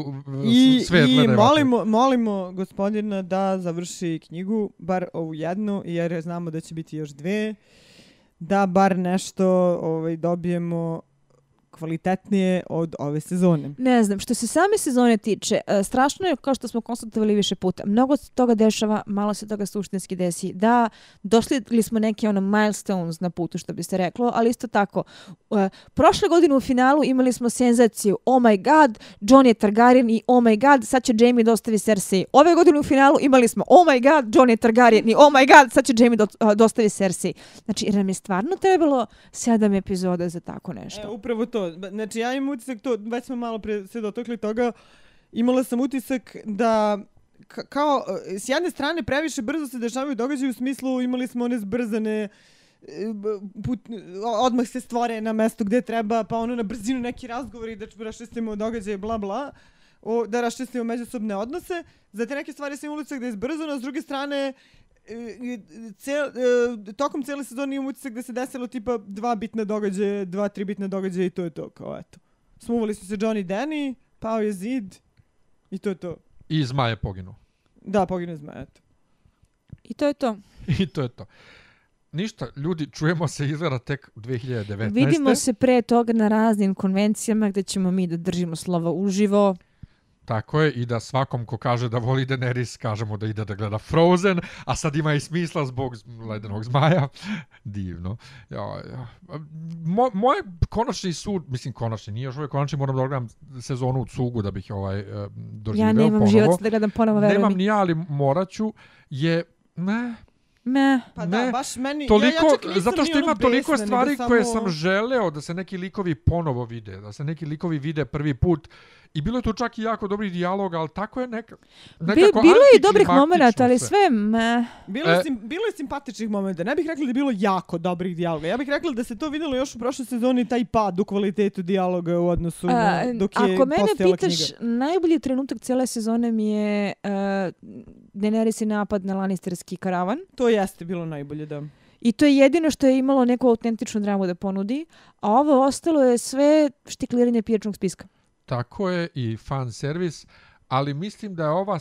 I,
sve
i molimo, molimo gospodina da završi knjigu, bar ovu jednu, jer znamo da će biti još dve, da bar nešto ovaj, dobijemo kvalitetnije od ove sezone.
Ne znam, što se same sezone tiče, e, strašno je, kao što smo konstatovali više puta, mnogo se toga dešava, malo se toga suštinski desi. Da, došli smo neke ono milestones na putu, što bi se reklo, ali isto tako, e, prošle godine u finalu imali smo senzaciju, oh my god, Jon je Targaryen i oh my god, sad će Jaime dostavi Cersei. Ove godine u finalu imali smo, oh my god, Jon je Targaryen i oh my god, sad će Jaime dostavi Cersei. Znači, jer nam je stvarno trebalo sedam epizoda za tako nešto.
E, upravo to. Znači, ja imam utisak to, već smo malo pre se dotakli toga, imala sam utisak da kao, e, s jedne strane previše brzo se dešavaju događaje u smislu imali smo one zbrzane e, put, odmah se stvore na mesto gde treba, pa ono na brzinu neki razgovori da raščistimo događaje, bla bla, o, da raščistimo međusobne odnose. Za te neke stvari sam imala utisak da je zbrzano, s druge strane, cel, e, tokom cijele sezone imam utisak da se desilo tipa dva bitne događaje, dva, tri bitne događaje i to je to, kao eto. Smuvali su se Johnny i Danny, pao je zid i to je to.
I Zmaj je poginuo.
Da, pogine zma, eto.
I to je to.
I to je to. Ništa, ljudi, čujemo se izgleda tek 2019.
Vidimo se pre toga na raznim konvencijama gdje ćemo mi da držimo slova uživo.
Tako je, i da svakom ko kaže da voli Daenerys, kažemo da ide da gleda Frozen, a sad ima i smisla zbog ledenog zmaja. Divno. Ja, ja. Mo, moj konačni sud, mislim konačni, nije još uvijek konačni, moram da odgledam sezonu u cugu da bih ovaj eh, doživeo
Ja nemam
ponovo.
život da gledam ponovo, veruj
Nemam ni ja, ali moraću, je... Ne,
Me.
Pa
Ne,
da, baš meni,
toliko,
ja, ja čak nisam
zato što
ni ono
ima toliko stvari
nego
koje
samo-
sam želeo da se neki likovi ponovo vide, da se neki likovi vide prvi put. I bilo je tu čak i jako dobrih dijaloga, ali tako je neka,
Bi,
nekako
bilo je i dobrih momenta, ali
sve.
me.
Bilo, je
E.
sim, bilo je simpatičnih momenta. Ne bih rekla da je bilo jako dobrih dijaloga. Ja bih rekla da se to vidjelo još u prošloj sezoni taj pad u kvalitetu dijaloga u odnosu na dok je
ako mene pitaš,
knjiga.
najbolji trenutak cijele sezone mi je uh, Daenerys i napad na Lannisterski karavan.
To jeste bilo najbolje, da.
I to je jedino što je imalo neku autentičnu dramu da ponudi, a ovo ostalo je sve štikliranje pijačnog spiska.
Tako je i fan servis, ali mislim da je ova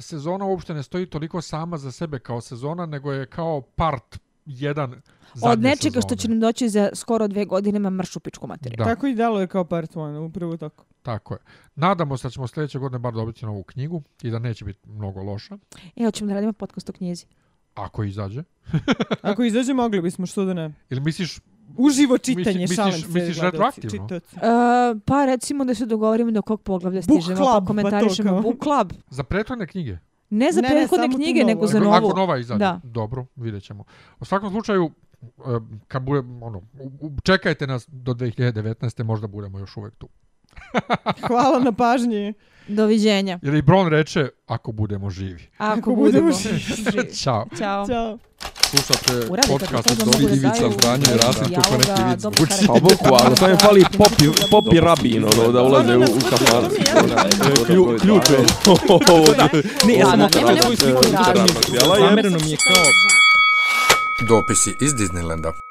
sezona uopšte ne stoji toliko sama za sebe kao sezona, nego je kao part jedan zadnje
Od nečega što
sezone.
će nam doći za skoro dve godine ima mršu pičku materiju.
Da.
Tako i delo je kao part one, upravo tako.
Tako je. Nadamo se da ćemo sljedeće godine bar dobiti novu knjigu i da neće biti mnogo loša.
E, hoćemo da radimo podcast o knjizi.
Ako izađe.
Ako izađe, mogli bismo, što da ne.
Ili misliš
Uživo čitanje,
Misliš-
šalim
misliš-
se.
misliš retroaktivno?
Uh, pa recimo da se dogovorimo do kog poglavlja
Book
stižemo,
club, pa
pa
to
komentarišemo. Book Club.
Za prethodne knjige.
Ne za
Ne, ne,
prethodne
tu
knjige, nego za novu.
Ako nova izađe.
Da.
Dobro, vidjet ćemo. U svakom slučaju, e, kad bude, ono, čekajte nas do 2019. možda budemo još uvek tu.
Hvala na pažnji.
Doviđenja.
Jer i Bron reče, ako budemo živi.
Ako,
Ako
budemo
budemo
živi.
Ćao.
Ćao.
Ćao.
Slušate podcast od
da mogu da
Ivica
daju
Zdranja i Rasim kako neki vid zvuči.
Pa bukvalno, to mi fali popi, popi rabin, ono, da ulaze u, u kafan. Ključ je ovog.
Ne, ja sam
nekog
svoj
razloga.
Zamereno mi je kao
Dopisi iz Disneylanda.